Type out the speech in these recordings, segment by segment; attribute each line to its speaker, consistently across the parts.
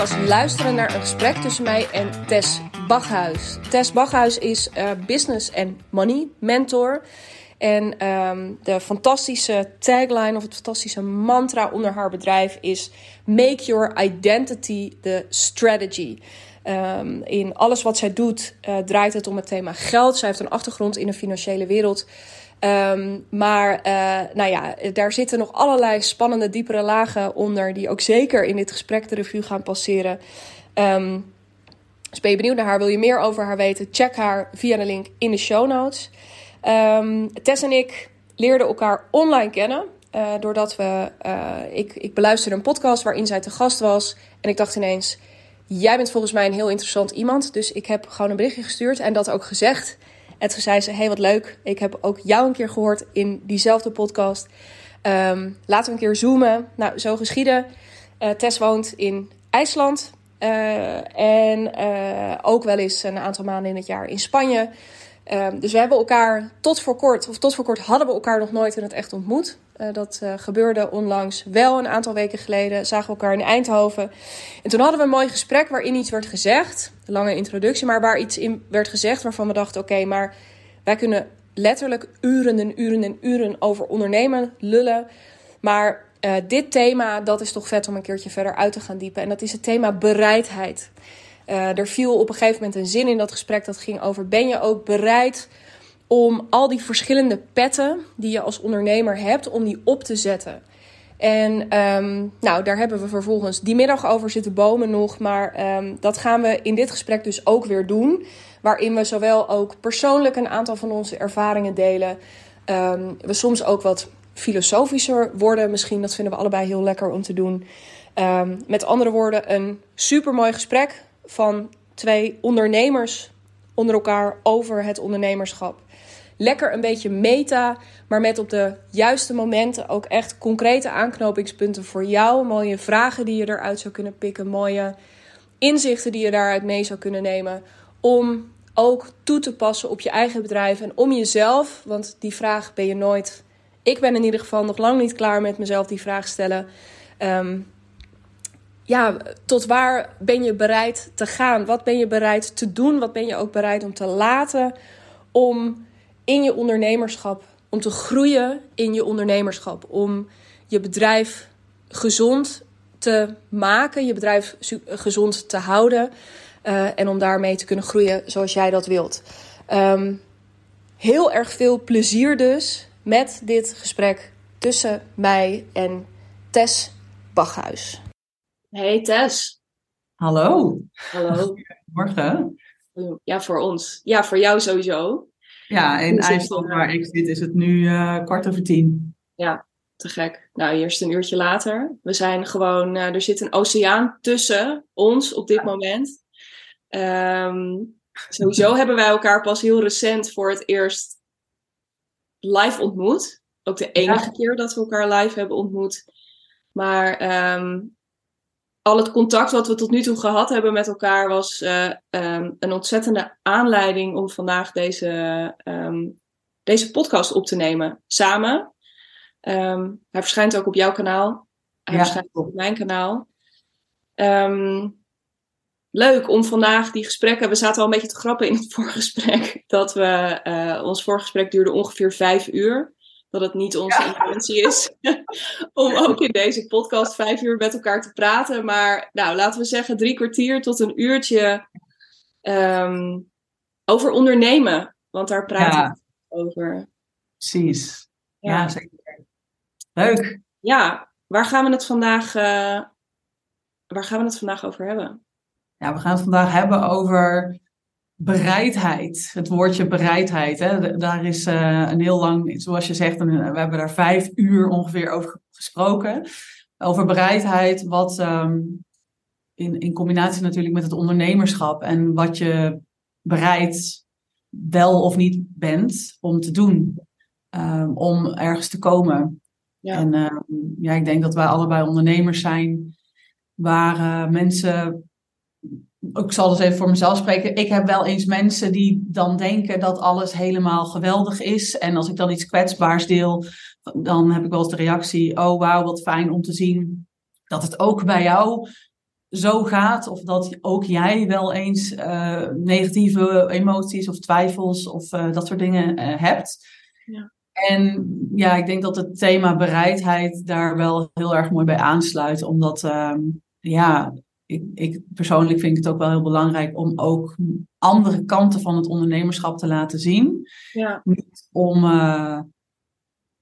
Speaker 1: podcast luisteren naar een gesprek tussen mij en Tess Bachhuis. Tess Bachhuis is uh, business en money mentor. En um, de fantastische tagline of het fantastische mantra onder haar bedrijf is: Make your identity the strategy. Um, in alles wat zij doet uh, draait het om het thema geld. Zij heeft een achtergrond in de financiële wereld. Um, maar uh, nou ja, daar zitten nog allerlei spannende, diepere lagen onder, die ook zeker in dit gesprek de revue gaan passeren. Um, dus ben je benieuwd naar haar, wil je meer over haar weten? Check haar via de link in de show notes. Um, Tess en ik leerden elkaar online kennen. Uh, doordat we, uh, ik, ik beluisterde een podcast waarin zij te gast was. En ik dacht ineens, jij bent volgens mij een heel interessant iemand. Dus ik heb gewoon een berichtje gestuurd en dat ook gezegd. En toen zei ze: Hey, wat leuk. Ik heb ook jou een keer gehoord in diezelfde podcast. Um, laten we een keer zoomen. Nou, zo geschieden. Uh, Tess woont in IJsland. Uh, en uh, ook wel eens een aantal maanden in het jaar in Spanje. Um, dus we hebben elkaar tot voor kort, of tot voor kort hadden we elkaar nog nooit in het echt ontmoet. Uh, dat uh, gebeurde onlangs wel een aantal weken geleden. Zagen we elkaar in Eindhoven. En toen hadden we een mooi gesprek waarin iets werd gezegd. Een lange introductie, maar waar iets in werd gezegd waarvan we dachten: oké, maar wij kunnen letterlijk uren en uren en uren over ondernemen lullen. Maar uh, dit thema, dat is toch vet om een keertje verder uit te gaan diepen. En dat is het thema bereidheid. Uh, er viel op een gegeven moment een zin in dat gesprek dat ging over: ben je ook bereid om al die verschillende petten die je als ondernemer hebt, om die op te zetten? En um, nou, daar hebben we vervolgens die middag over zitten bomen nog. Maar um, dat gaan we in dit gesprek dus ook weer doen. Waarin we zowel ook persoonlijk een aantal van onze ervaringen delen. Um, we soms ook wat filosofischer worden. Misschien, dat vinden we allebei heel lekker om te doen. met andere woorden, een supermooi gesprek van twee ondernemers onder elkaar over het ondernemerschap. Lekker een beetje meta, maar met op de juiste momenten ook echt concrete aanknopingspunten voor jou. Mooie vragen die je eruit zou kunnen pikken, mooie inzichten die je daaruit mee zou kunnen nemen. Om ook toe te passen op je eigen bedrijf en om jezelf, want die vraag ben je nooit. Ik ben in ieder geval nog lang niet klaar met mezelf die vraag stellen. Um, ja, tot waar ben je bereid te gaan? Wat ben je bereid te doen? Wat ben je ook bereid om te laten om in je ondernemerschap, om te groeien in je ondernemerschap, om je bedrijf gezond te maken, je bedrijf gezond te houden uh, en om daarmee te kunnen groeien zoals jij dat wilt. Um, heel erg veel plezier dus met dit gesprek tussen mij en Tess Bachhuis. Hey Tess.
Speaker 2: Hallo.
Speaker 1: Hallo.
Speaker 2: Morgen.
Speaker 1: Ja, voor ons. Ja, voor jou sowieso.
Speaker 2: Ja, in IJsland waar ik zit is het nu uh, kwart over tien.
Speaker 1: Ja, te gek. Nou, eerst een uurtje later. We zijn gewoon, uh, er zit een oceaan tussen ons op dit ja. moment. Um, sowieso hebben wij elkaar pas heel recent voor het eerst live ontmoet. Ook de enige ja. keer dat we elkaar live hebben ontmoet. Maar um, al het contact wat we tot nu toe gehad hebben met elkaar was uh, um, een ontzettende aanleiding om vandaag deze, um, deze podcast op te nemen. Samen. Um, hij verschijnt ook op jouw kanaal. Hij ja. verschijnt ook op mijn kanaal. leuk om vandaag die gesprekken. We zaten al een beetje te grappen in het voorgesprek. Dat we. Uh, ons voorgesprek duurde ongeveer vijf uur dat het niet onze ja. intentie is om ook in deze podcast vijf uur met elkaar te praten. Maar nou, laten we zeggen drie kwartier tot een uurtje um, over ondernemen. Want daar praat ja. ik over.
Speaker 2: Precies. Ja. ja, zeker. Leuk.
Speaker 1: Ja, waar gaan we het vandaag, uh, waar gaan we het vandaag over hebben?
Speaker 2: Ja, we gaan het vandaag hebben over bereidheid. Het woordje bereidheid. Hè? Daar is uh, een heel lang, zoals je zegt, een, we hebben daar vijf uur ongeveer over gesproken. Over bereidheid, wat um, in, in combinatie natuurlijk met het ondernemerschap en wat je bereid wel of niet bent om te doen. Um, om ergens te komen. Ja. En uh, ja, ik denk dat wij allebei ondernemers zijn waar uh, mensen ik zal dus even voor mezelf spreken. Ik heb wel eens mensen die dan denken dat alles helemaal geweldig is. En als ik dan iets kwetsbaars deel, dan heb ik wel eens de reactie: Oh, wauw, wat fijn om te zien dat het ook bij jou zo gaat, of dat ook jij wel eens uh, negatieve emoties of twijfels of uh, dat soort dingen uh, hebt. Ja. En ja, ik denk dat het thema bereidheid daar wel heel erg mooi bij aansluit, omdat um, ja, ik, ik, persoonlijk vind het ook wel heel belangrijk om ook andere kanten van het ondernemerschap te laten zien. Ja. Niet om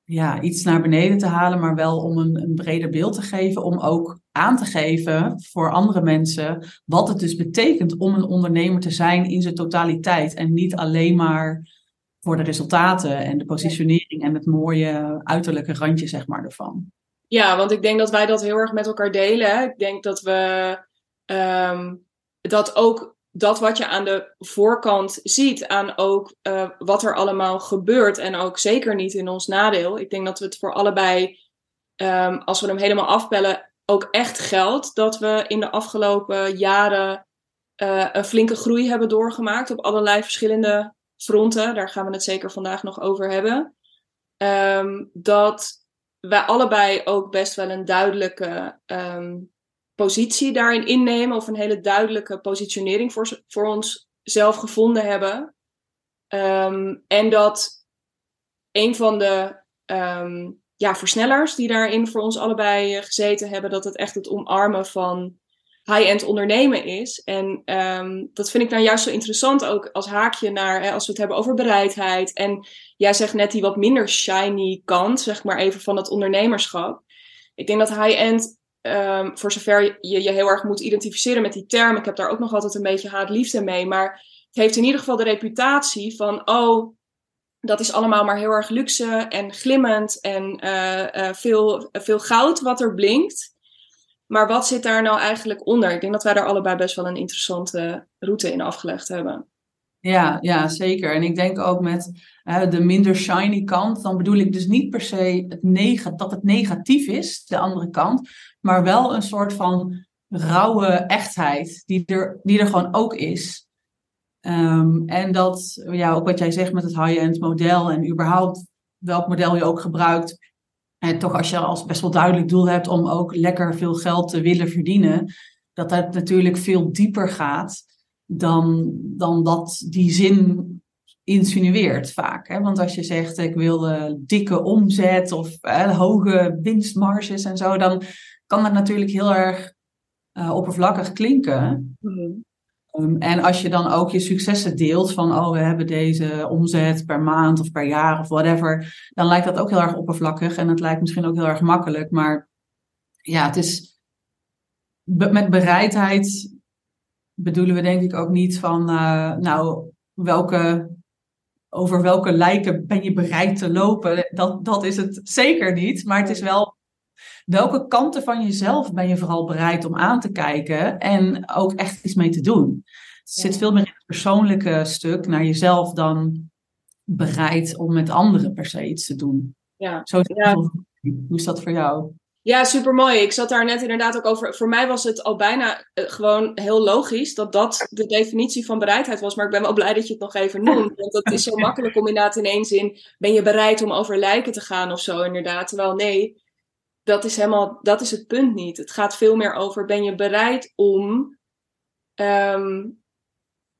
Speaker 2: ja, iets naar beneden te halen, maar wel om een, een breder beeld te geven. Om ook aan te geven voor andere mensen wat het dus betekent om een ondernemer te zijn in zijn totaliteit. En niet alleen maar voor de resultaten en de positionering en het mooie uiterlijke randje, zeg maar, ervan.
Speaker 1: Ja, want ik denk dat wij dat heel erg met elkaar delen. Ik denk dat we um, dat ook dat wat je aan de voorkant ziet, aan ook uh, wat er allemaal gebeurt. En ook zeker niet in ons nadeel. Ik denk dat we het voor allebei, um, als we hem helemaal afbellen, ook echt geldt dat we in de afgelopen jaren uh, een flinke groei hebben doorgemaakt op allerlei verschillende fronten. Daar gaan we het zeker vandaag nog over hebben. Um, dat wij allebei ook best wel een duidelijke positie daarin innemen of een hele duidelijke positionering voor, voor ons zelf gevonden hebben. Um, en dat een van de um, ja, versnellers die daarin voor ons allebei eh, gezeten hebben, dat het echt het omarmen van high-end ondernemen is. En um, dat vind ik nou juist zo interessant ook als haakje naar, hè, als we het hebben over bereidheid. En jij zegt net die wat minder shiny kant, zeg maar even, van het ondernemerschap. Ik denk dat high-end um, voor zover je je heel erg moet identificeren met die term. Ik heb daar ook nog altijd een beetje haat-liefde mee. Maar het heeft in ieder geval de reputatie van, oh, dat is allemaal maar heel erg luxe en glimmend en uh, uh, veel, veel goud wat er blinkt. Maar wat zit daar nou eigenlijk onder? Ik denk dat wij daar allebei best wel een interessante route in afgelegd hebben.
Speaker 2: Ja, ja, zeker. En ik denk ook met de minder shiny kant, dan bedoel ik dus niet per se het dat het negatief is, de andere kant, maar wel een soort van rauwe echtheid die er, die er gewoon ook is. Um, en dat, ja, ook wat jij zegt met het high-end model en überhaupt welk model je ook gebruikt. En toch als je als best wel duidelijk doel hebt om ook lekker veel geld te willen verdienen, dat dat natuurlijk veel dieper gaat dan, dan dat die zin insinueert vaak. Hè? Want als je zegt ik wil uh, dikke omzet of uh, hoge winstmarges en zo, dan kan dat natuurlijk heel erg uh, oppervlakkig klinken. Mm um, en als je dan ook je successen deelt van oh we hebben deze omzet per maand of per jaar of whatever, dan lijkt dat ook heel erg oppervlakkig en het lijkt misschien ook heel erg makkelijk. Maar ja, het is met bereidheid bedoelen we denk ik ook niet van, uh, nou, welke, over welke lijken ben je bereid te lopen? Dat, dat is het zeker niet. Maar het is wel, welke kanten van jezelf ben je vooral bereid om aan te kijken en ook echt iets mee te doen? Het zit veel meer in het persoonlijke stuk naar jezelf dan bereid om met anderen per se iets te doen. Ja. Zo ja. Hoe is dat voor jou?
Speaker 1: Ja, super mooi. Ik zat daar net inderdaad ook over. Voor mij was het al bijna uh, gewoon heel logisch dat dat de definitie van bereidheid was. Maar ik ben wel blij dat je het nog even noemt. Want dat is zo makkelijk om inderdaad ineens in. Ben je bereid om over lijken te gaan of zo, inderdaad? Terwijl nee, dat is helemaal. Dat is het punt niet. Het gaat veel meer over. Ben je bereid om. Um,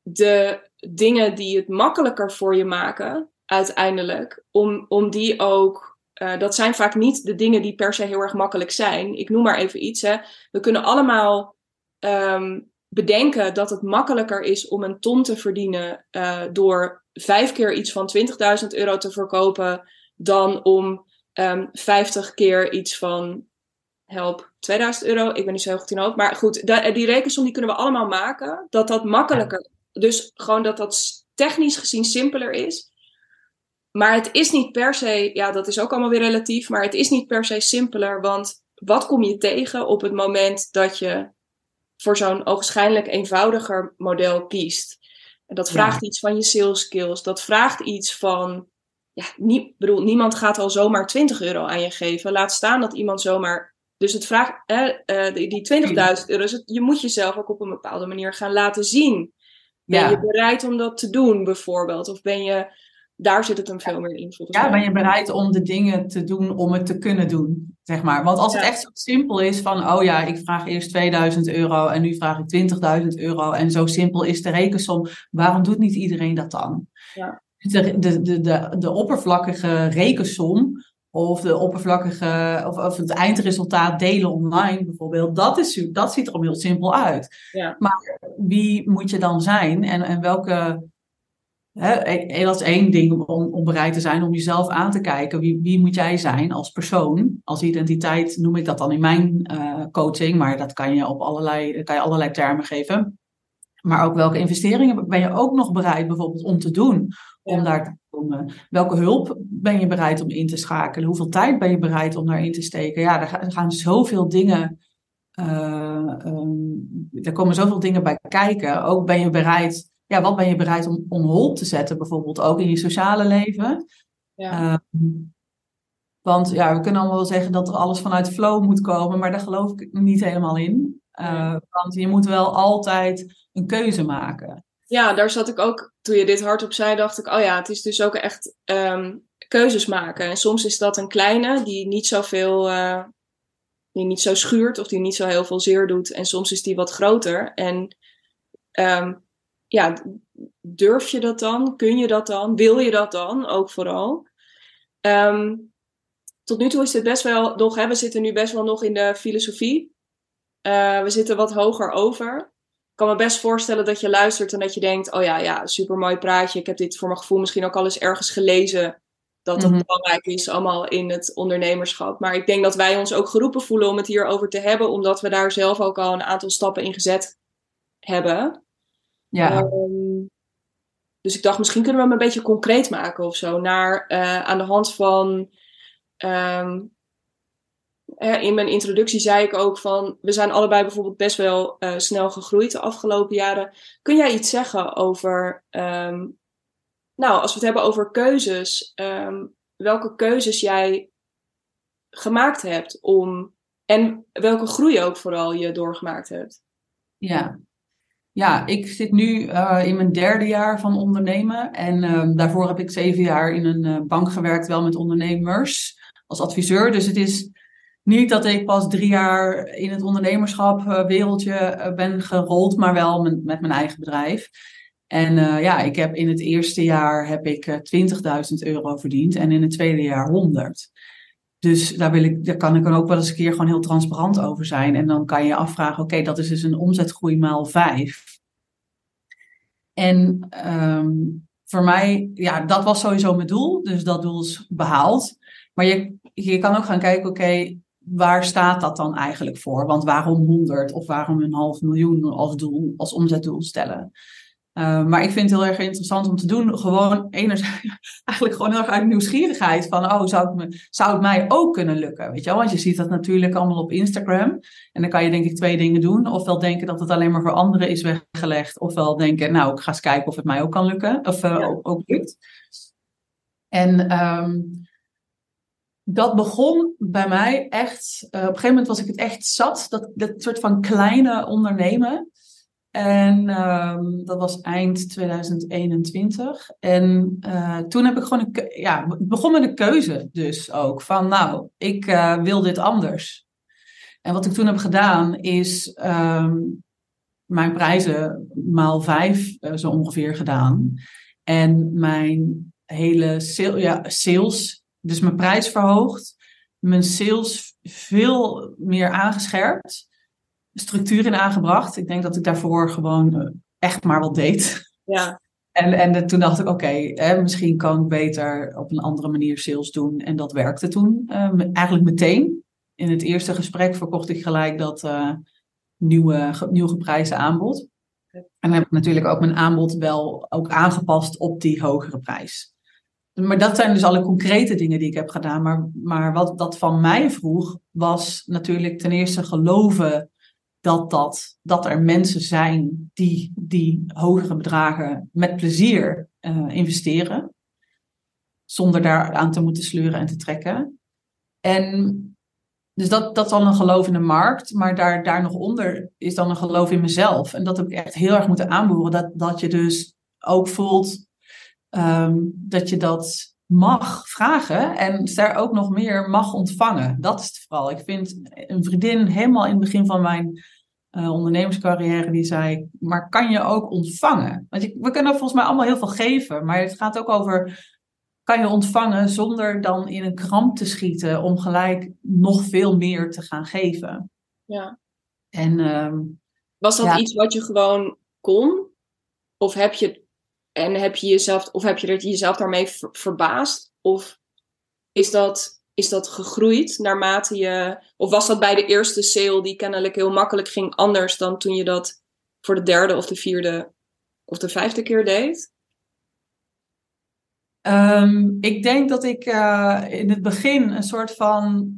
Speaker 1: de dingen die het makkelijker voor je maken, uiteindelijk, om, om die ook uh, dat zijn vaak niet de dingen die per se heel erg makkelijk zijn. Ik noem maar even iets. Hè. We kunnen allemaal um, bedenken dat het makkelijker is om een ton te verdienen uh, door vijf keer iets van 20.000 euro te verkopen, dan om um, ehm, 50 keer iets van help 2000 euro. Ik ben niet zo heel goed in hoofd. Maar goed, die rekensom die kunnen we allemaal maken. Dat dat makkelijker. Dus gewoon dat dat technisch gezien simpeler is. Maar het is niet per se, ja, dat is ook allemaal weer relatief, maar het is niet per se simpeler. Want wat kom je tegen op het moment dat je voor zo'n ogenschijnlijk eenvoudiger model kiest? En dat vraagt iets van je sales skills. Dat vraagt iets van. Ja, nie, bedoel, niemand gaat al zomaar 20 euro aan je geven. Laat staan dat iemand zomaar. Dus het vraagt, eh, die 20.000 euro, dus je moet jezelf ook op een bepaalde manier gaan laten zien. Ben je bereid om dat te doen, bijvoorbeeld? Of ben je daar zit het hem veel meer in.
Speaker 2: ja, ben je bereid om de dingen te doen om het te kunnen doen? Zeg maar. Want als het echt zo simpel is van, oh ja, ik vraag eerst 2000 euro en nu vraag ik 20.000 euro en zo simpel is de rekensom, waarom doet niet iedereen dat dan?
Speaker 1: Ja.
Speaker 2: De, de, de, de, de oppervlakkige rekensom of de oppervlakkige, of, of het eindresultaat delen online bijvoorbeeld, dat, is, dat ziet er al heel simpel uit.
Speaker 1: Ja.
Speaker 2: Maar wie moet je dan zijn en, en welke Dat is één ding om, om bereid te zijn om jezelf aan te kijken. Wie, wie moet jij zijn als persoon? Als identiteit noem ik dat dan in mijn uh, coaching, maar dat kan je op allerlei, kan je allerlei termen geven. Maar ook welke investeringen ben je ook nog bereid bijvoorbeeld om te doen om daar te komen? Welke hulp ben je bereid om in te schakelen? Hoeveel tijd ben je bereid om daarin te steken? Ja, er gaan zoveel dingen, uh, um, er komen zoveel dingen bij kijken. Ook ben je bereid ja, wat ben je bereid om on hold te zetten, bijvoorbeeld ook in je sociale leven?
Speaker 1: Ja.
Speaker 2: Uh, want ja, we kunnen allemaal wel zeggen dat er alles vanuit flow moet komen, maar daar geloof ik niet helemaal in. Uh, want je moet wel altijd een keuze maken.
Speaker 1: Ja, daar zat ik ook, toen je dit hardop zei, dacht ik, oh ja, het is dus ook echt um, keuzes maken. En soms is dat een kleine die niet zoveel, uh, die niet zo schuurt of die niet zo heel veel zeer doet. En soms is die wat groter. En um, ja, durf je dat dan? Kun je dat dan? Wil je dat dan? Ook vooral. Um, tot nu toe is dit best wel nog, hè, we zitten nu best wel nog in de filosofie. Uh, we zitten wat hoger over. Ik kan me best voorstellen dat je luistert en dat je denkt: oh ja, ja, super mooi praatje. Ik heb dit voor mijn gevoel misschien ook al eens ergens gelezen. Dat het mm -hmm. belangrijk is, allemaal in het ondernemerschap. Maar ik denk dat wij ons ook geroepen voelen om het hierover te hebben, omdat we daar zelf ook al een aantal stappen in gezet hebben.
Speaker 2: Ja.
Speaker 1: Um, dus ik dacht, misschien kunnen we hem een beetje concreet maken of zo. Naar, uh, aan de hand van. Um, in mijn introductie zei ik ook van. We zijn allebei bijvoorbeeld best wel uh, snel gegroeid de afgelopen jaren. Kun jij iets zeggen over. Um, nou, als we het hebben over keuzes. welke keuzes jij gemaakt hebt om. En welke groei ook vooral je doorgemaakt hebt.
Speaker 2: Ja, ja, ik zit nu uh, in mijn derde jaar van ondernemen. En uh, daarvoor heb ik zeven jaar in een uh, bank gewerkt, wel met ondernemers als adviseur. Dus het is niet dat ik pas drie jaar in het ondernemerschap wereldje ben gerold, maar wel met, met mijn eigen bedrijf. En ja, ik heb in het eerste jaar heb ik 20.000 euro verdiend en in het tweede jaar 100. Dus daar, wil ik, daar kan ik dan ook wel eens een keer gewoon heel transparant over zijn. En dan kan je je afvragen, oké, dat is dus een omzetgroei maal vijf. En um, voor mij, ja, dat was sowieso mijn doel. Dus dat doel is behaald. Maar je, je kan ook gaan kijken, oké, waar staat dat dan eigenlijk voor? Want waarom 100 of waarom een half miljoen als doel, als omzetdoel stellen? Uh, maar ik vind het heel erg interessant om te doen. Gewoon enerzijds, eigenlijk gewoon heel erg uit nieuwsgierigheid. Van, oh, zou het, me, zou het mij ook kunnen lukken? Weet je wel? Want je ziet dat natuurlijk allemaal op Instagram. En dan kan je denk ik twee dingen doen. Ofwel denken dat het alleen maar voor anderen is weggelegd. Ofwel denken, nou, ik ga eens kijken of het mij ook kan lukken. Of uh, ja. ook, ook, lukt. En um, dat begon bij mij echt... Uh, op een gegeven moment was ik het echt zat. Dat, dat soort van kleine ondernemen. En um, dat was eind 2021. En uh, toen heb ik gewoon een ja, het begon met een keuze dus ook. Van nou, ik uh, wil dit anders. En wat ik toen heb gedaan is um, mijn prijzen maal vijf uh, zo ongeveer gedaan. En mijn hele ja, sales, dus mijn prijs verhoogd. Mijn sales veel meer aangescherpt structuur in aangebracht. Ik denk dat ik daarvoor gewoon uh, echt maar wat deed.
Speaker 1: Ja.
Speaker 2: En, en toen dacht ik, oké, okay, misschien kan ik beter op een andere manier sales doen. En dat werkte toen uh, eigenlijk meteen. In het eerste gesprek verkocht ik gelijk dat uh, nieuwe, nieuw geprijsde aanbod. En dan heb ik natuurlijk ook mijn aanbod wel ook aangepast op die hogere prijs. Maar dat zijn dus alle concrete dingen die ik heb gedaan. Maar, maar wat dat van mij vroeg, was natuurlijk ten eerste geloven dat, dat, dat er mensen zijn die die hogere bedragen met plezier uh, investeren. Zonder daar aan te moeten sleuren en te trekken. En dus dat, dat is al een geloof in de markt. Maar daar, daar nog onder is dan een geloof in mezelf. En dat heb ik echt heel erg moeten aanboren. Dat, dat je dus ook voelt um, dat je dat mag vragen en er ook nog meer mag ontvangen. Dat is het vooral. Ik vind een vriendin helemaal in het begin van mijn uh, ondernemerscarrière die zei, maar kan je ook ontvangen? Want je, we kunnen volgens mij allemaal heel veel geven, maar het gaat ook over, kan je ontvangen zonder dan in een kramp te schieten om gelijk nog veel meer te gaan geven?
Speaker 1: Ja.
Speaker 2: En, uh,
Speaker 1: Was dat iets wat je gewoon kon? Of heb je, en heb je jezelf, of heb je jezelf daarmee verbaasd? Of is dat, is dat gegroeid naarmate je. Of was dat bij de eerste sale die kennelijk heel makkelijk ging anders dan toen je dat voor de derde of de vierde of de vijfde keer deed?
Speaker 2: Um, ik denk dat ik uh, in het begin een soort van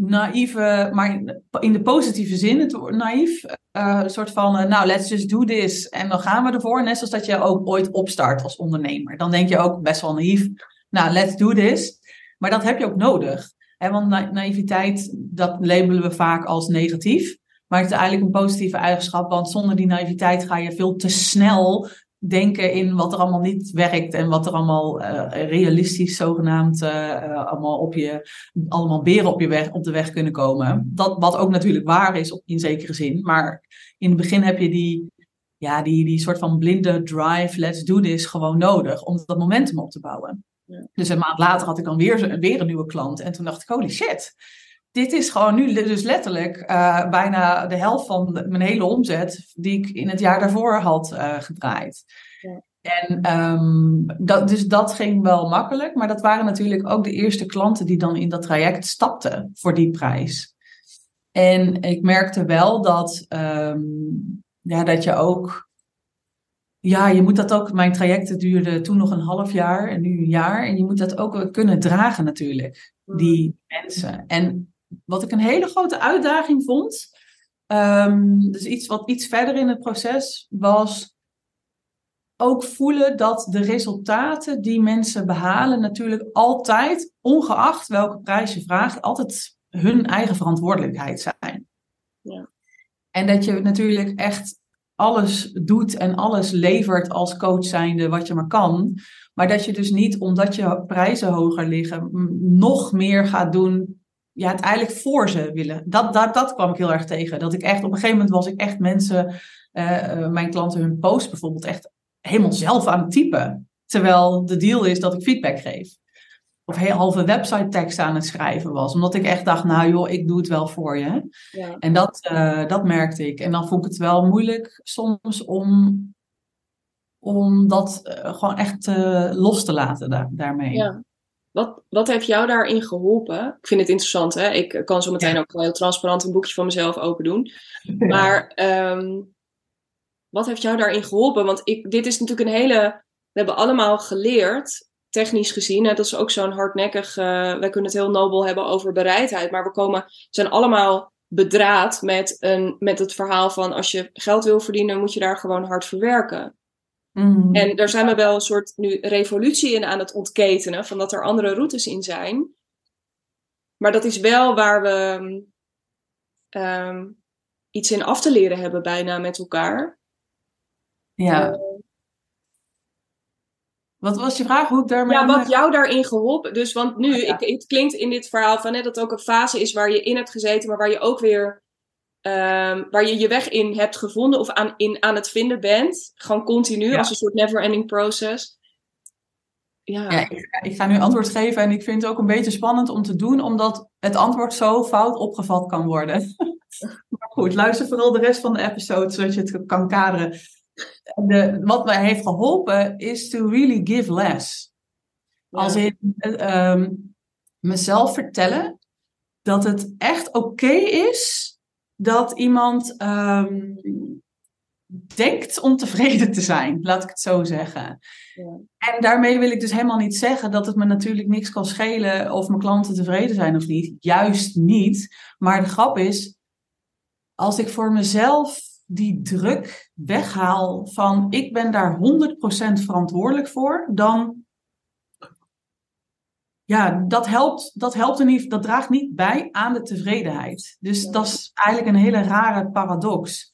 Speaker 2: naïeve, maar in de positieve zin, het naïef, uh, een soort van, uh, nou, let's just do this. En dan gaan we ervoor. Net zoals dat je ook ooit opstart als ondernemer. Dan denk je ook best wel naïef, nou, let's do this. Maar dat heb je ook nodig. Want na naïviteit, dat labelen we vaak als negatief. Maar het is eigenlijk een positieve eigenschap, want zonder die naïviteit ga je veel te snel denken in wat er allemaal niet werkt en wat er allemaal uh, realistisch zogenaamd uh, allemaal op je allemaal beren op je weg op de weg kunnen komen. Dat wat ook natuurlijk waar is op, in zekere zin, maar in het begin heb je die ja, die, die soort van blinde drive, let's do this, gewoon nodig om dat momentum op te bouwen. Ja. Dus een maand later had ik dan weer, weer een nieuwe klant en toen dacht ik, holy shit, dit is gewoon nu dus letterlijk uh, bijna de helft van mijn hele omzet die ik in het jaar daarvoor had uh, gedraaid. Ja. En um, dat, dus dat ging wel makkelijk, maar dat waren natuurlijk ook de eerste klanten die dan in dat traject stapten voor die prijs. En ik merkte wel dat, um, ja, dat je ook ja, je moet dat ook. Mijn trajecten duurden toen nog een half jaar en nu een jaar. En je moet dat ook kunnen dragen, natuurlijk, die mm. mensen. En wat ik een hele grote uitdaging vond, um, dus iets wat iets verder in het proces was ook voelen dat de resultaten die mensen behalen natuurlijk altijd, ongeacht welke prijs je vraagt, altijd hun eigen verantwoordelijkheid zijn. Ja. En dat je natuurlijk echt alles doet en alles levert als coach zijnde wat je maar kan. Maar dat je dus niet, omdat je prijzen hoger liggen, nog meer gaat doen ja, het eigenlijk voor ze willen. Dat, dat, dat kwam ik heel erg tegen. Dat ik echt, op een gegeven moment was ik echt mensen, uh, mijn klanten hun post bijvoorbeeld echt helemaal zelf aan het typen. Terwijl de deal is dat ik feedback geef. Of heel halve website tekst aan het schrijven was. Omdat ik echt dacht, nou joh, ik doe het wel voor je. Ja. En dat, uh, dat merkte ik. En dan vond ik het wel moeilijk soms om, om dat uh, gewoon echt los te laten daar, daarmee.
Speaker 1: Ja. Wat, wat heeft jou daarin geholpen? Ik vind het interessant, hè? Ik kan zo meteen ook heel transparant een boekje van mezelf open doen. Maar um, wat heeft jou daarin geholpen? Want ik, dit is natuurlijk een hele. We hebben allemaal geleerd, technisch gezien. Hè, dat is ook zo'n hardnekkig. Uh, wij kunnen het heel nobel hebben over bereidheid. Maar we komen, zijn allemaal bedraad met, een, met het verhaal van als je geld wil verdienen, moet je daar gewoon hard voor werken. Mm. En daar zijn we wel een soort nu revolutie in aan het ontketenen, van dat er andere routes in zijn. Maar dat is wel waar we um, iets in af te leren hebben, bijna met elkaar.
Speaker 2: Ja. Uh, wat was je vraag? Hoe ik daarmee.
Speaker 1: Ja, wat jou daarin geholpen. Dus, want nu, oh, ik, het klinkt in dit verhaal van hè, dat het ook een fase is waar je in hebt gezeten, maar waar je ook weer Um, waar je je weg in hebt gevonden of aan, in, aan het vinden bent. Gewoon continu, als een soort never-ending process.
Speaker 2: Ja, ja ik, ik, ga nu antwoord geven en ik vind het ook een beetje spannend om te doen, omdat het antwoord zo fout opgevat kan worden. maar goed, luister vooral de rest van de episode, zodat je het kan kaderen. De, wat mij heeft geholpen is to really give less. Als in um, mezelf vertellen dat het echt oké is dat iemand um, denkt ontevreden te zijn, laat ik het zo zeggen. Ja. En daarmee wil ik dus helemaal niet zeggen dat het me natuurlijk niks kan schelen of mijn klanten tevreden zijn of niet. Juist niet. Maar de grap is, als ik voor mezelf die druk weghaal van ik ben daar 100% verantwoordelijk voor, dan ja, dat helpt, dat helpt niet, dat draagt niet bij aan de tevredenheid. Dus dat is eigenlijk een hele rare paradox.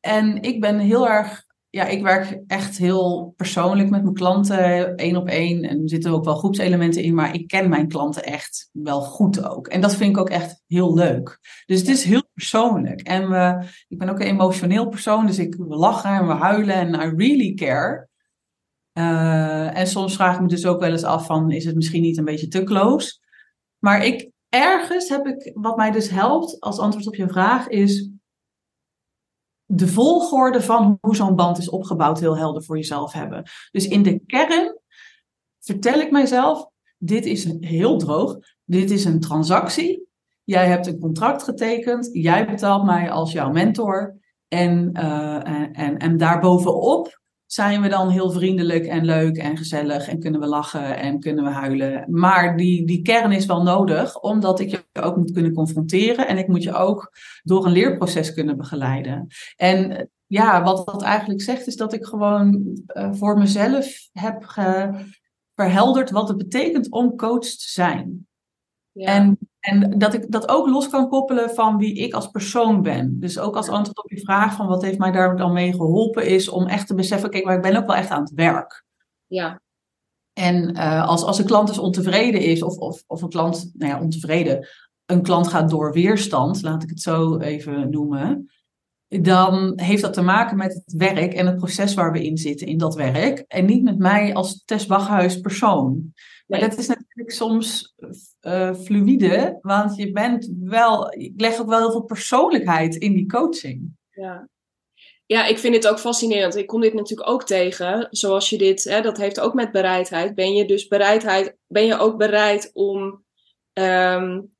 Speaker 2: En ik ben heel erg, ja, ik werk echt heel persoonlijk met mijn klanten, één op één. En er zitten ook wel groepselementen in, maar ik ken mijn klanten echt wel goed ook. En dat vind ik ook echt heel leuk. Dus het is heel persoonlijk. En we, ik ben ook een emotioneel persoon, dus ik, we lachen en we huilen en I really care. Uh, en soms vraag ik me dus ook wel eens af van, is het misschien niet een beetje te close? Maar ik, ergens heb ik, wat mij dus helpt als antwoord op je vraag, is de volgorde van hoe zo'n band is opgebouwd heel helder voor jezelf hebben. Dus in de kern vertel ik mijzelf, dit is heel droog, dit is een transactie. Jij hebt een contract getekend, jij betaalt mij als jouw mentor. En, uh, en, en daarbovenop zijn we dan heel vriendelijk en leuk en gezellig en kunnen we lachen en kunnen we huilen. Maar die, die kern is wel nodig, omdat ik je ook moet kunnen confronteren en ik moet je ook door een leerproces kunnen begeleiden. En ja, wat dat eigenlijk zegt, is dat ik gewoon uh, voor mezelf heb verhelderd wat het betekent om coach te zijn. Ja. En en dat ik dat ook los kan koppelen van wie ik als persoon ben. Dus ook als antwoord op je vraag van wat heeft mij daar dan mee geholpen, is om echt te beseffen, kijk, maar ik ben ook wel echt aan het werk.
Speaker 1: Ja.
Speaker 2: En uh, als, als een klant dus ontevreden is, of, of, of een klant, nou ja, ontevreden, een klant gaat door weerstand, laat ik het zo even noemen, dan heeft dat te maken met het werk en het proces waar we in zitten in dat werk. En niet met mij als Tess persoon. Maar dat is natuurlijk soms uh, fluïde, want je bent wel, ik leg ook wel heel veel persoonlijkheid in die coaching.
Speaker 1: Ja. Ja, ik vind dit ook fascinerend. Ik kom dit natuurlijk ook tegen. Zoals je dit, hè, dat heeft ook met bereidheid. Ben je dus bereidheid, ben je ook bereid om um,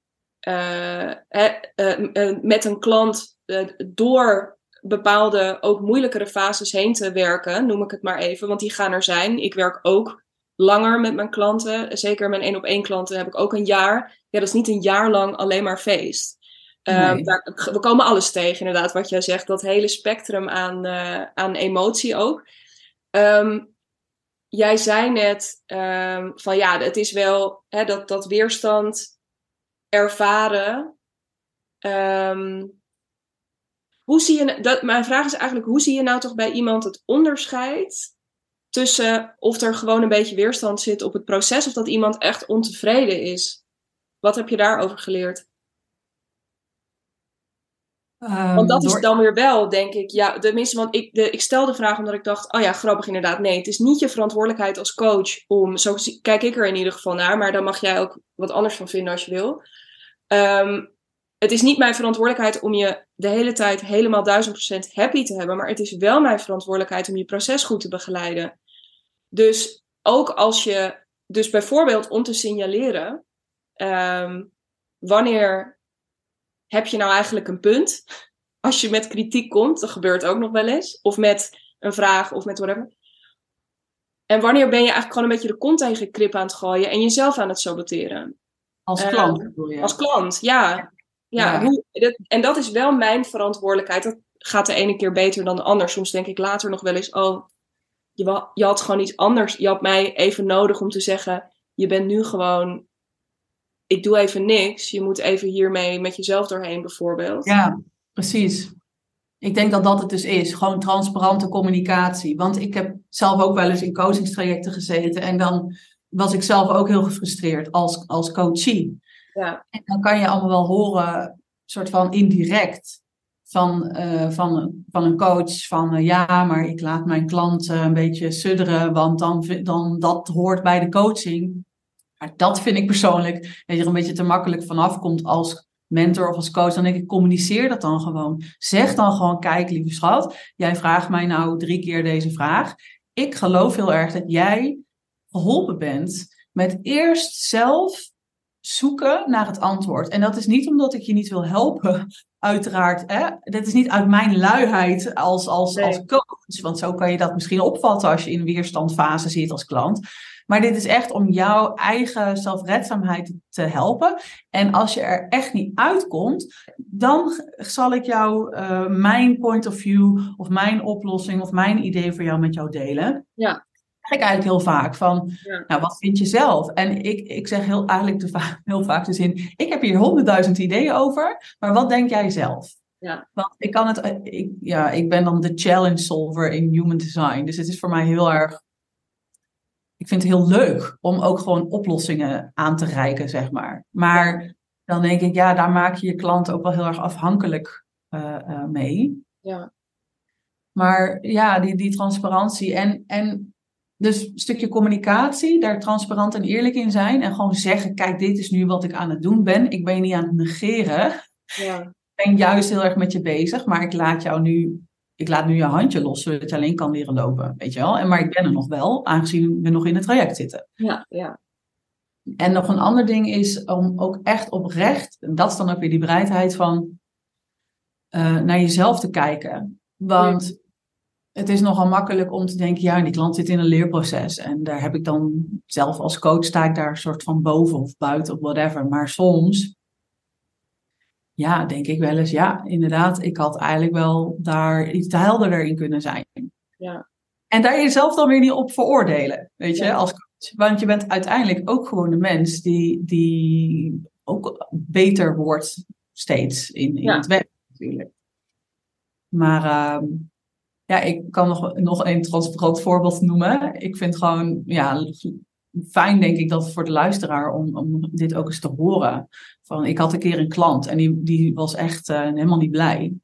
Speaker 1: uh, uh, met een klant door bepaalde ook moeilijkere fases heen te werken, noem ik het maar even, want die gaan er zijn. Ik werk ook langer met mijn klanten. Zeker mijn één op één klanten heb ik ook een jaar. Ja, dat is niet een jaar lang alleen maar feest. Ehm, we komen alles tegen, inderdaad, wat jij zegt. Dat hele spectrum aan, uh, aan emotie ook. Um, jij zei net um, van ja, het is wel hè, dat, dat weerstand ervaren. hoe zie je, dat, mijn vraag is eigenlijk, hoe zie je nou toch bij iemand het onderscheid tussen of er gewoon een beetje weerstand zit op het proces of dat iemand echt ontevreden is. Wat heb je daarover geleerd? Um, want dat is dan weer wel, denk ik. Ja, tenminste, want ik, de, ik stel de vraag omdat ik dacht: oh ja, grappig inderdaad. Nee, het is niet je verantwoordelijkheid als coach om. Zo kijk ik er in ieder geval naar, maar daar mag jij ook wat anders van vinden als je wil. Um, het is niet mijn verantwoordelijkheid om je de hele tijd helemaal duizend procent happy te hebben, maar het is wel mijn verantwoordelijkheid om je proces goed te begeleiden. Dus ook als je, dus bijvoorbeeld om te signaleren, um, wanneer heb je nou eigenlijk een punt? Als je met kritiek komt, dat gebeurt ook nog wel eens, of met een vraag of met whatever. En wanneer ben je eigenlijk gewoon een beetje de kont tegen krip aan het gooien en jezelf aan het saboteren?
Speaker 2: Als klant bedoel je?
Speaker 1: Als klant, ja. Ja, Hoe, dat, en dat is wel mijn verantwoordelijkheid. Dat gaat de ene keer beter dan de ander. Soms denk ik later nog wel eens, oh, je, je had gewoon iets anders. Je had mij even nodig om te zeggen, je bent nu gewoon, ik doe even niks. Je moet even hiermee met jezelf doorheen bijvoorbeeld.
Speaker 2: Ja, precies. Ik denk dat dat het dus is. Gewoon transparante communicatie. Want ik heb zelf ook wel eens in coachingstrajecten gezeten. En dan was ik zelf ook heel gefrustreerd als, als coachie.
Speaker 1: Ja.
Speaker 2: En dan kan je allemaal wel horen, soort van indirect, van, uh, van, van een coach van uh, ja, maar ik laat mijn klant een beetje sudderen, want dan, dan dat hoort bij de coaching. Maar dat vind ik persoonlijk, dat je er een beetje te makkelijk vanaf komt als mentor of als coach. Dan ik, communiceer dat dan gewoon. Zeg dan gewoon, kijk lieve schat, jij vraagt mij nou drie keer deze vraag. Ik geloof heel erg dat jij geholpen bent met eerst zelf zoeken naar het antwoord. En dat is niet omdat ik je niet wil helpen, uiteraard. Hè? Dat is niet uit mijn luiheid als, als, als coach. Want zo kan je dat misschien opvatten als je in weerstandfase zit als klant. Maar dit is echt om jouw eigen zelfredzaamheid te helpen. En als je er echt niet uitkomt, dan zal ik jou uh, mijn point of view of mijn oplossing of mijn idee voor jou met jou delen.
Speaker 1: Ja
Speaker 2: ik eigenlijk heel vaak van, nou, wat vind je zelf? En ik, ik zeg heel, eigenlijk te vaak, heel vaak de zin, ik heb hier honderdduizend ideeën over, maar wat denk jij zelf?
Speaker 1: Ja.
Speaker 2: Want ik kan het, eh, ik, ja, ik ben dan de challenge solver in human design. Dus het is voor mij heel erg, ik vind het heel leuk om ook gewoon oplossingen aan te reiken, zeg maar. Maar dan denk ik, ja, daar maak je je klant ook wel heel erg afhankelijk uh, uh, mee.
Speaker 1: Ja.
Speaker 2: Maar ja, die, die transparantie en, en dus een stukje communicatie, daar transparant en eerlijk in zijn. En gewoon zeggen, kijk, dit is nu wat ik aan het doen ben. Ik ben je niet aan het negeren.
Speaker 1: Ja.
Speaker 2: Ik ben juist heel erg met je bezig, maar ik laat jou nu, ik laat nu je handje los, zodat je alleen kan leren lopen, weet je wel. En, maar ik ben er nog wel, aangezien we nog in het traject zitten.
Speaker 1: Ja, ja.
Speaker 2: En nog een ander ding is om ook echt oprecht, en dat is dan ook weer die bereidheid van uh, naar jezelf te kijken. Want het is nogal makkelijk om te denken, ja, die klant zit in een leerproces. En daar heb ik dan zelf als coach sta ik daar een soort van boven of buiten of whatever. Maar soms, ja, denk ik wel eens, ja, inderdaad, ik had eigenlijk wel daar iets te helderder in kunnen zijn.
Speaker 1: Ja.
Speaker 2: En daar jezelf dan weer niet op veroordelen, weet je,
Speaker 1: Ja.
Speaker 2: als coach. Want je bent uiteindelijk ook gewoon een mens die, die ook beter wordt steeds in, in
Speaker 1: Ja.
Speaker 2: het werk natuurlijk. Maar ehm, ja, ik kan nog, nog een transparant voorbeeld noemen. Ik vind gewoon, ja, fijn denk ik dat voor de luisteraar om, om dit ook eens te horen. Van, ik had een keer een klant en die, die was echt eh, helemaal niet blij.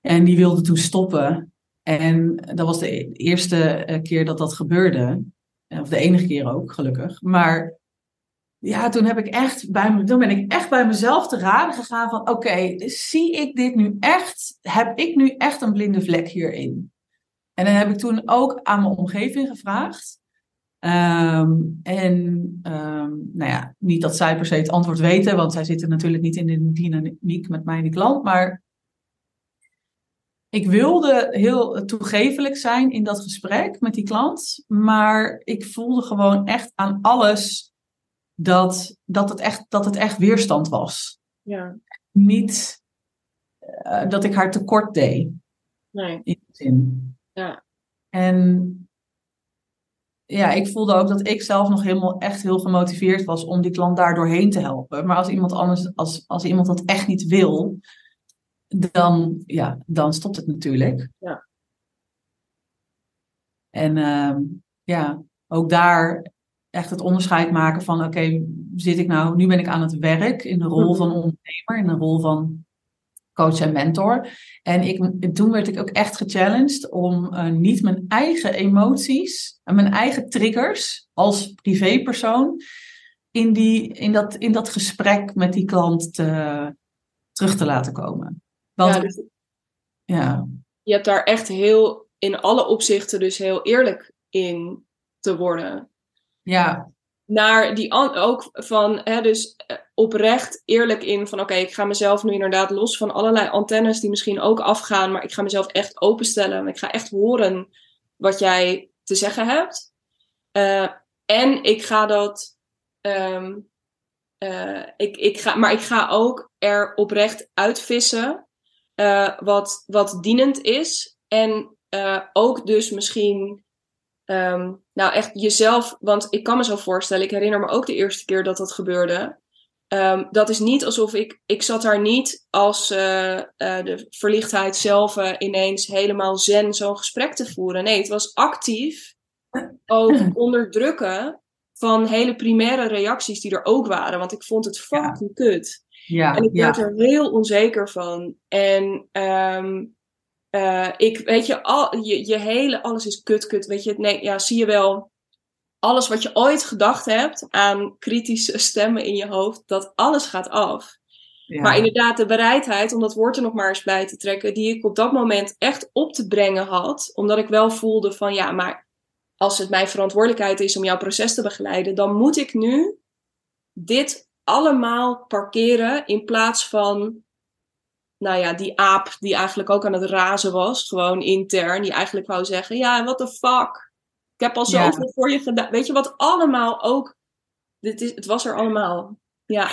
Speaker 2: En die wilde toen stoppen. En dat was de eerste eh, keer dat dat gebeurde. Of de enige keer ook, gelukkig. Maar ja, toen heb ik echt bij toen ben ik echt bij mezelf te raden gegaan van oké, zie ik dit nu echt? Heb ik nu echt een blinde vlek hierin? En dan heb ik toen ook aan mijn omgeving gevraagd. Ehm, en ehm, nou ja, niet dat zij per se het antwoord weten, want zij zitten natuurlijk niet in de dynamiek met mij en die klant, maar ik wilde heel toegevelijk zijn in dat gesprek met die klant, maar ik voelde gewoon echt aan alles dat, dat, het, echt, dat het echt weerstand was.
Speaker 1: Ja.
Speaker 2: Niet eh, dat ik haar tekort deed,
Speaker 1: Nee.
Speaker 2: in zin.
Speaker 1: Ja.
Speaker 2: En ja, ik voelde ook dat ik zelf nog helemaal echt heel gemotiveerd was om die klant daar doorheen te helpen. Maar als iemand anders, als, als iemand dat echt niet wil, dan, ja, dan stopt het natuurlijk.
Speaker 1: Ja.
Speaker 2: En ehm, ja, ook daar echt het onderscheid maken van, oké, zit ik nou, nu ben ik aan het werk in de rol van ondernemer, in de rol van coach en mentor. En ik, toen werd ik ook echt gechallenged om eh, niet mijn eigen emoties en mijn eigen triggers als privépersoon in, die, in, dat, in dat gesprek met die klant te, terug te laten komen. Want
Speaker 1: Ja, dus
Speaker 2: ja,
Speaker 1: je hebt daar echt heel, in alle opzichten dus heel eerlijk in te worden.
Speaker 2: Ja,
Speaker 1: naar die ook van, hè, dus eh, oprecht eerlijk in van oké, ik ga mezelf nu inderdaad los van allerlei antennes die misschien ook afgaan, maar ik ga mezelf echt openstellen en ik ga echt horen wat jij te zeggen hebt. Eh, en ik ga dat, ehm, eh, ik, ik ga, maar ik ga ook er oprecht uitvissen wat, wat dienend is en ook dus misschien Ehm, nou, echt jezelf, want ik kan me zo voorstellen, ik herinner me ook de eerste keer dat dat gebeurde. Ehm, dat is niet alsof ik, ik zat daar niet als eh, eh, de verlichtheid zelf eh, ineens helemaal zen zo'n gesprek te voeren. Nee, het was actief ook onderdrukken van hele primaire reacties die er ook waren. Want ik vond het fucking kut.
Speaker 2: ja,
Speaker 1: En ik werd
Speaker 2: ja,
Speaker 1: er heel onzeker van. En ehm, eh, ik, weet je, al, je, je hele, alles is kut, kut. Weet je, nee, ja, zie je wel. Alles wat je ooit gedacht hebt aan kritische stemmen in je hoofd, dat alles gaat af.
Speaker 2: ja.
Speaker 1: Maar inderdaad, de bereidheid om dat woord er nog maar eens bij te trekken, die ik op dat moment echt op te brengen had, omdat ik wel voelde van ja, maar als het mijn verantwoordelijkheid is om jouw proces te begeleiden, dan moet ik nu dit allemaal parkeren in plaats van, nou ja, die aap die eigenlijk ook aan het razen was, gewoon intern, die eigenlijk wou zeggen, ja, what the fuck, ik heb al
Speaker 2: Ja.
Speaker 1: zoveel voor je gedaan. Weet je wat allemaal ook, dit is, het was er allemaal. Ja,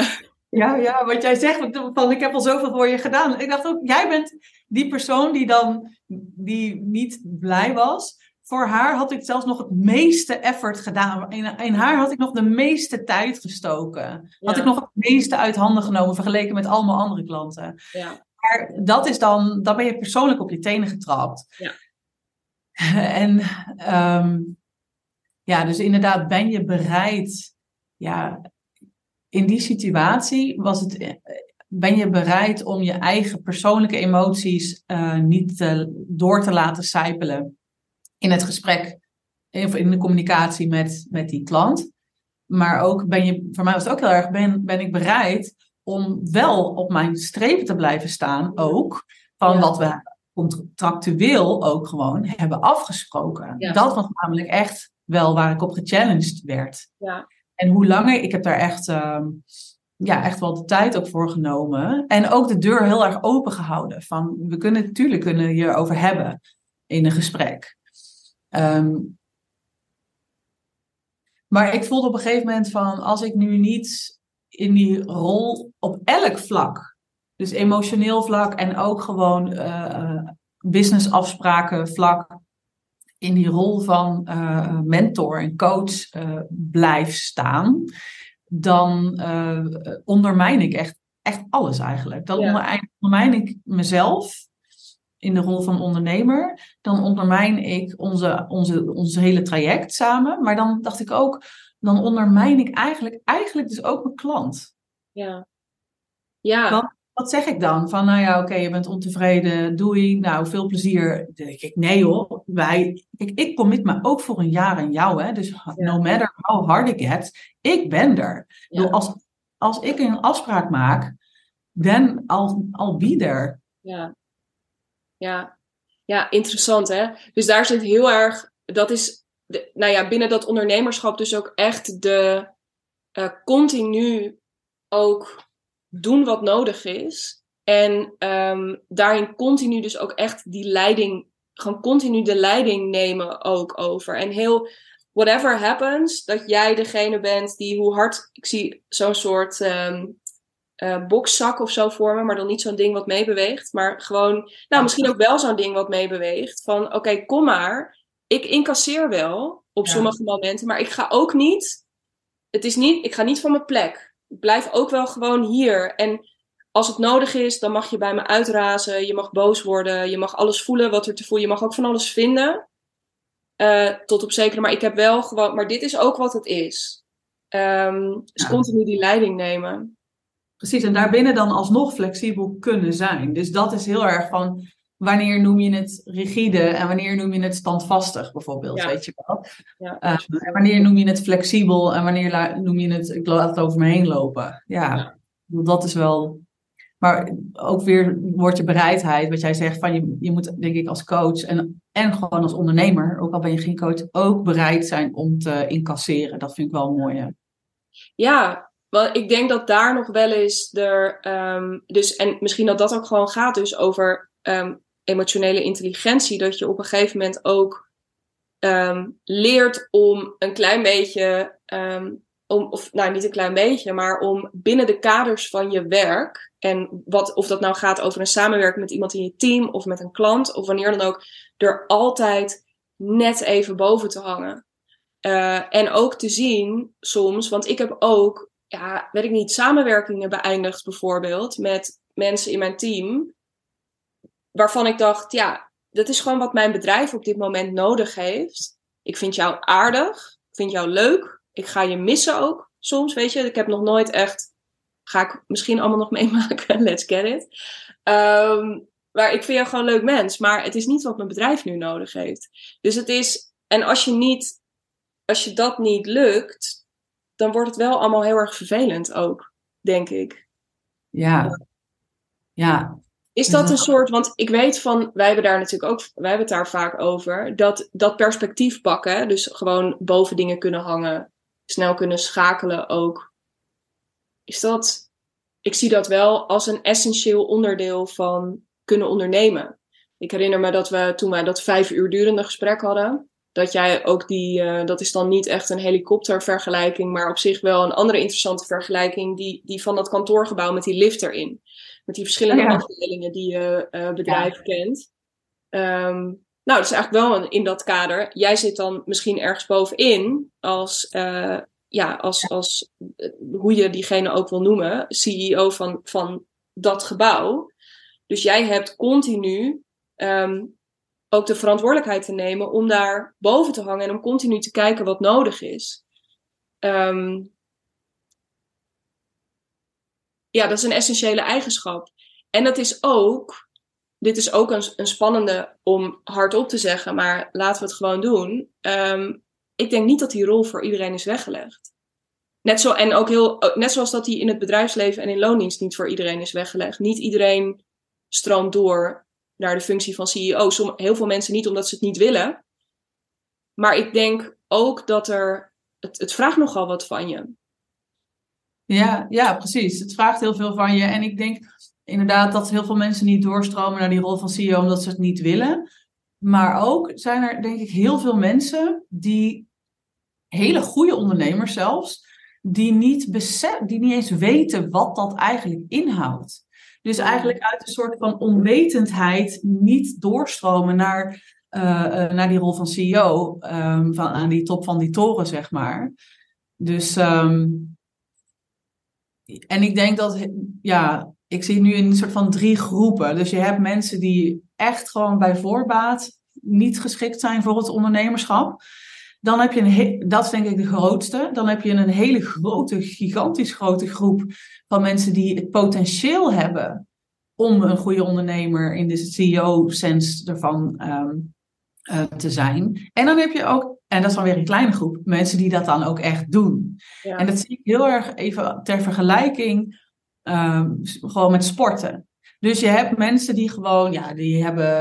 Speaker 2: Ja, ja, wat jij zegt, van ik heb al zoveel voor je gedaan. Ik dacht ook, jij bent die persoon die dan die niet blij was. Voor haar had ik zelfs nog het meeste effort gedaan. In, in haar had ik nog de meeste tijd gestoken. Had
Speaker 1: Ja.
Speaker 2: ik nog het meeste uit handen genomen vergeleken met allemaal andere klanten.
Speaker 1: ja,
Speaker 2: Maar dat is dan, dan ben je persoonlijk op je tenen getrapt.
Speaker 1: Ja.
Speaker 2: En ehm, ja, dus inderdaad, ben je bereid, ja, in die situatie was het, eh, ben je bereid om je eigen persoonlijke emoties uh, niet door te laten sijpelen in het gesprek of in de communicatie met, met die klant. Maar ook ben je, voor mij was het ook heel erg, ben, ben ik bereid om wel op mijn strepen te blijven staan, ook van wat we contractueel ook gewoon hebben afgesproken. Dat was namelijk echt wel waar ik op gechallenged werd.
Speaker 1: Ja.
Speaker 2: En hoe langer, ik heb daar echt, uh, ja, echt wel de tijd ook voor genomen. En ook de deur heel erg open gehouden. Van we kunnen natuurlijk kunnen hierover hebben in een gesprek. Um, maar ik voelde op een gegeven moment van als ik nu niet in die rol op elk vlak, dus emotioneel vlak en ook gewoon uh, businessafspraken vlak, in die rol van uh, mentor en coach uh, blijf staan, dan ondermijn ik echt, echt alles eigenlijk. Dan ja. ondermijn ik mezelf in de rol van ondernemer. Dan ondermijn ik onze, onze, onze hele traject samen. Maar dan dacht ik ook, dan ondermijn ik eigenlijk, eigenlijk dus ook mijn klant.
Speaker 1: Ja. Ja.
Speaker 2: Wat zeg ik dan? Van, nou ja, oké, je bent ontevreden, doei, nou, veel plezier. Dan denk ik, nee hoor, wij, ik, ik commit me ook voor een jaar aan jou, hè. Dus no matter how hard it gets, ik ben er. Ja. als, als ik een afspraak maak, dan al al be there.
Speaker 1: Ja. Ja. ja, interessant hè. Dus daar zit heel erg, dat is, nou ja, binnen dat ondernemerschap dus ook echt de uh, continu ook doen wat nodig is. En um, daarin continu dus ook echt die leiding, gewoon continu de leiding nemen ook over. En heel, whatever happens, dat jij degene bent die hoe hard, ik zie zo'n soort um, bokszak of zo voor me, maar dan niet zo'n ding wat meebeweegt. Maar gewoon, nou misschien ook wel zo'n ding wat meebeweegt. Van oké, kom maar, ik incasseer wel op sommige momenten, maar ik ga ook niet, het is niet, ik ga niet van mijn plek blijf ook wel gewoon hier. En als het nodig is, dan mag je bij me uitrazen. Je mag boos worden. Je mag alles voelen wat er te voelen. Je mag ook van alles vinden. Uh, tot op zekere. Maar ik heb wel gewoon. Maar dit is ook wat het is. Um, dus ja. continu die leiding nemen.
Speaker 2: Precies, en daarbinnen dan alsnog flexibel kunnen zijn. Dus dat is heel erg van wanneer noem je het rigide en wanneer noem je het standvastig bijvoorbeeld, ja. weet je wel. Ja. Uh, en wanneer noem je het flexibel en wanneer noem je het, ik laat het over me heen lopen. Ja, ja. dat is wel... Maar ook weer wordt je bereidheid, wat jij zegt, van je, je moet denk ik als coach en, en gewoon als ondernemer, ook al ben je geen coach, ook bereid zijn om te incasseren. Dat vind ik wel mooi. Hè?
Speaker 1: Ja, want ik denk dat daar nog wel eens er, um, dus en misschien dat dat ook gewoon gaat dus over um, emotionele intelligentie, dat je op een gegeven moment ook um, leert om een klein beetje, um, om, of nou niet een klein beetje, maar om binnen de kaders van je werk, en wat, of dat nou gaat over een samenwerking met iemand in je team of met een klant, of wanneer dan ook, er altijd net even boven te hangen. Uh, en ook te zien soms, want ik heb ook, ja, weet ik niet, samenwerkingen beëindigd bijvoorbeeld met mensen in mijn team waarvan ik dacht, ja, dat is gewoon wat mijn bedrijf op dit moment nodig heeft. Ik vind jou aardig, ik vind jou leuk, ik ga je missen ook soms, weet je. Ik heb nog nooit echt, ga ik misschien allemaal nog meemaken, let's get it. Um, maar ik vind jou gewoon een leuk mens, maar het is niet wat mijn bedrijf nu nodig heeft. Dus het is, en als je niet, als je dat niet lukt, dan wordt het wel allemaal heel erg vervelend ook, denk ik.
Speaker 2: Ja, ja,
Speaker 1: is dat een soort, want ik weet van, wij hebben daar natuurlijk ook, wij hebben het daar vaak over, dat, dat perspectief pakken, dus gewoon boven dingen kunnen hangen, snel kunnen schakelen ook. Is dat, ik zie dat wel als een essentieel onderdeel van kunnen ondernemen. Ik herinner me dat we toen wij dat vijf uur durende gesprek hadden, dat jij ook die, uh, dat is dan niet echt een helikoptervergelijking, maar op zich wel een andere interessante vergelijking, die, die van dat kantoorgebouw met die lift erin met die verschillende afdelingen die je uh, bedrijf kent. Um, nou, dat is eigenlijk wel een, in dat kader. Jij zit dan misschien ergens bovenin als, uh, ja, als, als uh, hoe je diegene ook wil noemen, CEO van, van dat gebouw. Dus jij hebt continu ehm, ook de verantwoordelijkheid te nemen om daar boven te hangen en om continu te kijken wat nodig is. Um, ja, dat is een essentiële eigenschap. En dat is ook, dit is ook een, een spannende om hardop te zeggen, maar laten we het gewoon doen. Um, ik denk niet dat die rol voor iedereen is weggelegd. Net, zo, en ook heel, net zoals dat die in het bedrijfsleven en in loondienst niet voor iedereen is weggelegd. Niet iedereen stroomt door naar de functie van CEO. Heel veel mensen niet omdat ze het niet willen. Maar ik denk ook dat er. Het, het vraagt nogal wat van je.
Speaker 2: Ja, ja, precies. Het vraagt heel veel van je. En ik denk inderdaad dat heel veel mensen niet doorstromen naar die rol van CEO omdat ze het niet willen. Maar ook zijn er denk ik heel veel mensen die, hele goede ondernemers zelfs, die niet, besef, die niet eens weten wat dat eigenlijk inhoudt. Dus eigenlijk uit een soort van onwetendheid niet doorstromen naar, uh, naar die rol van CEO, ehm, van, aan die top van die toren, zeg maar. Dus, um, en ik denk dat, ja, ik zie nu een soort van drie groepen. Dus je hebt mensen die echt gewoon bij voorbaat niet geschikt zijn voor het ondernemerschap. Dan heb je een, dat is denk ik de grootste. Dan heb je een hele grote, gigantisch grote groep van mensen die het potentieel hebben om een goede ondernemer in de CEO-sens ervan um, uh, te zijn. En dan heb je ook, en dat is dan weer een kleine groep, mensen die dat dan ook echt doen. Ja. En dat zie ik heel erg even ter vergelijking um, gewoon met sporten. Dus je hebt mensen die gewoon, ja, die hebben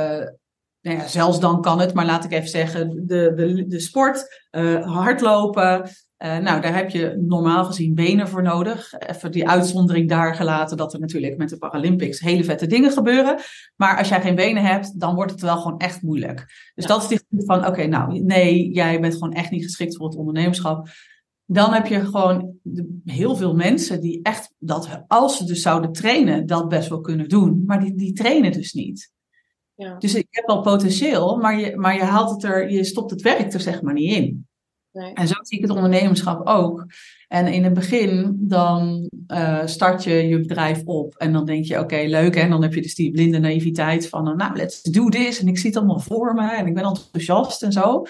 Speaker 2: nou ja, zelfs dan kan het, maar laat ik even zeggen, de, de, de sport, uh, hardlopen. Uh, nou, daar heb je normaal gezien benen voor nodig. Even die uitzondering daar gelaten dat er natuurlijk met de Paralympics hele vette dingen gebeuren. Maar als jij geen benen hebt, dan wordt het wel gewoon echt moeilijk. Dus dat is die groep van, oké, nou nee, jij bent gewoon echt niet geschikt voor het ondernemerschap. Dan heb je gewoon heel veel mensen die echt, dat als ze dus zouden trainen, dat best wel kunnen doen. Maar die, die trainen dus niet. Ja. Dus ik heb wel potentieel, maar je, maar je haalt het er, je stopt het werk er zeg maar niet in. Nee. En zo zie ik het ondernemerschap ook. En in het begin, dan uh, start je je bedrijf op en dan denk je, oké, leuk. En dan heb je dus die blinde naïviteit van, nou, let's do this. En ik zie het allemaal voor me en ik ben enthousiast en zo.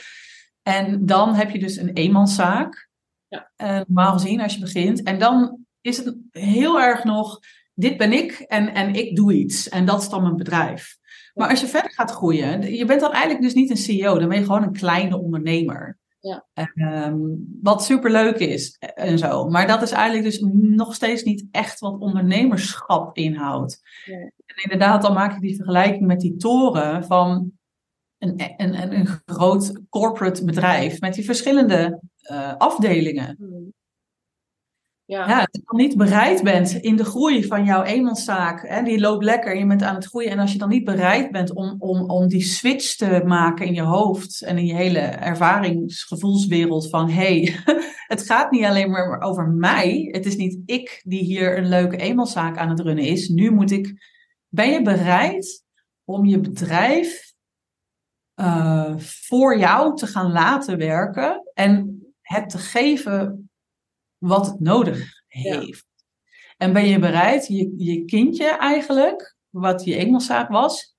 Speaker 2: En dan heb je dus een eenmanszaak, ja. uh, normaal gezien, als je begint. En dan is het heel erg nog, dit ben ik en, en ik doe iets. En dat is dan mijn bedrijf. Maar als je verder gaat groeien, je bent dan eigenlijk dus niet een CEO, dan ben je gewoon een kleine ondernemer. Ja. Um, wat superleuk is en zo. Maar dat is eigenlijk dus nog steeds niet echt wat ondernemerschap inhoudt. Ja. En inderdaad, dan maak ik die vergelijking met die toren van een, een, een groot corporate bedrijf met die verschillende uh, afdelingen. Ja. als je dan niet bereid bent in de groei van jouw eenmanszaak, hè, die loopt lekker, je bent aan het groeien. En als je dan niet bereid bent om, om, om die switch te maken in je hoofd en in je hele ervaringsgevoelswereld van hey, het gaat niet alleen maar over mij. Het is niet ik die hier een leuke eenmanszaak aan het runnen is. Nu moet ik. Ben je bereid om je bedrijf uh, voor jou te gaan laten werken en het te geven wat het nodig heeft. En ben je bereid je, je kindje eigenlijk, wat je Engelszaak was,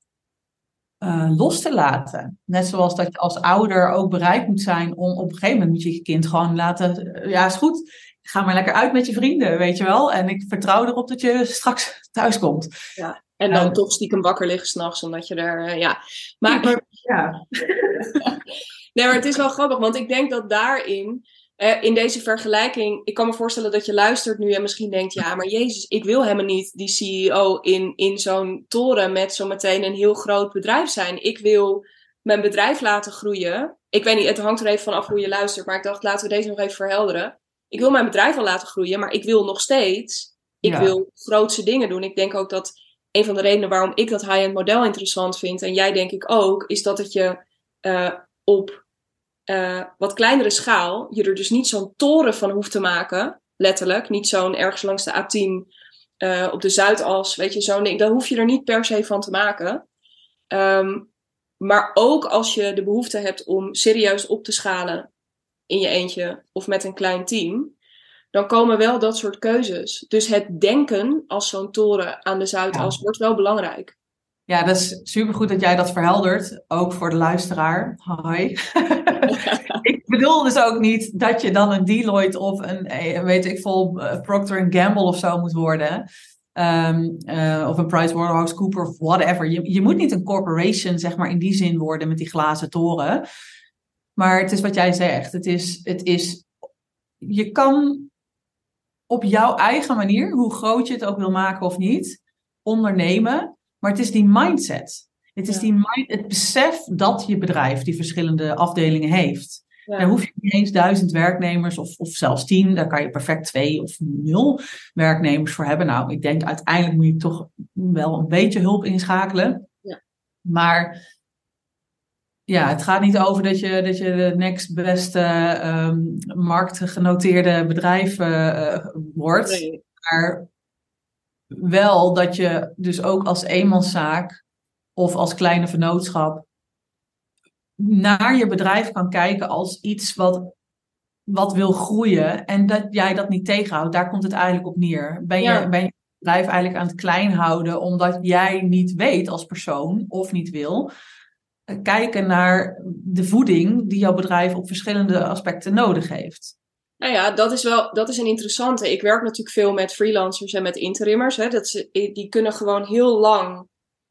Speaker 2: uh, los te laten. Net zoals dat je als ouder ook bereid moet zijn om op een gegeven moment moet je je kind gewoon laten. Uh, ja, is goed. Ga maar lekker uit met je vrienden, weet je wel. En ik vertrouw erop dat je straks thuis komt.
Speaker 1: Ja, en dan uh, toch stiekem wakker liggen s'nachts, omdat je er. ja. Maar, ja. nee, maar het is wel grappig, want ik denk dat daarin uh, in deze vergelijking, ik kan me voorstellen dat je luistert nu en misschien denkt, ja, maar Jezus, ik wil helemaal niet die CEO in, in zo'n toren met zometeen een heel groot bedrijf zijn. Ik wil mijn bedrijf laten groeien. Ik weet niet, het hangt er even van af hoe je luistert, maar ik dacht, laten we deze nog even verhelderen. Ik wil mijn bedrijf wel laten groeien, maar ik wil nog steeds, ik wil grootse dingen doen. Ik denk ook dat een van de redenen waarom ik dat high-end model interessant vind, en jij denk ik ook, is dat het je uh, op uh, wat kleinere schaal je er dus niet zo'n toren van hoeft te maken, letterlijk. Niet zo'n ergens langs de A10 uh, op de Zuidas, weet je, zo'n ding. Daar hoef je er niet per se van te maken. Um, maar ook als je de behoefte hebt om serieus op te schalen in je eentje of met een klein team, dan komen wel dat soort keuzes. Dus het denken als zo'n toren aan de Zuidas wordt wel belangrijk.
Speaker 2: Ja, dat is supergoed dat jij dat verheldert, ook voor de luisteraar. Hoi. ik bedoel dus ook niet dat je dan een Deloitte of een, eh, weet ik veel, eh, Procter Gamble of zo moet worden. Um, uh, of een PricewaterhouseCoopers of whatever. Je, je moet niet een corporation, zeg maar, in die zin worden met die glazen toren. Maar het is wat jij zegt. Het is, het is, je kan op jouw eigen manier, hoe groot je het ook wil maken of niet, ondernemen. Maar het is die mindset. Het is die mind, het besef dat je bedrijf die verschillende afdelingen heeft. Ja. Daar hoef je niet eens duizend werknemers of, of zelfs tien. Daar kan je perfect twee of nul werknemers voor hebben. Nou, ik denk uiteindelijk moet je toch wel een beetje hulp inschakelen. Ja. Maar ja, het gaat niet over dat je, dat je de next beste um, marktgenoteerde bedrijf uh, wordt. Nee. Maar wel dat je dus ook als eenmanszaak of als kleine vennootschap naar je bedrijf kan kijken als iets wat, wat wil groeien en dat jij dat niet tegenhoudt. Daar komt het eigenlijk op neer. Ben je, ben je bedrijf eigenlijk aan het klein houden omdat jij niet weet als persoon of niet wil kijken naar de voeding die jouw bedrijf op verschillende aspecten nodig heeft.
Speaker 1: Nou ja, dat is wel dat is een interessante. Ik werk natuurlijk veel met freelancers en met interimmers. Hè. Dat ze, die kunnen gewoon heel lang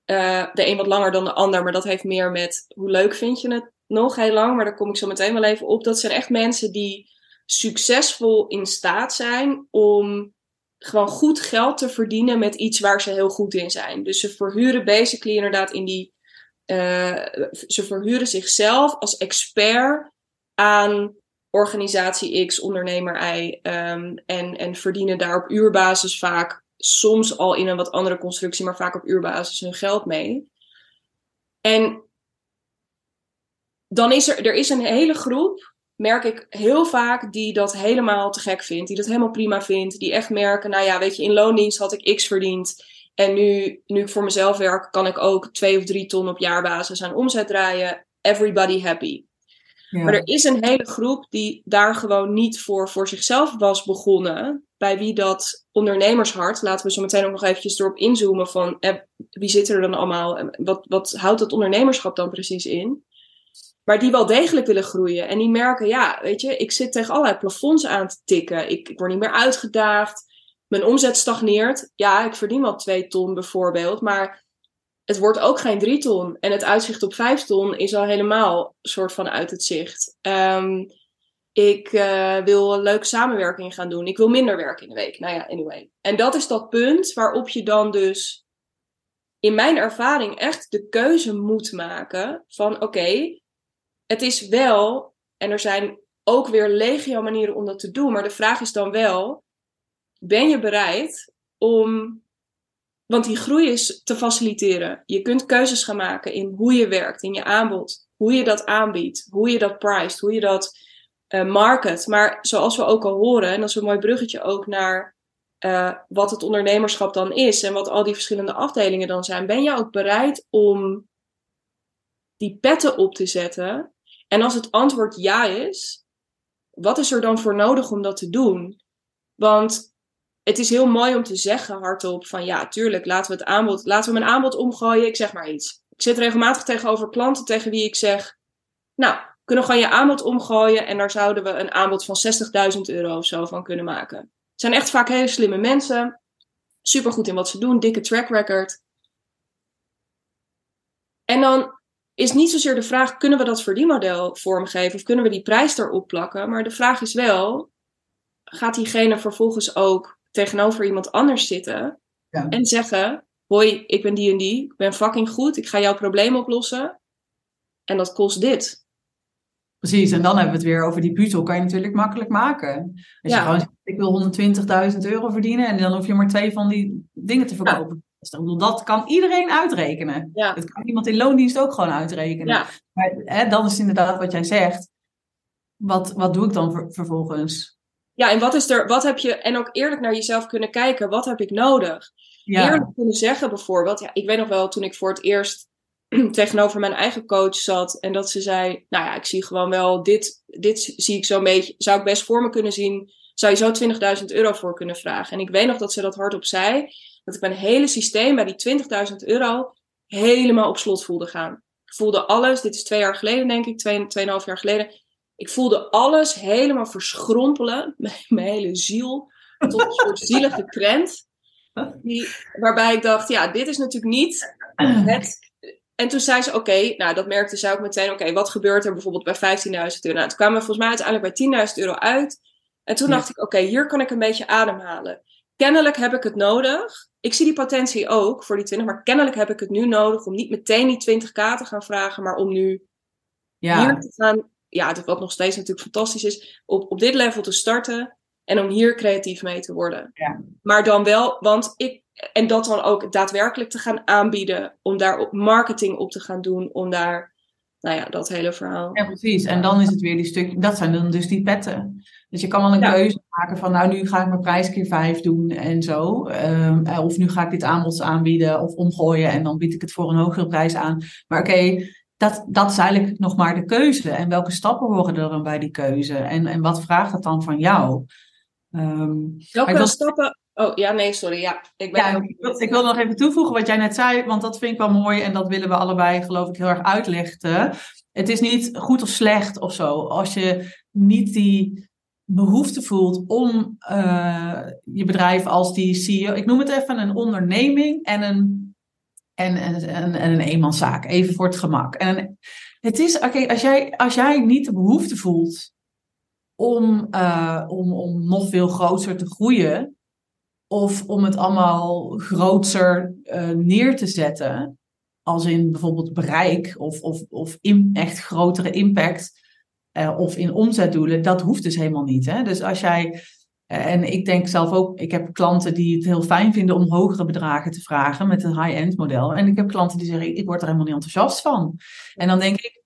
Speaker 1: uh, de een wat langer dan de ander, maar dat heeft meer met hoe leuk vind je het nog heel lang. Maar daar kom ik zo meteen wel even op. Dat zijn echt mensen die succesvol in staat zijn om gewoon goed geld te verdienen met iets waar ze heel goed in zijn. Dus ze verhuren basically inderdaad in die. Uh, ze verhuren zichzelf als expert aan organisatie X, ondernemer Y. Um, en, en verdienen daar op uurbasis vaak soms al in een wat andere constructie, maar vaak op uurbasis hun geld mee. En dan is er, er is een hele groep, merk ik heel vaak, die dat helemaal te gek vindt. Die dat helemaal prima vindt. Die echt merken, nou ja, weet je, in loondienst had ik x verdiend. En nu, nu ik voor mezelf werk, kan ik ook twee of drie ton op jaarbasis aan omzet draaien. Everybody happy. Maar er is een hele groep die daar gewoon niet voor, voor zichzelf was begonnen. Bij wie dat ondernemershart, laten we zo meteen ook nog eventjes erop inzoomen van eh, wie zit er dan allemaal? Wat, wat houdt dat ondernemerschap dan precies in? Maar die wel degelijk willen groeien. En die merken, ja, weet je, ik zit tegen allerlei plafonds aan te tikken. Ik, ik word niet meer uitgedaagd. Mijn omzet stagneert. Ja, ik verdien wel twee ton bijvoorbeeld. Maar het wordt ook geen drie ton. En het uitzicht op vijf ton is al helemaal soort van uit het zicht. Um, ik uh, wil een leuke samenwerking gaan doen. Ik wil minder werken in de week. Nou ja, anyway. En dat is dat punt waarop je dan dus in mijn ervaring echt de keuze moet maken van oké, het is wel, en er zijn ook weer legio manieren om dat te doen, maar de vraag is dan wel, ben je bereid om want die groei is te faciliteren. Je kunt keuzes gaan maken in hoe je werkt, in je aanbod, hoe je dat aanbiedt, hoe je dat priced, hoe je dat uh, market. Maar zoals we ook al horen, en dat is een mooi bruggetje ook naar uh, wat het ondernemerschap dan is en wat al die verschillende afdelingen dan zijn, ben je ook bereid om die petten op te zetten? En als het antwoord ja is, wat is er dan voor nodig om dat te doen? Want het is heel mooi om te zeggen hardop van ja, tuurlijk, laten we het aanbod, laten we mijn aanbod omgooien. Ik zeg maar iets. Ik zit regelmatig tegenover klanten tegen wie ik zeg, nou, kunnen we gewoon je aanbod omgooien en daar zouden we een aanbod van 60.000 euro of zo van kunnen maken. Het zijn echt vaak hele slimme mensen, supergoed in wat ze doen, dikke track record. En dan is niet zozeer de vraag, kunnen we dat verdienmodel vormgeven of kunnen we die prijs erop plakken? Maar de vraag is wel, gaat diegene vervolgens ook tegenover iemand anders zitten ja. en zeggen: Hoi, ik ben die en die, ik ben fucking goed, ik ga jouw probleem oplossen en dat kost dit.
Speaker 2: Precies, en dan hebben we het weer over die puzzel. Kan je natuurlijk makkelijk maken. Als ja. je gewoon zegt, ik wil 120.000 euro verdienen en dan hoef je maar twee van die dingen te verkopen. Dus dat kan iedereen uitrekenen. Ja. Dat kan iemand in loondienst ook gewoon uitrekenen. Ja. Maar hè, dan is inderdaad wat jij zegt. Wat, wat doe ik dan vervolgens?
Speaker 1: Ja, en wat is er, wat heb je, en ook eerlijk naar jezelf kunnen kijken, wat heb ik nodig? Ja. Eerlijk kunnen zeggen bijvoorbeeld, ja, ik weet nog wel toen ik voor het eerst tegenover mijn eigen coach zat en dat ze zei, nou ja, ik zie gewoon wel, dit, dit zie ik zo'n beetje, zou ik best voor me kunnen zien, zou je zo 20.000 euro voor kunnen vragen. En ik weet nog dat ze dat hardop zei, dat ik mijn hele systeem bij die 20.000 euro helemaal op slot voelde gaan. Ik voelde alles, dit is twee jaar geleden denk ik, twee, tweeënhalf jaar geleden. Ik voelde alles helemaal verschrompelen, mijn hele ziel, tot een soort zielige krent. Die, waarbij ik dacht, ja, dit is natuurlijk niet het. En toen zei ze, oké, nou dat merkte zij ook meteen, oké, wat gebeurt er bijvoorbeeld bij 15.000 euro? Nou, toen kwamen we volgens mij uiteindelijk bij 10.000 euro uit. En toen dacht ik, oké, hier kan ik een beetje ademhalen. Kennelijk heb ik het nodig. Ik zie die potentie ook voor die 20, maar kennelijk heb ik het nu nodig om niet meteen die 20k te gaan vragen, maar om nu ja. hier te gaan, ja, wat nog steeds natuurlijk fantastisch is, op, op dit level te starten en om hier creatief mee te worden. Ja. Maar dan wel, want ik, en dat dan ook daadwerkelijk te gaan aanbieden, om daar op marketing op te gaan doen, om daar, nou ja, dat hele verhaal.
Speaker 2: Ja, precies. En dan is het weer die stuk, dat zijn dan dus die petten. Dus je kan wel een keuze maken van, nou, nu ga ik mijn prijs keer vijf doen en zo. Um, of nu ga ik dit aanbod aanbieden of omgooien en dan bied ik het voor een hogere prijs aan. Maar oké, dat, dat is eigenlijk nog maar de keuze. En welke stappen horen er dan bij die keuze? En, en wat vraagt het dan van jou?
Speaker 1: Um, Welke wil... stappen? Oh ja, nee, sorry. Ja,
Speaker 2: ik, ben... ja, ik, wil, ik wil nog even toevoegen wat jij net zei, want dat vind ik wel mooi en dat willen we allebei, geloof ik, heel erg uitlichten. Het is niet goed of slecht of zo. Als je niet die behoefte voelt om uh, je bedrijf als die CEO, ik noem het even een onderneming en een, en, en, en, en een eenmanszaak, even voor het gemak. En het is, oké, als, jij, als jij niet de behoefte voelt om, uh, om, om nog veel groter te groeien. Of om het allemaal groter uh, neer te zetten. Als in bijvoorbeeld bereik of, of, of in, echt grotere impact. Uh, of in omzetdoelen. Dat hoeft dus helemaal niet. Hè? Dus als jij. En ik denk zelf ook, ik heb klanten die het heel fijn vinden om hogere bedragen te vragen met een high-end model. En ik heb klanten die zeggen, ik word er helemaal niet enthousiast van. En dan denk ik,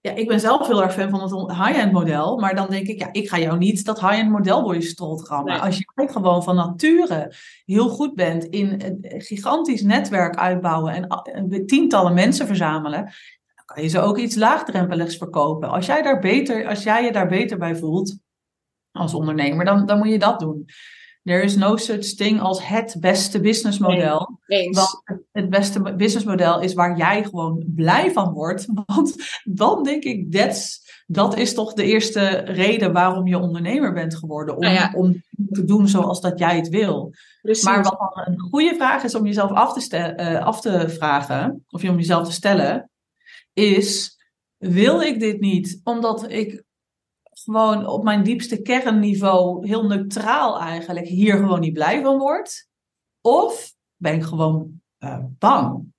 Speaker 2: ja, ik ben zelf heel erg fan van het high-end model. Maar dan denk ik, ja, ik ga jou niet dat high-end model door je strot rammen. Als je gewoon van nature heel goed bent in een gigantisch netwerk uitbouwen en tientallen mensen verzamelen, dan kan je ze ook iets laagdrempeligs verkopen. Als jij, daar beter, als jij je daar beter bij voelt als ondernemer, dan, dan moet je dat doen. There is no such thing als het beste businessmodel. Nee, want het beste businessmodel is waar jij gewoon blij van wordt. Want dan denk ik, that's, dat is toch de eerste reden waarom je ondernemer bent geworden. Om, nou om te doen zoals dat jij het wil. Maar wat dan een goede vraag is om jezelf af te, uh, af te vragen, of om jezelf te stellen, is: wil ik dit niet omdat ik gewoon op mijn diepste kernniveau heel neutraal eigenlijk hier gewoon niet blij van word? Of ben ik gewoon uh, bang?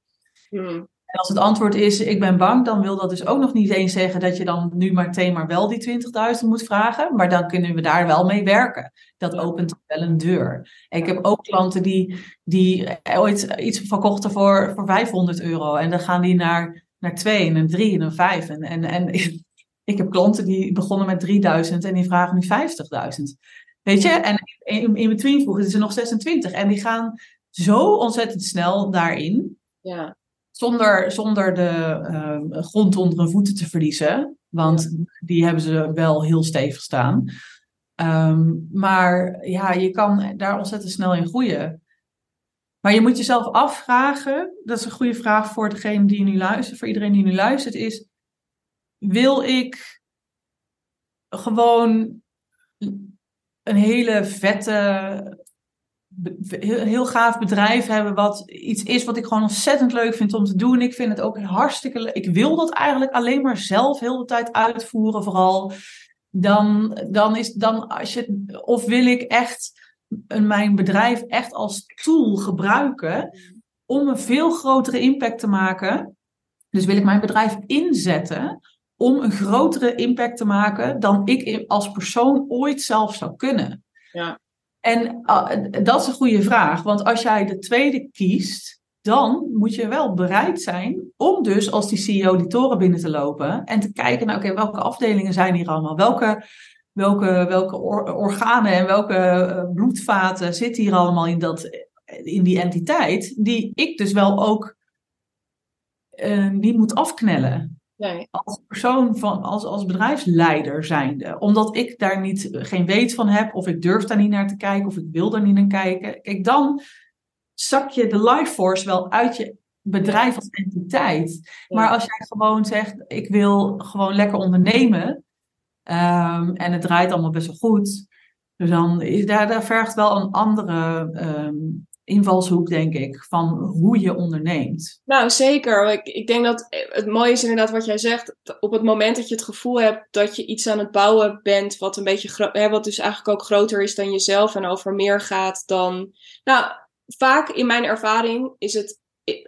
Speaker 2: Hmm. En als het antwoord is, ik ben bang, dan wil dat dus ook nog niet eens zeggen dat je dan nu maar meteen maar wel die 20.000 moet vragen. Maar dan kunnen we daar wel mee werken. Dat opent wel een deur. ik heb ook klanten die, die ooit iets verkochten voor, voor 500 euro. En dan gaan die naar, naar 2 en een 3 en een 5. En, en, en ik heb klanten die begonnen met 3000 en die vragen nu 50.000. Weet je? En in, in between vroegen ze nog 26. En die gaan zo ontzettend snel daarin. Ja. Zonder, zonder de uh, grond onder hun voeten te verliezen. Want die hebben ze wel heel stevig staan. Um, maar ja, je kan daar ontzettend snel in groeien. Maar je moet jezelf afvragen, dat is een goede vraag voor degene die nu luistert, voor iedereen die nu luistert, is wil ik gewoon een hele vette, heel gaaf bedrijf hebben, wat iets is wat ik gewoon ontzettend leuk vind om te doen. Ik vind het ook hartstikke leuk. Ik wil dat eigenlijk alleen maar zelf heel de tijd uitvoeren, vooral. Dan, dan is dan als je, of wil ik echt mijn bedrijf echt als tool gebruiken om een veel grotere impact te maken. Dus wil ik mijn bedrijf inzetten om een grotere impact te maken dan ik als persoon ooit zelf zou kunnen? Ja. En uh, dat is een goede vraag, want als jij de tweede kiest, dan moet je wel bereid zijn om dus als die CEO die toren binnen te lopen en te kijken naar, oké, welke afdelingen zijn hier allemaal? Welke, welke, welke organen en welke uh, bloedvaten zitten hier allemaal in, dat, in die entiteit, die ik dus wel ook uh, die moet afknellen? Nee. Als persoon van, als, als bedrijfsleider zijnde. Omdat ik daar niet, geen weet van heb, of ik durf daar niet naar te kijken, of ik wil daar niet naar kijken. Kijk, dan zak je de life force wel uit je bedrijf als entiteit. Maar als jij gewoon zegt, ik wil gewoon lekker ondernemen. ehm, en het draait allemaal best wel goed. Dus dan is daar, daar vergt wel een andere ehm, invalshoek, denk ik, van hoe je onderneemt.
Speaker 1: Nou, zeker. Ik, ik denk dat het mooie is inderdaad wat jij zegt. Op het moment dat je het gevoel hebt dat je iets aan het bouwen bent, wat een beetje hè, wat dus eigenlijk ook groter is dan jezelf en over meer gaat dan. Nou, vaak in mijn ervaring is het.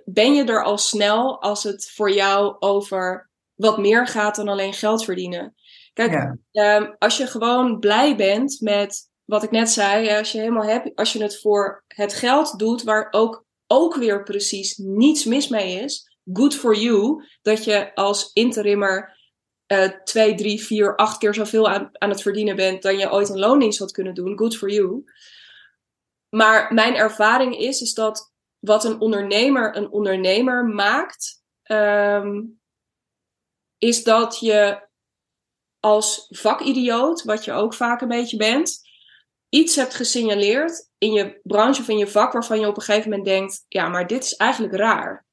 Speaker 1: Ben je er al snel als het voor jou over wat meer gaat dan alleen geld verdienen? Kijk,
Speaker 2: Ja.
Speaker 1: Ehm, als je gewoon blij bent met wat ik net zei, als je helemaal happy, als je het voor het geld doet, waar ook, ook weer precies niets mis mee is, good for you, dat je als interimmer eh twee, drie, vier, acht keer zoveel aan, aan het verdienen bent dan je ooit een loondienst had kunnen doen, good for you. Maar mijn ervaring is, is dat wat een ondernemer een ondernemer maakt, ehm, is dat je als vakidioot, wat je ook vaak een beetje bent, iets hebt gesignaleerd in je branche of in je vak waarvan je op een gegeven moment denkt, ja, maar dit is eigenlijk raar.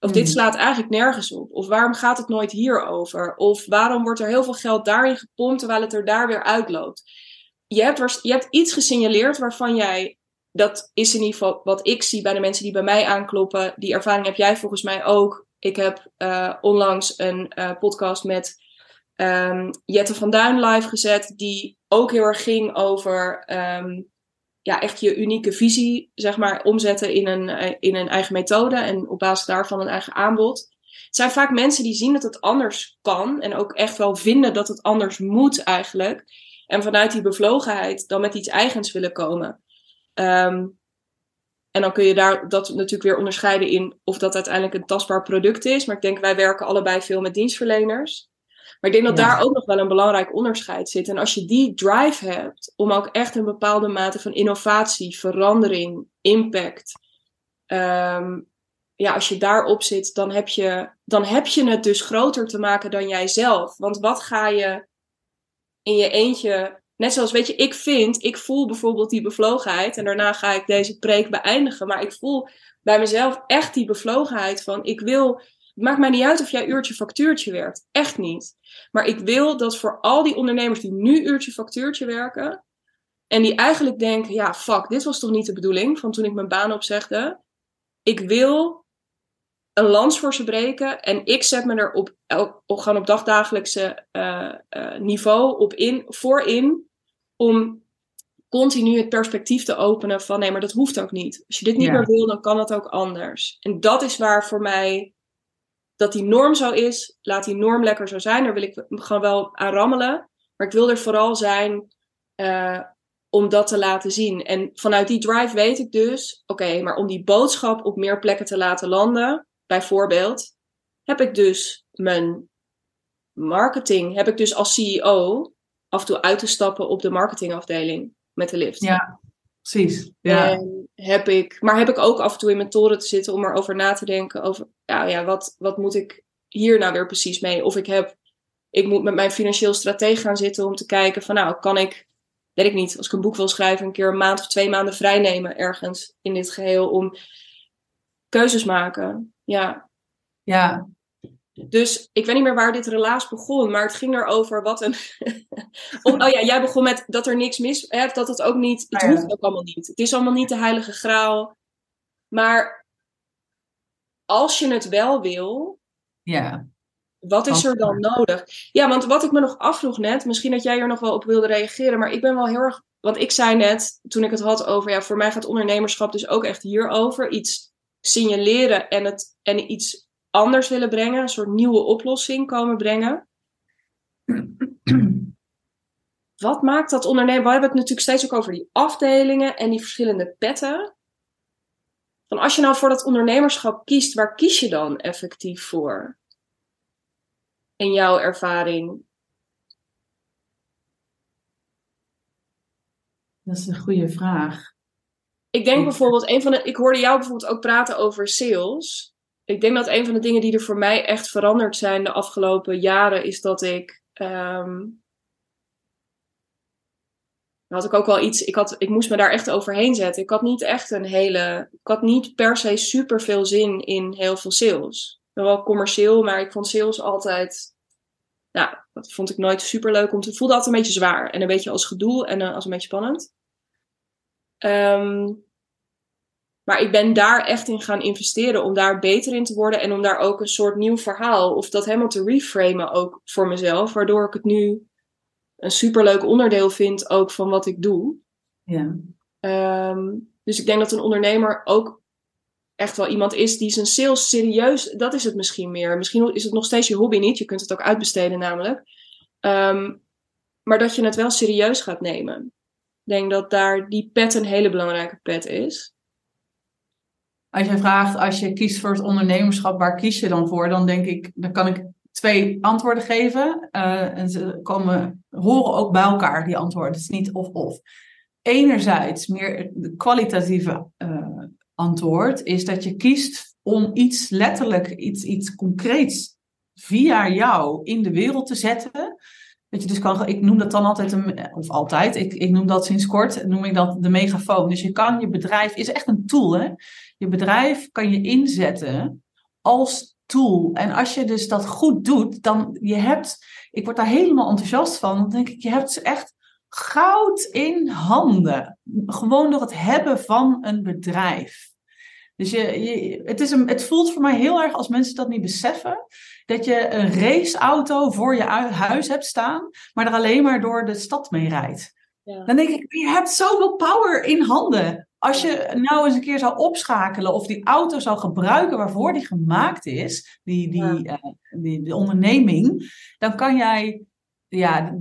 Speaker 1: Of dit
Speaker 2: Hmm.
Speaker 1: slaat eigenlijk nergens op. Of waarom gaat het nooit hierover? Of waarom wordt er heel veel geld daarin gepompt terwijl het er daar weer uitloopt? Je hebt, je hebt iets gesignaleerd waarvan jij, dat is in ieder geval wat ik zie bij de mensen die bij mij aankloppen. Die ervaring heb jij volgens mij ook. Ik heb eh, onlangs een eh, podcast met ehm, Jette van Duin live gezet, die ook heel erg ging over ehm, ja, echt je unieke visie, zeg maar, omzetten in een, eh, in een eigen methode en op basis daarvan een eigen aanbod. Het zijn vaak mensen die zien dat het anders kan en ook echt wel vinden dat het anders moet eigenlijk. En vanuit die bevlogenheid dan met iets eigens willen komen. Ehm, en dan kun je daar dat natuurlijk weer onderscheiden in of dat uiteindelijk een tastbaar product is. Maar ik denk, wij werken allebei veel met dienstverleners. Maar ik denk dat
Speaker 2: Ja.
Speaker 1: daar ook nog wel een belangrijk onderscheid zit. En als je die drive hebt om ook echt een bepaalde mate van innovatie, verandering, impact. ehm, ja, als je daarop zit, dan heb, je, dan heb je het dus groter te maken dan jijzelf. Want wat ga je in je eentje. Net zoals, weet je, ik vind, ik voel bijvoorbeeld die bevlogenheid. En daarna ga ik deze preek beëindigen. Maar ik voel bij mezelf echt die bevlogenheid van, ik wil. Het maakt mij niet uit of jij uurtje factuurtje werkt. Echt niet. Maar ik wil dat voor al die ondernemers die nu uurtje factuurtje werken. En die eigenlijk denken, ja, fuck, dit was toch niet de bedoeling van toen ik mijn baan opzegde. Ik wil een lans voor ze breken. En ik zet me er op, op, gewoon op dagdagelijkse eh, eh, niveau op in, voor in. Om continu het perspectief te openen van nee, maar dat hoeft ook niet. Als je dit niet
Speaker 2: Ja.
Speaker 1: meer wil, dan kan het ook anders. En dat is waar voor mij dat die norm zo is. Laat die norm lekker zo zijn. Daar wil ik gewoon wel aan rammelen. Maar ik wil er vooral zijn eh, om dat te laten zien. En vanuit die drive weet ik dus, oké, maar om die boodschap op meer plekken te laten landen, bijvoorbeeld, heb ik dus mijn marketing, heb ik dus als CEO af en toe uit te stappen op de marketingafdeling met de lift.
Speaker 2: Ja, precies. Ja.
Speaker 1: En heb ik, maar heb ik ook af en toe in mijn toren te zitten om erover na te denken over, ja, ja wat, wat moet ik hier nou weer precies mee? Of ik heb, ik moet met mijn financieel strateeg gaan zitten om te kijken van, nou, kan ik, weet ik niet, als ik een boek wil schrijven, een keer een maand of twee maanden vrij nemen ergens in dit geheel om keuzes maken. Ja,
Speaker 2: ja,
Speaker 1: dus ik weet niet meer waar dit relaas begon, maar het ging erover wat een. oh, ja, jij begon met dat er niks mis hè, dat het ook niet. Het
Speaker 2: Ah,
Speaker 1: hoeft ook allemaal niet. Het is allemaal niet de heilige graal. Maar als je het wel wil,
Speaker 2: ja.
Speaker 1: wat is er dan nodig? Ja, want wat ik me nog afvroeg net, misschien dat jij er nog wel op wilde reageren, maar ik ben wel heel erg. Want ik zei net, toen ik het had over, ja, voor mij gaat ondernemerschap dus ook echt hierover. Iets signaleren en, het, en iets anders willen brengen, een soort nieuwe oplossing komen brengen. Wat maakt dat ondernemen? We hebben het natuurlijk steeds ook over die afdelingen en die verschillende petten. Van als je nou voor dat ondernemerschap kiest, waar kies je dan effectief voor? In jouw ervaring?
Speaker 2: Dat is een goede vraag.
Speaker 1: Ik denk bijvoorbeeld, een van de, ik hoorde jou bijvoorbeeld ook praten over sales. Ik denk dat een van de dingen die er voor mij echt veranderd zijn de afgelopen jaren, is dat ik. ehm, had ik ook wel iets, ik, had, ik moest me daar echt overheen zetten. Ik had niet echt een hele, ik had niet per se super veel zin in heel veel sales. Wel commercieel, maar ik vond sales altijd, nou, dat vond ik nooit super leuk om te, voelde altijd een beetje zwaar en een beetje als gedoe en uh, als een beetje spannend. Um, maar ik ben daar echt in gaan investeren om daar beter in te worden en om daar ook een soort nieuw verhaal of dat helemaal te reframen ook voor mezelf, waardoor ik het nu een superleuk onderdeel vind ook van wat ik doe.
Speaker 2: Ja.
Speaker 1: Um, dus ik denk dat een ondernemer ook echt wel iemand is die zijn sales serieus, dat is het misschien meer. Misschien is het nog steeds je hobby niet, je kunt het ook uitbesteden namelijk. Um, maar dat je het wel serieus gaat nemen. Ik denk dat daar die pet een hele belangrijke pet is.
Speaker 2: Als je vraagt, als je kiest voor het ondernemerschap, waar kies je dan voor? Dan denk ik, dan kan ik twee antwoorden geven. Uh, en ze komen, horen ook bij elkaar, die antwoorden. Het is niet of-of. Enerzijds, meer de kwalitatieve uh, antwoord, is dat je kiest om iets letterlijk, iets, iets concreets via jou in de wereld te zetten. Dat je dus kan, ik noem dat dan altijd, een, of altijd, ik, ik noem dat sinds kort, noem ik dat de megafoon. Dus je kan je bedrijf, is echt een tool hè. Je bedrijf kan je inzetten als tool. En als je dus dat goed doet, dan je hebt, ik word daar helemaal enthousiast van. Dan denk ik, je hebt echt goud in handen. Gewoon door het hebben van een bedrijf. Dus je, je, het, is een, het voelt voor mij heel erg als mensen dat niet beseffen. Dat je een raceauto voor je huis hebt staan, maar er alleen maar door de stad mee rijdt. Ja. Dan denk ik, je hebt zoveel power in handen. Als je nou eens een keer zou opschakelen of die auto zou gebruiken waarvoor die gemaakt is, die, die, ja. uh, die, die, onderneming, dan kan jij, ja,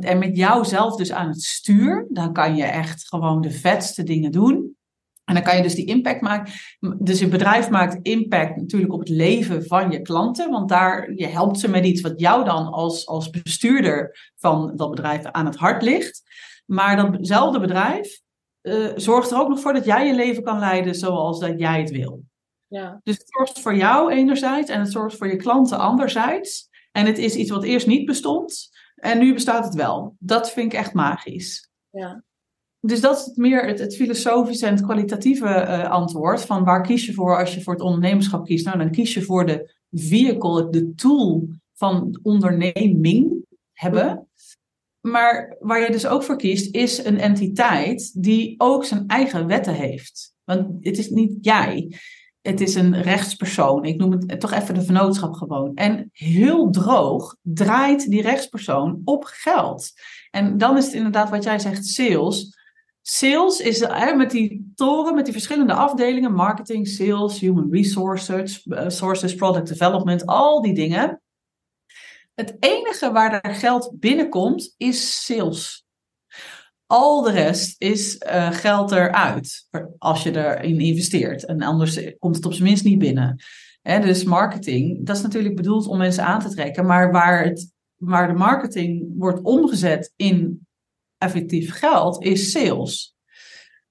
Speaker 2: en met jouzelf dus aan het stuur, dan kan je echt gewoon de vetste dingen doen. En dan kan je dus die impact maken. Dus je bedrijf maakt impact natuurlijk op het leven van je klanten. Want daar, je helpt ze met iets wat jou dan als, als bestuurder van dat bedrijf aan het hart ligt. Maar datzelfde bedrijf uh, zorgt er ook nog voor dat jij je leven kan leiden zoals dat jij het wil.
Speaker 1: Ja.
Speaker 2: Dus het zorgt voor jou enerzijds en het zorgt voor je klanten anderzijds. En het is iets wat eerst niet bestond en nu bestaat het wel. Dat vind ik echt magisch.
Speaker 1: Ja.
Speaker 2: Dus dat is meer het, het filosofische en het kwalitatieve uh, antwoord. Van waar kies je voor als je voor het ondernemerschap kiest? Nou, dan kies je voor de vehicle, de tool van onderneming hebben. Maar waar je dus ook voor kiest, is een entiteit die ook zijn eigen wetten heeft. Want het is niet jij. Het is een rechtspersoon. Ik noem het toch even de vennootschap gewoon. En heel droog draait die rechtspersoon op geld. En dan is het inderdaad wat jij zegt, sales. Sales is hè, met die toren, met die verschillende afdelingen, marketing, sales, human resources, uh, sources, product development, al die dingen. Het enige waar er geld binnenkomt is sales. Al de rest is uh, geld eruit als je erin investeert. En anders komt het op zijn minst niet binnen. Dus marketing, dat is natuurlijk bedoeld om mensen aan te trekken. Maar waar, het, waar de marketing wordt omgezet in effectief geld, is sales.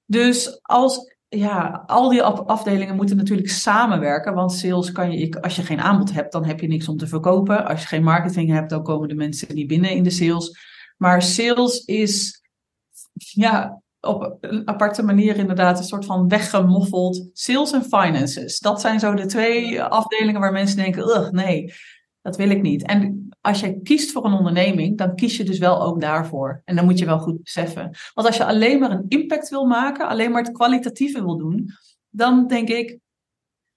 Speaker 2: Dus als ja, al die afdelingen moeten natuurlijk samenwerken. Want sales kan je, als je geen aanbod hebt, dan heb je niks om te verkopen. Als je geen marketing hebt, dan komen de mensen niet binnen in de sales. Maar sales is ja, op een aparte manier inderdaad een soort van weggemoffeld. Sales en finances. Dat zijn zo de twee afdelingen waar mensen denken, ugh, nee, dat wil ik niet. En als je kiest voor een onderneming, dan kies je dus wel ook daarvoor. En dan moet je wel goed beseffen. Want als je alleen maar een impact wil maken, alleen maar het kwalitatieve wil doen, dan denk ik,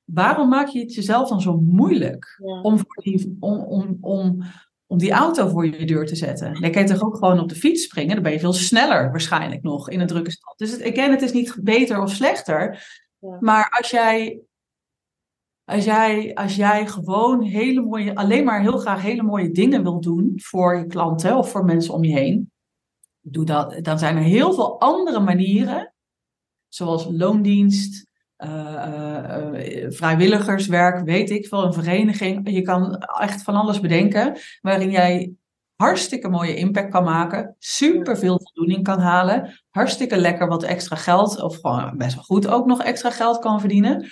Speaker 2: waarom maak je het jezelf dan zo moeilijk om, die, om, om, om, om die auto voor je deur te zetten? Dan kan je toch ook gewoon op de fiets springen? Dan ben je veel sneller waarschijnlijk nog in een drukke stad. Dus het, again, het is niet beter of slechter. Ja. Maar als jij als jij, als jij gewoon hele mooie, alleen maar heel graag hele mooie dingen wil doen voor je klanten of voor mensen om je heen, doe dat. Dan zijn er heel veel andere manieren, zoals loondienst, uh, uh, vrijwilligerswerk, weet ik veel, een vereniging. Je kan echt van alles bedenken waarin jij hartstikke mooie impact kan maken, super veel voldoening kan halen, hartstikke lekker wat extra geld, of gewoon best wel goed ook nog extra geld kan verdienen.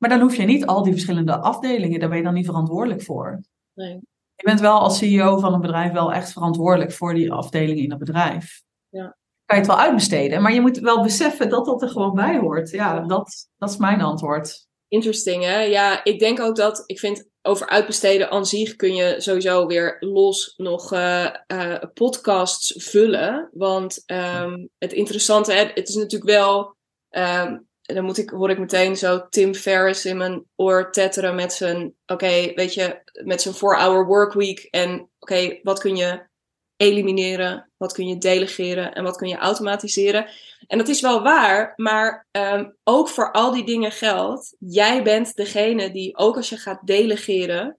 Speaker 2: Maar dan hoef je niet al die verschillende afdelingen, daar ben je dan niet verantwoordelijk voor.
Speaker 1: Nee.
Speaker 2: Je bent wel als CEO van een bedrijf wel echt verantwoordelijk voor die afdelingen in dat bedrijf.
Speaker 1: Ja.
Speaker 2: kan je het wel uitbesteden. Maar je moet wel beseffen dat dat er gewoon bij hoort. Ja, dat, dat is mijn antwoord.
Speaker 1: Interesting, hè? Ja, ik denk ook dat, ik vind over uitbesteden aan zich kun je sowieso weer los nog uh, uh, podcasts vullen. Want um, het interessante, hè, het is natuurlijk wel, um, dan moet ik, hoor ik meteen zo Tim Ferriss in mijn oor tetteren met zijn, oké, weet je, met zijn 4-hour workweek. En oké, wat kun je elimineren, wat kun je delegeren en wat kun je automatiseren. En dat is wel waar, maar um, ook voor al die dingen geldt. Jij bent degene die, ook als je gaat delegeren,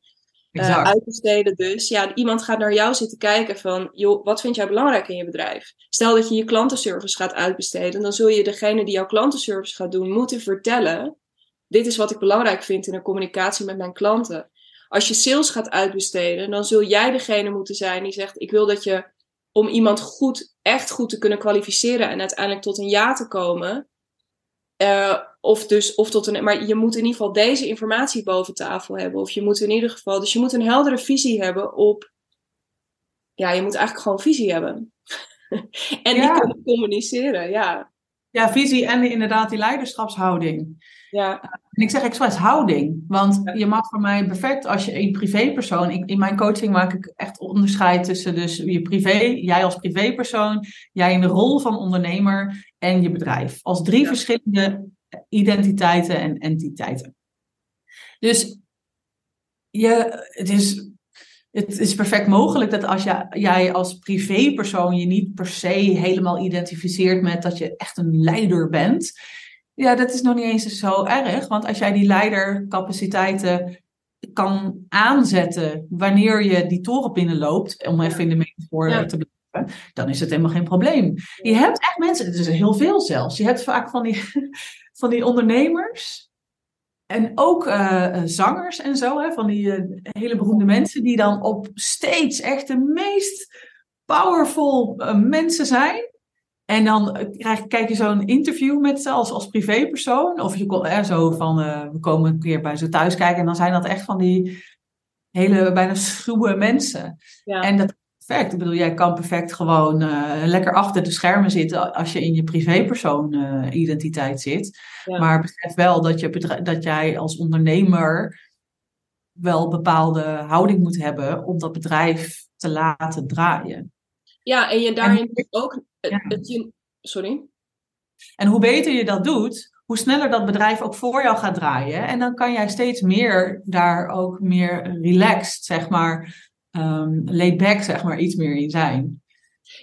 Speaker 1: uh, uitbesteden dus. Ja, iemand gaat naar jou zitten kijken van, joh, wat vind jij belangrijk in je bedrijf? Stel dat je je klantenservice gaat uitbesteden, dan zul je degene die jouw klantenservice gaat doen, moeten vertellen, dit is wat ik belangrijk vind in de communicatie met mijn klanten. Als je sales gaat uitbesteden, dan zul jij degene moeten zijn die zegt: Ik wil dat je om iemand goed, echt goed te kunnen kwalificeren en uiteindelijk tot een ja te komen. Uh, of dus, of tot een, maar je moet in ieder geval deze informatie boven tafel hebben. Of je moet in ieder geval, dus je moet een heldere visie hebben op, ja, je moet eigenlijk gewoon visie hebben. en ja. die kunnen communiceren, ja.
Speaker 2: Ja, visie en inderdaad die leiderschapshouding. Ja. En ik zeg expres houding, want je mag voor mij perfect als je een privépersoon, in, in mijn coaching maak ik echt onderscheid tussen dus je privé, jij als privépersoon, jij in de rol van ondernemer en je bedrijf. Als drie verschillende identiteiten en entiteiten. Dus je, het is het is perfect mogelijk dat als je, jij als privépersoon je niet per se helemaal identificeert met dat je echt een leider bent. Ja, dat is nog niet eens zo erg. Want als jij die leidercapaciteiten kan aanzetten wanneer je die toren binnenloopt, om even in de metafoor ja. te blijven, dan is het helemaal geen probleem. Je hebt echt mensen, het is heel veel zelfs. Je hebt vaak van die, van die ondernemers en ook uh, zangers en zo, hè, van die uh, hele beroemde mensen die dan op steeds echt de meest powerful mensen zijn. En dan krijg, kijk je zo'n interview met ze als, als privépersoon. Of je er zo van, we komen een keer bij ze thuis kijken. En dan zijn dat echt van die hele bijna schuwe mensen. Ja. En dat perfect. Ik bedoel, jij kan perfect gewoon uh, lekker achter de schermen zitten als je in je privépersoon uh, identiteit zit. Ja. Maar besef wel dat, je dat jij als ondernemer wel bepaalde houding moet hebben om dat bedrijf te laten draaien.
Speaker 1: Ja, en je daarin en, ook. Ja. Het, je, sorry.
Speaker 2: En hoe beter je dat doet, hoe sneller dat bedrijf ook voor jou gaat draaien. En dan kan jij steeds meer daar ook meer relaxed, zeg maar, um, laid back, zeg maar, iets meer in zijn.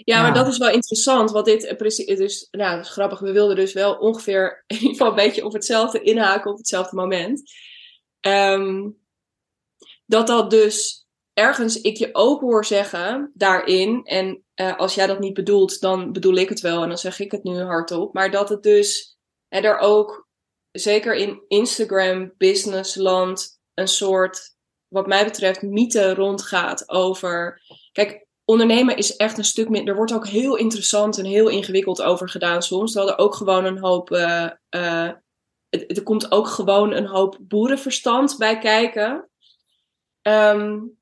Speaker 1: Ja, maar dat is wel interessant, want dit precies, dus, nou, dat is grappig. We wilden dus wel ongeveer in ieder geval een beetje op hetzelfde inhaken op hetzelfde moment. Um, dat dat dus ergens ik je ook hoor zeggen daarin, en uh, als jij dat niet bedoelt, dan bedoel ik het wel en dan zeg ik het nu hardop, maar dat het dus en er ook, zeker in Instagram businessland, een soort wat mij betreft, mythe rondgaat over. Kijk, ondernemen is echt een stuk meer. Er wordt ook heel interessant en heel ingewikkeld over gedaan soms. Er hadden ook gewoon een hoop. Uh, uh, er komt ook gewoon een hoop boerenverstand bij kijken. Um,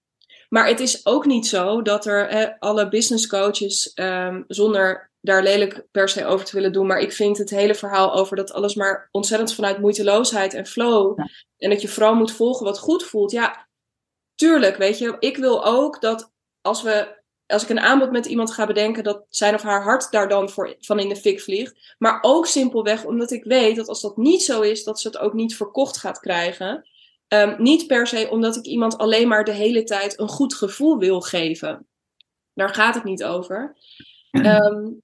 Speaker 1: maar het is ook niet zo dat er alle business coaches, um, zonder daar lelijk per se over te willen doen, maar ik vind het hele verhaal over dat alles maar ontzettend vanuit moeiteloosheid en flow. En dat je vooral moet volgen wat goed voelt. Ja, tuurlijk, weet je, ik wil ook dat als we als ik een aanbod met iemand ga bedenken, dat zijn of haar hart daar dan voor, van in de fik vliegt. Maar ook simpelweg omdat ik weet dat als dat niet zo is, dat ze het ook niet verkocht gaat krijgen. Um, niet per se omdat ik iemand alleen maar de hele tijd een goed gevoel wil geven. Daar gaat het niet over. Um,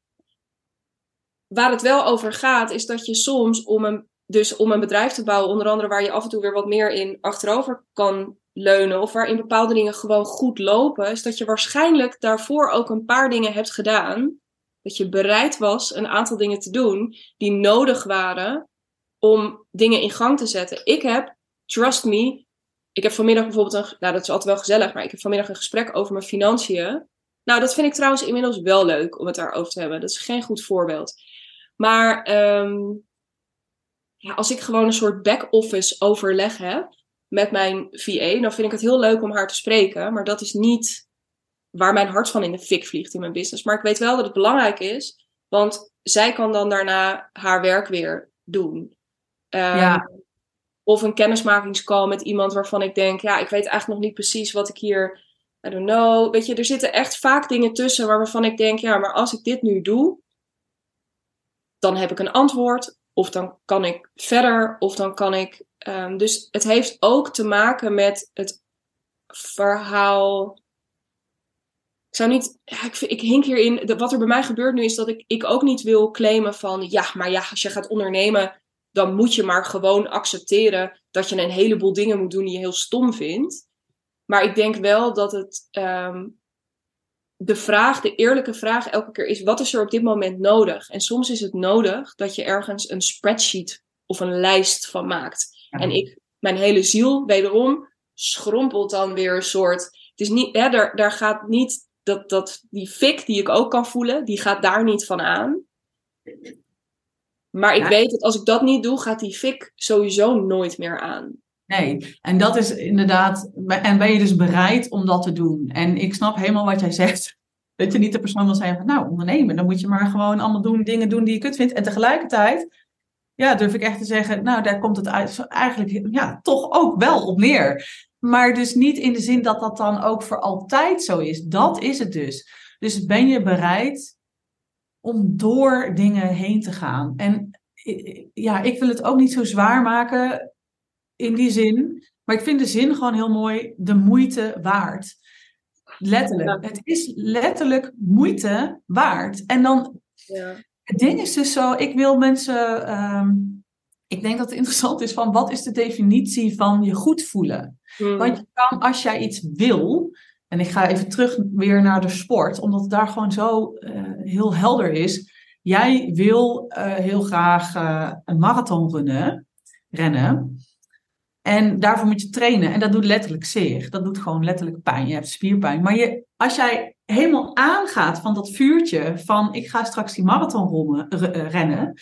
Speaker 1: waar het wel over gaat, is dat je soms om een, dus om een bedrijf te bouwen, onder andere waar je af en toe weer wat meer in achterover kan leunen of waarin bepaalde dingen gewoon goed lopen, is dat je waarschijnlijk daarvoor ook een paar dingen hebt gedaan. Dat je bereid was een aantal dingen te doen die nodig waren om dingen in gang te zetten. Ik heb, trust me, ik heb vanmiddag bijvoorbeeld een, nou dat is altijd wel gezellig, maar ik heb vanmiddag een gesprek over mijn financiën. Nou, dat vind ik trouwens inmiddels wel leuk om het daarover te hebben. Dat is geen goed voorbeeld. Maar um, ja, als ik gewoon een soort back-office overleg heb, met mijn VA, dan vind ik het heel leuk om haar te spreken. Maar dat is niet waar mijn hart van in de fik vliegt in mijn business. Maar ik weet wel dat het belangrijk is Want zij kan dan daarna haar werk weer doen. Ehm,
Speaker 2: Ja.
Speaker 1: Of een kennismakingscall met iemand waarvan ik denk, ja, ik weet eigenlijk nog niet precies wat ik hier, I don't know. Weet je, er zitten echt vaak dingen tussen waarvan ik denk, ja, maar als ik dit nu doe, dan heb ik een antwoord. Of dan kan ik verder, of dan kan ik. ehm, dus het heeft ook te maken met het verhaal. Ik zou niet. Ja, ik, ik hink hierin. de- Wat er bij mij gebeurt nu is dat ik, ik ook niet wil claimen van. Ja, maar ja, als je gaat ondernemen. Dan moet je maar gewoon accepteren. dat je een heleboel dingen moet doen die je heel stom vindt. Maar ik denk wel dat het. ehm, de vraag, de eerlijke vraag elke keer is: wat is er op dit moment nodig? En soms is het nodig dat je ergens een spreadsheet of een lijst van maakt. En ik, mijn hele ziel, wederom, schrompelt dan weer een soort. Het is niet, hè, daar, daar gaat niet dat, dat, die fik die ik ook kan voelen, die gaat daar niet van aan. Maar ik
Speaker 2: Ja.
Speaker 1: weet dat als ik dat niet doe, gaat die fik sowieso nooit meer aan.
Speaker 2: Nee, en dat is inderdaad, en ben je dus bereid om dat te doen? En ik snap helemaal wat jij zegt. Dat je niet de persoon wil zijn van, nou, ondernemen, dan moet je maar gewoon allemaal doen, dingen doen die je kut vindt. En tegelijkertijd, ja, durf ik echt te zeggen, nou, daar komt het uit, eigenlijk, ja, toch ook wel op neer. Maar dus niet in de zin dat dat dan ook voor altijd zo is. Dat is het dus. Dus ben je bereid om door dingen heen te gaan? En eh, ja, ik wil het ook niet zo zwaar maken in die zin. Maar ik vind de zin gewoon heel mooi. De moeite waard. Letterlijk. Het is letterlijk moeite waard. En dan,
Speaker 1: Ja.
Speaker 2: het ding is dus zo, ik wil mensen. ehm, ik denk dat het interessant is van wat is de definitie van je goed voelen?
Speaker 1: Hmm.
Speaker 2: Want je kan, als jij iets wil, en ik ga even terug weer naar de sport, omdat het daar gewoon zo eh, heel helder is. Jij wil eh, heel graag eh, een marathon runnen, rennen. En daarvoor moet je trainen. En dat doet letterlijk zeer. Dat doet gewoon letterlijk pijn. Je hebt spierpijn. Maar je, als jij helemaal aangaat van dat vuurtje van ik ga straks die marathon ronnen- r- eh, rennen.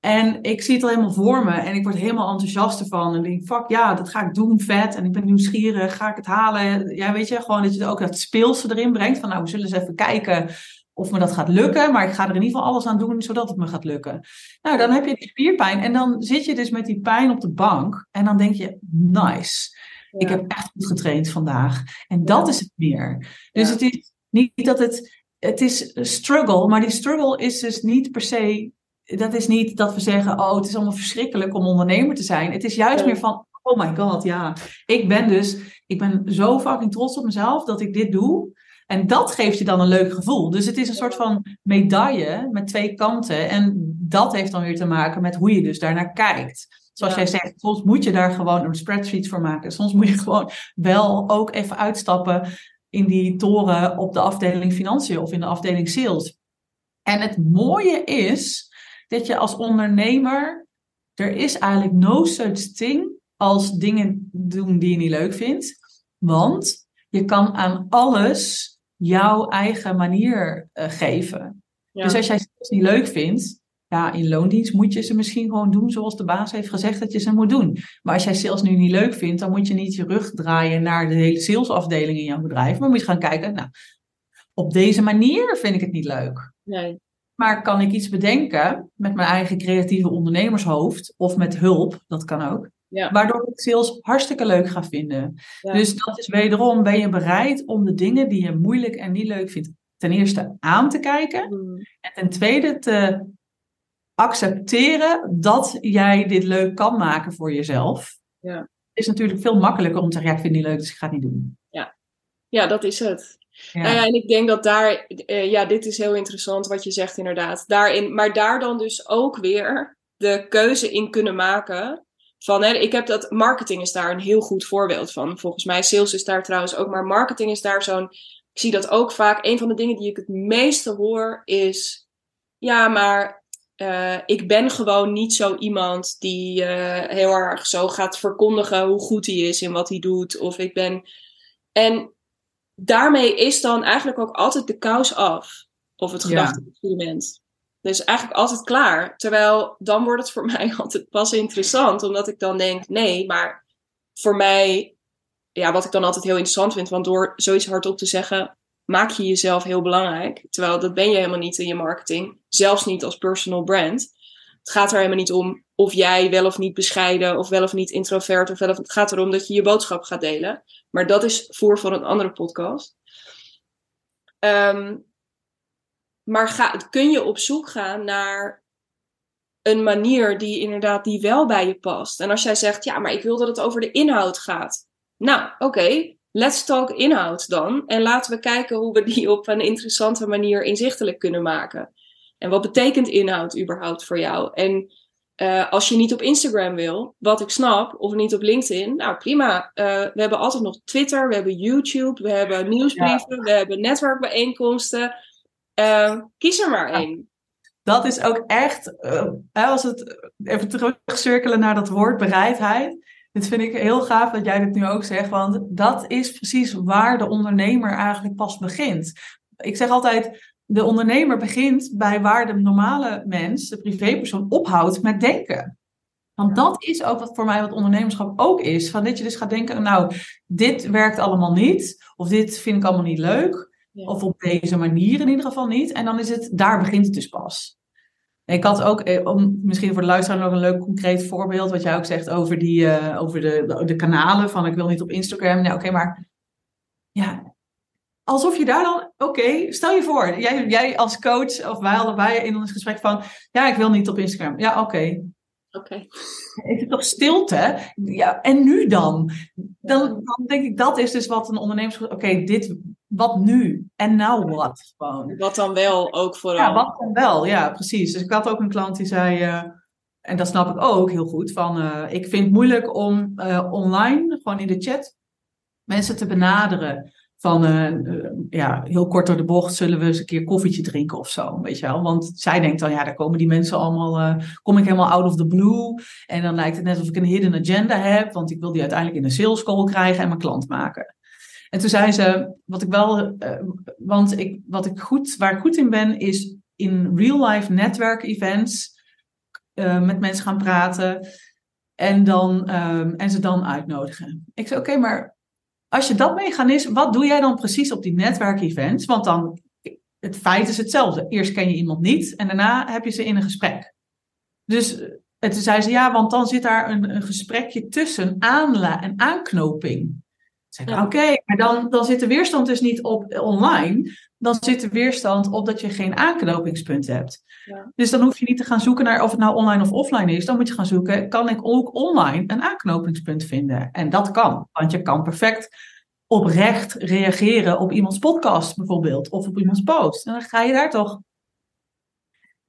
Speaker 2: En ik zie het al helemaal voor me en ik word helemaal enthousiast ervan. En denk, fuck ja, dat ga ik doen, vet. En ik ben nieuwsgierig, ga ik het halen? Ja, weet je, gewoon dat je ook dat speelse erin brengt. Van nou, we zullen eens even kijken of me dat gaat lukken. Maar ik ga er in ieder geval alles aan doen zodat het me gaat lukken. Nou, dan heb je die spierpijn. En dan zit je dus met die pijn op de bank. En dan denk je, nice. Ik heb echt goed getraind vandaag. En dat is het meer. Dus
Speaker 1: Ja.
Speaker 2: het is niet dat het... Het is een struggle, maar die struggle is dus niet per se... Dat is niet dat we zeggen, oh, het is allemaal verschrikkelijk om ondernemer te zijn. Het is juist meer van, oh my god, ja. Ik ben dus, ik ben zo fucking trots op mezelf dat ik dit doe. En dat geeft je dan een leuk gevoel. Dus het is een soort van medaille met twee kanten. En dat heeft dan weer te maken met hoe je dus daarnaar kijkt. Zoals
Speaker 1: Ja.
Speaker 2: jij zegt, soms moet je daar gewoon een spreadsheet voor maken. Soms moet je gewoon wel ook even uitstappen in die toren op de afdeling financiën of in de afdeling sales. En het mooie is dat je als ondernemer, er is eigenlijk no such thing als dingen doen die je niet leuk vindt. Want je kan aan alles jouw eigen manier eh, geven.
Speaker 1: Ja.
Speaker 2: Dus als jij het niet leuk vindt, ja, in loondienst moet je ze misschien gewoon doen zoals de baas heeft gezegd dat je ze moet doen. Maar als jij sales nu niet leuk vindt, dan moet je niet je rug draaien naar de hele salesafdeling in jouw bedrijf. Maar moet je gaan kijken, nou, op deze manier vind ik het niet leuk.
Speaker 1: Nee.
Speaker 2: Maar kan ik iets bedenken met mijn eigen creatieve ondernemershoofd of met hulp, dat kan ook,
Speaker 1: Ja.
Speaker 2: waardoor ik sales hartstikke leuk ga vinden.
Speaker 1: Ja.
Speaker 2: Dus dat is wederom, ben je bereid om de dingen die je moeilijk en niet leuk vindt, ten eerste aan te kijken
Speaker 1: Hmm.
Speaker 2: en ten tweede te accepteren dat jij dit leuk kan maken voor jezelf.
Speaker 1: Ja.
Speaker 2: Het is natuurlijk veel makkelijker om te zeggen, ja, ik vind het niet leuk, dus ik ga het niet doen.
Speaker 1: Ja, dat is het.
Speaker 2: Ja.
Speaker 1: Nou ja, en ik denk dat daar, eh, ja, dit is heel interessant wat je zegt inderdaad. Daarin, maar daar dan dus ook weer de keuze in kunnen maken. Van, hè, ik heb dat, marketing is daar een heel goed voorbeeld van. Volgens mij, sales is daar trouwens ook, maar marketing is daar zo'n, ik zie dat ook vaak. Een van de dingen die ik het meeste hoor is, ja, maar eh, ik ben gewoon niet zo iemand die eh, heel erg zo gaat verkondigen hoe goed hij is in wat hij doet. Of ik ben. En daarmee is dan eigenlijk ook altijd de kous af. Of het gedachte-experiment. Dus eigenlijk altijd klaar. Terwijl dan wordt het voor mij altijd pas interessant. Omdat ik dan denk, nee, maar voor mij... Ja, wat ik dan altijd heel interessant vind. Want door zoiets hardop te zeggen... maak je jezelf heel belangrijk. Terwijl dat ben je helemaal niet in je marketing. Zelfs niet als personal brand. Het gaat er helemaal niet om of jij wel of niet bescheiden, of wel of niet introvert, of wel of het gaat erom dat je je boodschap gaat delen. Maar dat is voor voor een andere podcast. Ehm, maar ga, kun je op zoek gaan naar een manier die inderdaad die wel bij je past. En als jij zegt, ja, maar ik wil dat het over de inhoud gaat. Nou, oké, let's talk inhoud dan. En laten we kijken hoe we die op een interessante manier inzichtelijk kunnen maken. En wat betekent inhoud überhaupt voor jou? En uh, als je niet op Instagram wil, wat ik snap, of niet op LinkedIn, nou prima. Uh, we hebben altijd nog Twitter, we hebben YouTube, we hebben nieuwsbrieven, we hebben netwerkbijeenkomsten. Uh, kies er maar één.
Speaker 2: Dat is ook echt, als het even terugcirkelen naar dat woord bereidheid. Dit vind ik heel gaaf dat jij dit nu ook zegt, want dat is precies waar de ondernemer eigenlijk pas begint. Ik zeg altijd, de ondernemer begint bij waar de normale mens, de privépersoon, ophoudt met denken. Want dat is ook wat voor mij wat ondernemerschap ook is. Van dat je dus gaat denken, nou, dit werkt allemaal niet. Of dit vind ik allemaal niet leuk. Of op deze manier in ieder geval niet. En dan is het, daar begint het dus pas. Ik had ook, eh, om, misschien voor de luisteraar nog een leuk concreet voorbeeld. Wat jij ook zegt over, die, uh, over de, de, de, kanalen. Van ik wil niet op Instagram. Nou, oké, maar ja, alsof je daar dan, oké, stel je voor, jij, jij als coach of wij allebei in ons gesprek van, ja, ik wil niet op Instagram. Ja, oké.
Speaker 1: Oké.
Speaker 2: Is het toch stilte? Ja, en nu dan? dan? Dan denk ik, dat is dus wat een ondernemer oké, dit, wat nu? En nou wat? Gewoon.
Speaker 1: Wat dan wel ook vooral.
Speaker 2: Ja, wat dan wel, ja, precies. Dus ik had ook een klant die zei, uh, en dat snap ik ook heel goed, van uh, ik vind het moeilijk om uh, online, gewoon in de chat, mensen te benaderen van ja, heel kort door de bocht zullen we eens een keer koffietje drinken of zo, weet je wel. Want zij denkt dan, ja, daar komen die mensen allemaal, kom ik helemaal out of the blue. En dan lijkt het net alsof ik een hidden agenda heb, want ik wil die uiteindelijk in een sales call krijgen en mijn klant maken. En toen zei ze, wat ik wel, uh, want ik, wat ik goed, waar ik goed in ben, is in real life netwerk events met mensen gaan praten en, dan, um, en ze dan uitnodigen. Ik zei, oké, maar als je dat mechanisme, wat doe jij dan precies op die netwerkevents? Want dan, het feit is hetzelfde. Eerst ken je iemand niet en daarna heb je ze in een gesprek. Dus en toen zei ze, ja, want dan zit daar een, een gesprekje tussen aanla en aanknoping. Zeg ja. oké, maar dan, dan zit de weerstand dus niet op online. Dan zit de weerstand op dat je geen aanknopingspunt hebt. Ja. Dus dan hoef je niet te gaan zoeken naar of het nou online of offline is. Dan moet je gaan zoeken, kan ik ook online een aanknopingspunt vinden? En dat kan, want je kan perfect oprecht reageren op iemands podcast bijvoorbeeld. Of op iemands post. En dan ga je daar toch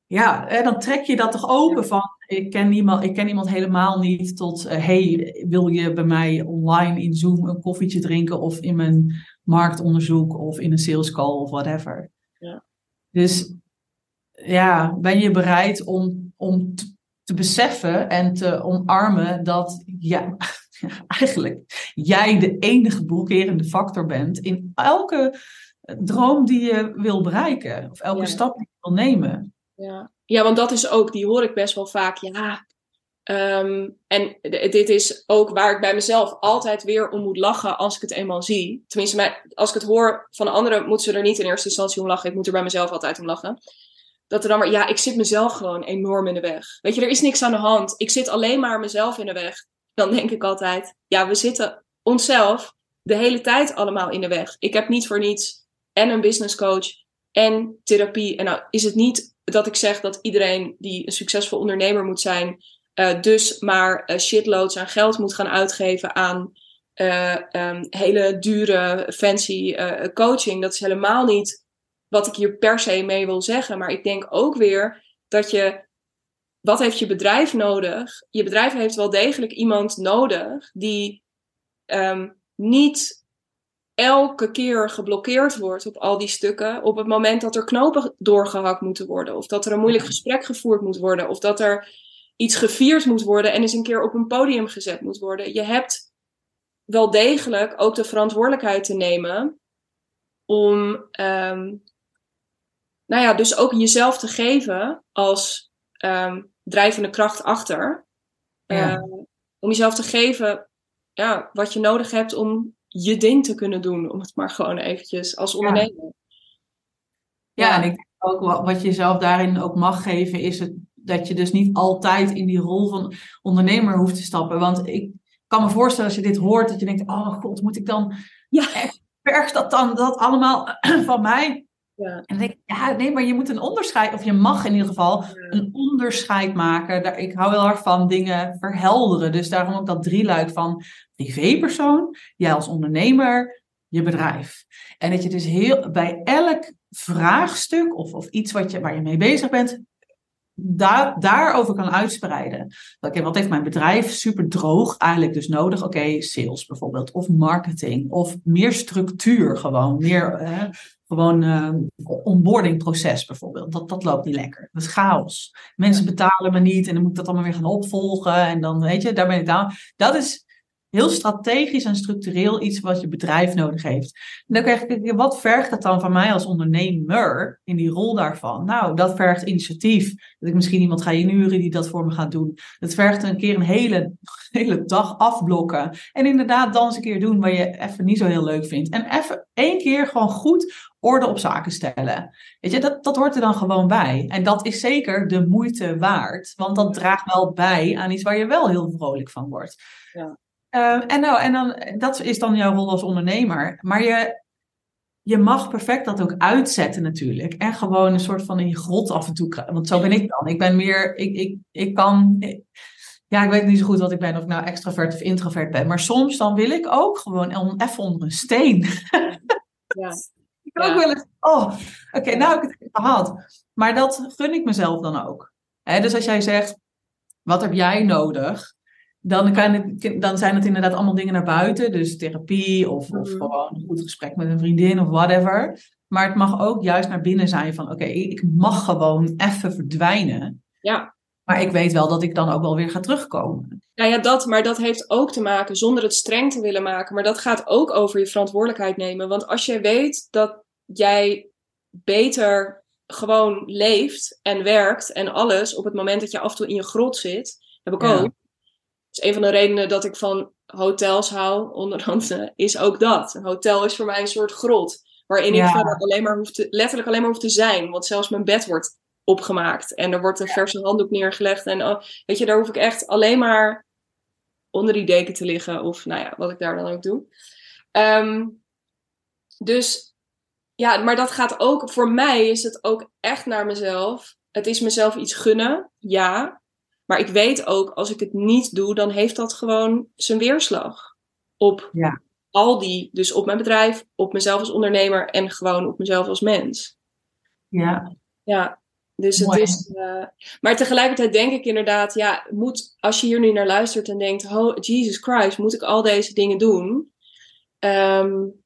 Speaker 2: ja, dan trek je dat toch open van, ik ken iemand, ik ken iemand helemaal niet, tot, uh, hey, wil je bij mij online in Zoom een koffietje drinken of in mijn marktonderzoek of in een sales call of whatever. Ja. Dus ja, ben je bereid om, om te beseffen en te omarmen dat ja, eigenlijk jij de enige blokkerende factor bent in elke droom die je wil bereiken of elke stap die je wil nemen.
Speaker 1: Ja. ja, want dat is ook, die hoor ik best wel vaak. Ja, um, en dit is ook waar ik bij mezelf altijd weer om moet lachen als ik het eenmaal zie. Tenminste, als ik het hoor van anderen, moeten ze er niet in eerste instantie om lachen. Ik moet er bij mezelf altijd om lachen. Dat er dan maar, ja, ik zit mezelf gewoon enorm in de weg. Weet je, er is niks aan de hand. Ik zit alleen maar mezelf in de weg. Dan denk ik altijd, ja, we zitten onszelf de hele tijd allemaal in de weg. Ik heb niet voor niets en een business coach en therapie. En nou is het niet dat ik zeg dat iedereen die een succesvol ondernemer moet zijn, uh, dus maar uh, shitloads aan geld moet gaan uitgeven aan uh, um, hele dure, fancy coaching. Dat is helemaal niet wat ik hier per se mee wil zeggen. Maar ik denk ook weer dat je. Wat heeft je bedrijf nodig? Je bedrijf heeft wel degelijk iemand nodig die um, niet elke keer geblokkeerd wordt op al die stukken. Op het moment dat er knopen doorgehakt moeten worden. Of dat er een moeilijk gesprek gevoerd moet worden. Of dat er iets gevierd moet worden en eens een keer op een podium gezet moet worden. Je hebt wel degelijk ook de verantwoordelijkheid te nemen om, um, nou ja, dus ook jezelf te geven als um, drijvende kracht achter. Ja. Uh, om jezelf te geven ja, wat je nodig hebt om je ding te kunnen doen, om het maar gewoon eventjes als ondernemer.
Speaker 2: Ja, en ik denk ook wat je zelf daarin ook mag geven, is het, dat je dus niet altijd in die rol van ondernemer hoeft te stappen. Want ik kan me voorstellen als je dit hoort, dat je denkt, oh god, moet ik dan, ja, vergt dat dan dat allemaal van mij? Ja. En dan denk ik, ja, nee, maar je moet een onderscheid, of je mag in ieder geval een onderscheid maken. Ik hou heel erg van dingen verhelderen. Dus daarom ook dat drieluik van privépersoon, jij als ondernemer, je bedrijf. En dat je dus heel bij elk vraagstuk of, of iets wat je, waar je mee bezig bent, daar, daarover kan uitspreiden. Oké, wat heeft mijn bedrijf super droog eigenlijk dus nodig? Oké, sales bijvoorbeeld, of marketing, of meer structuur gewoon, meer eh, gewoon uh, onboardingproces bijvoorbeeld. Dat, dat loopt niet lekker. Dat is chaos. Mensen betalen me niet en dan moet ik dat allemaal weer gaan opvolgen en dan weet je, daar ben ik dan. Dat is heel strategisch en structureel iets wat je bedrijf nodig heeft. En dan krijg ik, wat vergt dat dan van mij als ondernemer in die rol daarvan? Nou, dat vergt initiatief. Dat ik misschien iemand ga inhuren die dat voor me gaat doen. Dat vergt een keer een hele, hele dag afblokken. En inderdaad dan eens een keer doen wat je even niet zo heel leuk vindt. En even één keer gewoon goed orde op zaken stellen. Weet je, dat, dat hoort er dan gewoon bij. En dat is zeker de moeite waard. Want dat draagt wel bij aan iets waar je wel heel vrolijk van wordt. Ja. Ehm, en, nou, en dan, dat is dan jouw rol als ondernemer. Maar je, je mag perfect dat ook uitzetten natuurlijk. En gewoon een soort van in je grot af en toe. Want zo ben ik dan. Ik ben meer, ik, ik, ik kan. Ja, ik weet niet zo goed wat ik ben, of ik nou extravert of introvert ben. Maar soms dan wil ik ook gewoon even onder een steen. Ja. ik kan ook wel eens, oh, oké, nou heb ik het gehad. Maar dat gun ik mezelf dan ook. dus als jij zegt, wat heb jij nodig? dan, kan het, dan zijn het inderdaad allemaal dingen naar buiten. Dus therapie of, of mhm. gewoon een goed gesprek met een vriendin of whatever. Maar het mag ook juist naar binnen zijn van oké, ik mag gewoon even verdwijnen.
Speaker 1: Ja.
Speaker 2: Maar ik weet wel dat ik dan ook wel weer ga terugkomen.
Speaker 1: Nou ja, dat, maar dat heeft ook te maken zonder het streng te willen maken. Maar dat gaat ook over je verantwoordelijkheid nemen. Want als jij weet dat jij beter gewoon leeft en werkt en alles op het moment dat je af en toe in je grot zit, heb ik ook is een van de redenen dat ik van hotels hou, onder andere, is ook dat. Een hotel is voor mij een soort grot. Waarin ik alleen maar hoef te, letterlijk alleen maar hoef te zijn. Want zelfs mijn bed wordt opgemaakt. En er wordt een verse handdoek neergelegd. En oh, weet je, daar hoef ik echt alleen maar onder die deken te liggen. Of nou ja, wat ik daar dan ook doe. Ehm, dus ja, maar dat gaat ook, voor mij is het ook echt naar mezelf. Het is mezelf iets gunnen, ja. Maar ik weet ook, als ik het niet doe, dan heeft dat gewoon zijn weerslag. Op ja. al die, dus op mijn bedrijf, op mezelf als ondernemer en gewoon op mezelf als mens.
Speaker 2: Ja.
Speaker 1: Ja, dus het is. Uh, maar tegelijkertijd denk ik inderdaad, ja, moet, als je hier nu naar luistert en denkt, oh, Jesus Christ, moet ik al deze dingen doen? Um,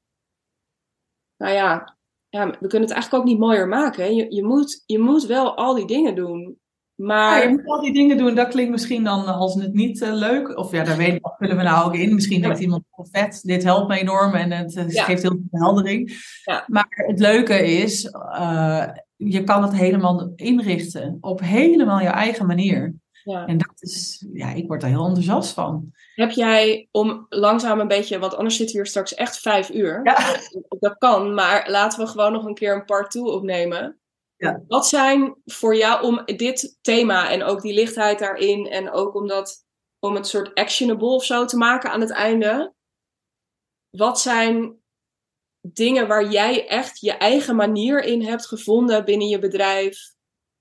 Speaker 1: nou ja, ja, we kunnen het eigenlijk ook niet mooier maken. Je, je, moet, je moet wel al die dingen doen. Maar...
Speaker 2: Ja, je moet al die dingen doen, dat klinkt misschien dan als het niet uh, leuk. Of ja, daar weet ik, vullen we nou ook in. Misschien denkt iemand, oh, vet, dit helpt me enorm en het, het geeft heel veel verheldering. Ja. Maar het leuke is, uh, je kan het helemaal inrichten op helemaal je eigen manier. Ja. En dat is, ja, ik word daar heel enthousiast van.
Speaker 1: Heb jij om langzaam een beetje, want anders zitten we hier straks echt vijf uur. Ja. Dat kan, maar laten we gewoon nog een keer een part 2 opnemen. Ja. Wat zijn voor jou om dit thema en ook die lichtheid daarin en ook om, dat, om het soort actionable of zo te maken aan het einde? Wat zijn dingen waar jij echt je eigen manier in hebt gevonden binnen je bedrijf,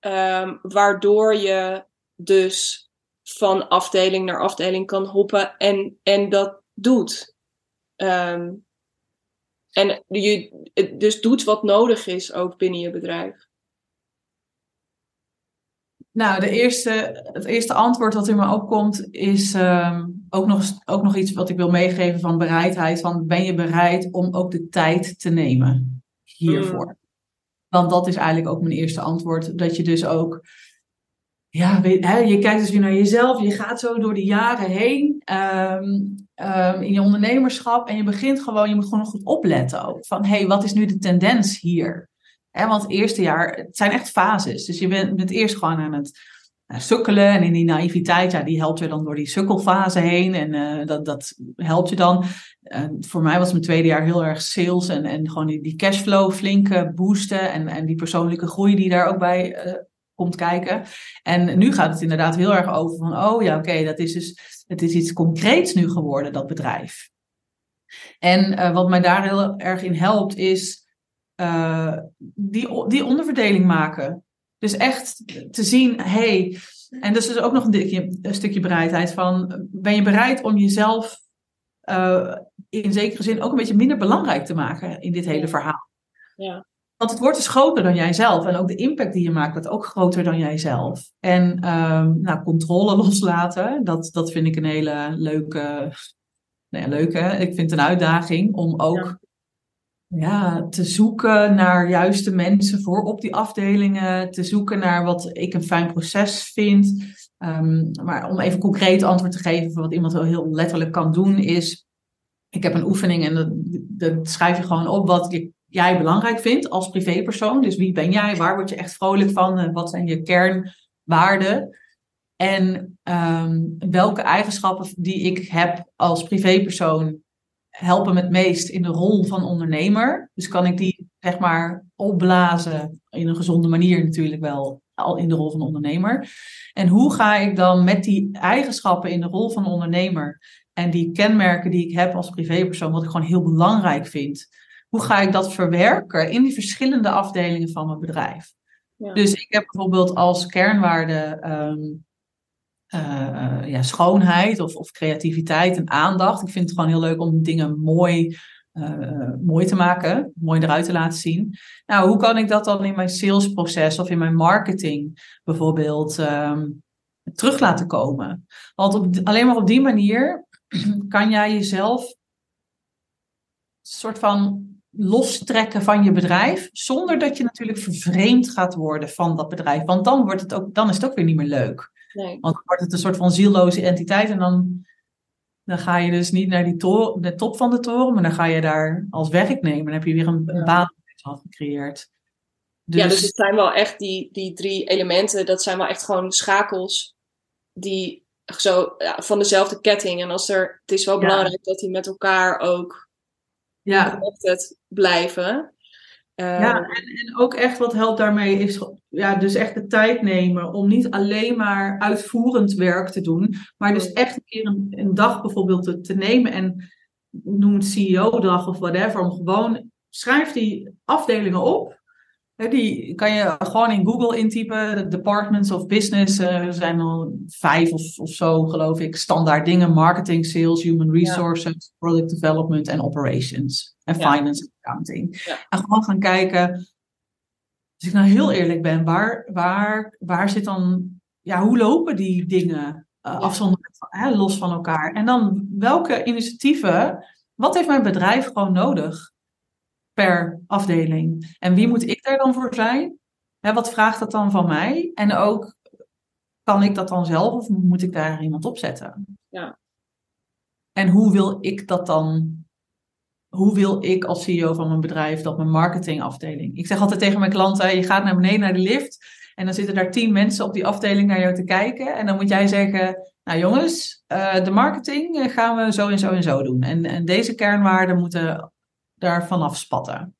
Speaker 1: um, waardoor je dus van afdeling naar afdeling kan hoppen en, en dat doet? Um, en je dus doet wat nodig is ook binnen je bedrijf.
Speaker 2: Nou, de eerste, het eerste antwoord wat in me opkomt is ehm, ook, nog, ook nog iets wat ik wil meegeven van bereidheid. Van ben je bereid om ook de tijd te nemen hiervoor? Mm. Want dat is eigenlijk ook mijn eerste antwoord. Dat je dus ook, ja, weet, hè, je kijkt dus weer naar jezelf. Je gaat zo door de jaren heen ehm, ehm, in je ondernemerschap. En je begint gewoon, je moet gewoon goed opletten ook. Van, hé, hey, wat is nu de tendens hier? Want het eerste jaar, het zijn echt fases. Dus je bent, het eerst gewoon aan het sukkelen. En in die naïviteit, ja, die helpt je dan door die sukkelfase heen. En uh, dat, dat helpt je dan. Uh, voor mij was mijn tweede jaar heel erg sales en, en gewoon die, die cashflow flink boosten. En, en die persoonlijke groei die daar ook bij uh, komt kijken. En nu gaat het inderdaad heel erg over van, oh ja, oké, dat is dus, het is iets concreets nu geworden, dat bedrijf. En wat mij daar heel erg in helpt, is die, die onderverdeling maken. Dus echt te zien, hey, en dus is ook nog een, een, stukje bereidheid van, ben je bereid om jezelf uh, in zekere zin ook een beetje minder belangrijk te maken in dit hele verhaal?
Speaker 1: Ja.
Speaker 2: Want het wordt dus groter dan jijzelf en ook de impact die je maakt wordt ook groter dan jijzelf. En um, nou, controle loslaten, dat, dat vind ik een hele leuke, nee, leuke, ik vind het een uitdaging om ook ja, te zoeken naar juiste mensen voor op die afdelingen. Te zoeken naar wat ik een fijn proces vind. Um, maar om even concreet antwoord te geven wat iemand wel heel letterlijk kan doen, is: ik heb een oefening en dan, schrijf je gewoon op wat jij belangrijk vindt als privépersoon. Dus wie ben jij? Waar word je echt vrolijk van? Wat zijn je kernwaarden? En um, welke eigenschappen die ik heb als privépersoon helpen me het meest in de rol van ondernemer. Dus kan ik die zeg maar opblazen in een gezonde manier natuurlijk wel al in de rol van ondernemer. En hoe ga ik dan met die eigenschappen in de rol van ondernemer en die kenmerken die ik heb als privépersoon, wat ik gewoon heel belangrijk vind, hoe ga ik dat verwerken in die verschillende afdelingen van mijn bedrijf? Ja. Dus ik heb bijvoorbeeld als kernwaarde um, uh, ja, schoonheid of, of, creativiteit en aandacht. Ik vind het gewoon heel leuk om dingen mooi, uh, mooi te maken, mooi eruit te laten zien. Nou, hoe kan ik dat dan in mijn salesproces of in mijn marketing bijvoorbeeld um, terug laten komen? Want op, alleen maar op die manier kan jij jezelf een soort van lostrekken van je bedrijf, zonder dat je natuurlijk vervreemd gaat worden van dat bedrijf. Want dan, wordt het ook, dan is het ook weer niet meer leuk.
Speaker 1: Nee.
Speaker 2: Want dan wordt het een soort van zielloze entiteit en dan, dan ga je dus niet naar die toren, de top van de toren, maar dan ga je daar als werknemer. Dan heb je weer een, een baan gecreëerd.
Speaker 1: Dus... Ja, dus het zijn wel echt die, die drie elementen, dat zijn wel echt gewoon schakels die zo ja, van dezelfde ketting. En als er, het is wel belangrijk dat die met elkaar ook
Speaker 2: ja.
Speaker 1: blijven.
Speaker 2: Ja, ehm, en, en, ook echt wat helpt daarmee is ja, dus echt de tijd nemen om niet alleen maar uitvoerend werk te doen, maar dus echt een keer een, een dag bijvoorbeeld te, te, nemen en noem het CEO-dag of whatever, om gewoon schrijf die afdelingen op die kan je gewoon in Google intypen. Departments of Business. Uh, er zijn al vijf of, of zo, geloof ik. Standaard dingen. Marketing, sales, human resources, product development en operations. En finance en accounting. En gewoon gaan kijken. Als ik nou heel eerlijk ben, waar, waar, waar zit dan... Ja, hoe lopen die dingen uh, afzonderlijk, hè, los van elkaar? En dan welke initiatieven... Wat heeft mijn bedrijf gewoon nodig? Per afdeling. En wie moet ik daar dan voor zijn? Hè, wat vraagt dat dan van mij? En ook, kan ik dat dan zelf of moet ik daar iemand op zetten?
Speaker 1: Ja.
Speaker 2: En hoe wil ik dat dan? Hoe wil ik als CEO van mijn bedrijf dat mijn marketingafdeling? Ik zeg altijd tegen mijn klanten: je gaat naar beneden naar de lift. En dan zitten daar tien mensen op die afdeling naar jou te kijken. En dan moet jij zeggen: Nou jongens, uh, de marketing eh, gaan we zo en zo en zo doen. En, en deze kernwaarden moeten daar vanaf spatten.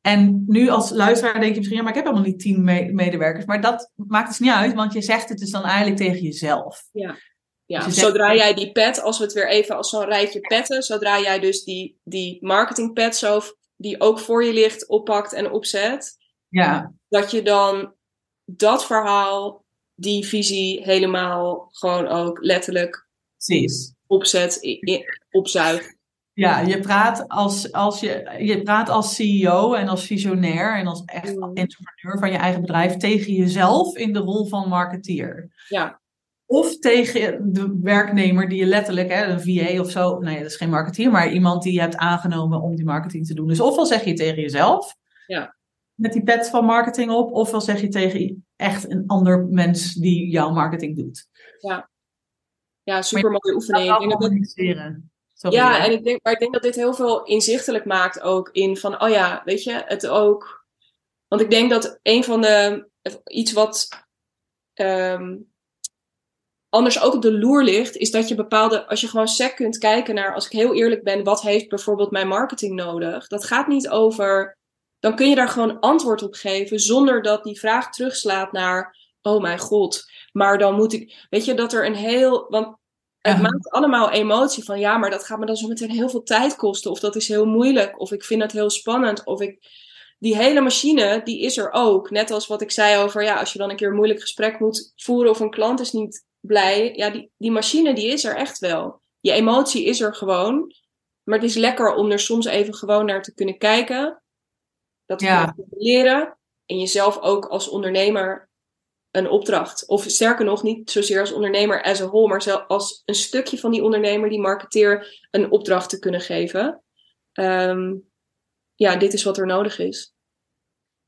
Speaker 2: En nu als luisteraar denk je misschien, ja, maar ik heb helemaal niet tien medewerkers. Maar dat maakt dus niet uit, want je zegt het dus dan eigenlijk tegen jezelf.
Speaker 1: Ja, ja. Dus zodra jij die pet, als we het weer even als zo'n rijtje petten, zodra jij dus die, die marketing pet zo, die ook voor je ligt, oppakt en opzet.
Speaker 2: Ja.
Speaker 1: Dat je dan dat verhaal, die visie helemaal gewoon ook letterlijk
Speaker 2: Precies.
Speaker 1: opzet, opzuigt.
Speaker 2: Ja, je praat als, als, je, je praat als CEO en als visionair en als echt mm. entrepreneur van je eigen bedrijf tegen jezelf in de rol van marketeer.
Speaker 1: Ja.
Speaker 2: Of tegen de werknemer die je letterlijk, hè, een VA of zo, nee, dat is geen marketeer, maar iemand die je hebt aangenomen om die marketing te doen. Dus ofwel zeg je tegen jezelf,
Speaker 1: ja.
Speaker 2: met die pet van marketing op, ofwel zeg je tegen echt een ander mens die jouw marketing doet.
Speaker 1: Ja, ja super mooie oefening. Ja, en ik denk, maar ik denk dat dit heel veel inzichtelijk maakt ook in van, oh ja, weet je, het ook. Want ik denk dat een van de, iets wat ehm, anders ook op de loer ligt, is dat je bepaalde, als je gewoon sec kunt kijken naar, als ik heel eerlijk ben, wat heeft bijvoorbeeld mijn marketing nodig? Dat gaat niet over, dan kun je daar gewoon antwoord op geven zonder dat die vraag terugslaat naar, oh mijn god, maar dan moet ik, weet je, dat er een heel, want het maakt allemaal emotie van, ja, maar dat gaat me dan zo meteen heel veel tijd kosten, of dat is heel moeilijk, of ik vind het heel spannend, of ik, die hele machine, die is er ook. Net als wat ik zei over, ja, als je dan een keer een moeilijk gesprek moet voeren of een klant is niet blij. Ja, die, die machine die is er echt wel. Je emotie is er gewoon. Maar het is lekker om er soms even gewoon naar te kunnen kijken. Dat te leren. En jezelf ook als ondernemer een opdracht. Of sterker nog, niet zozeer als ondernemer as a whole, maar zelfs als een stukje van die ondernemer, die marketeer, een opdracht te kunnen geven. Ehm, ja, dit is wat er nodig is.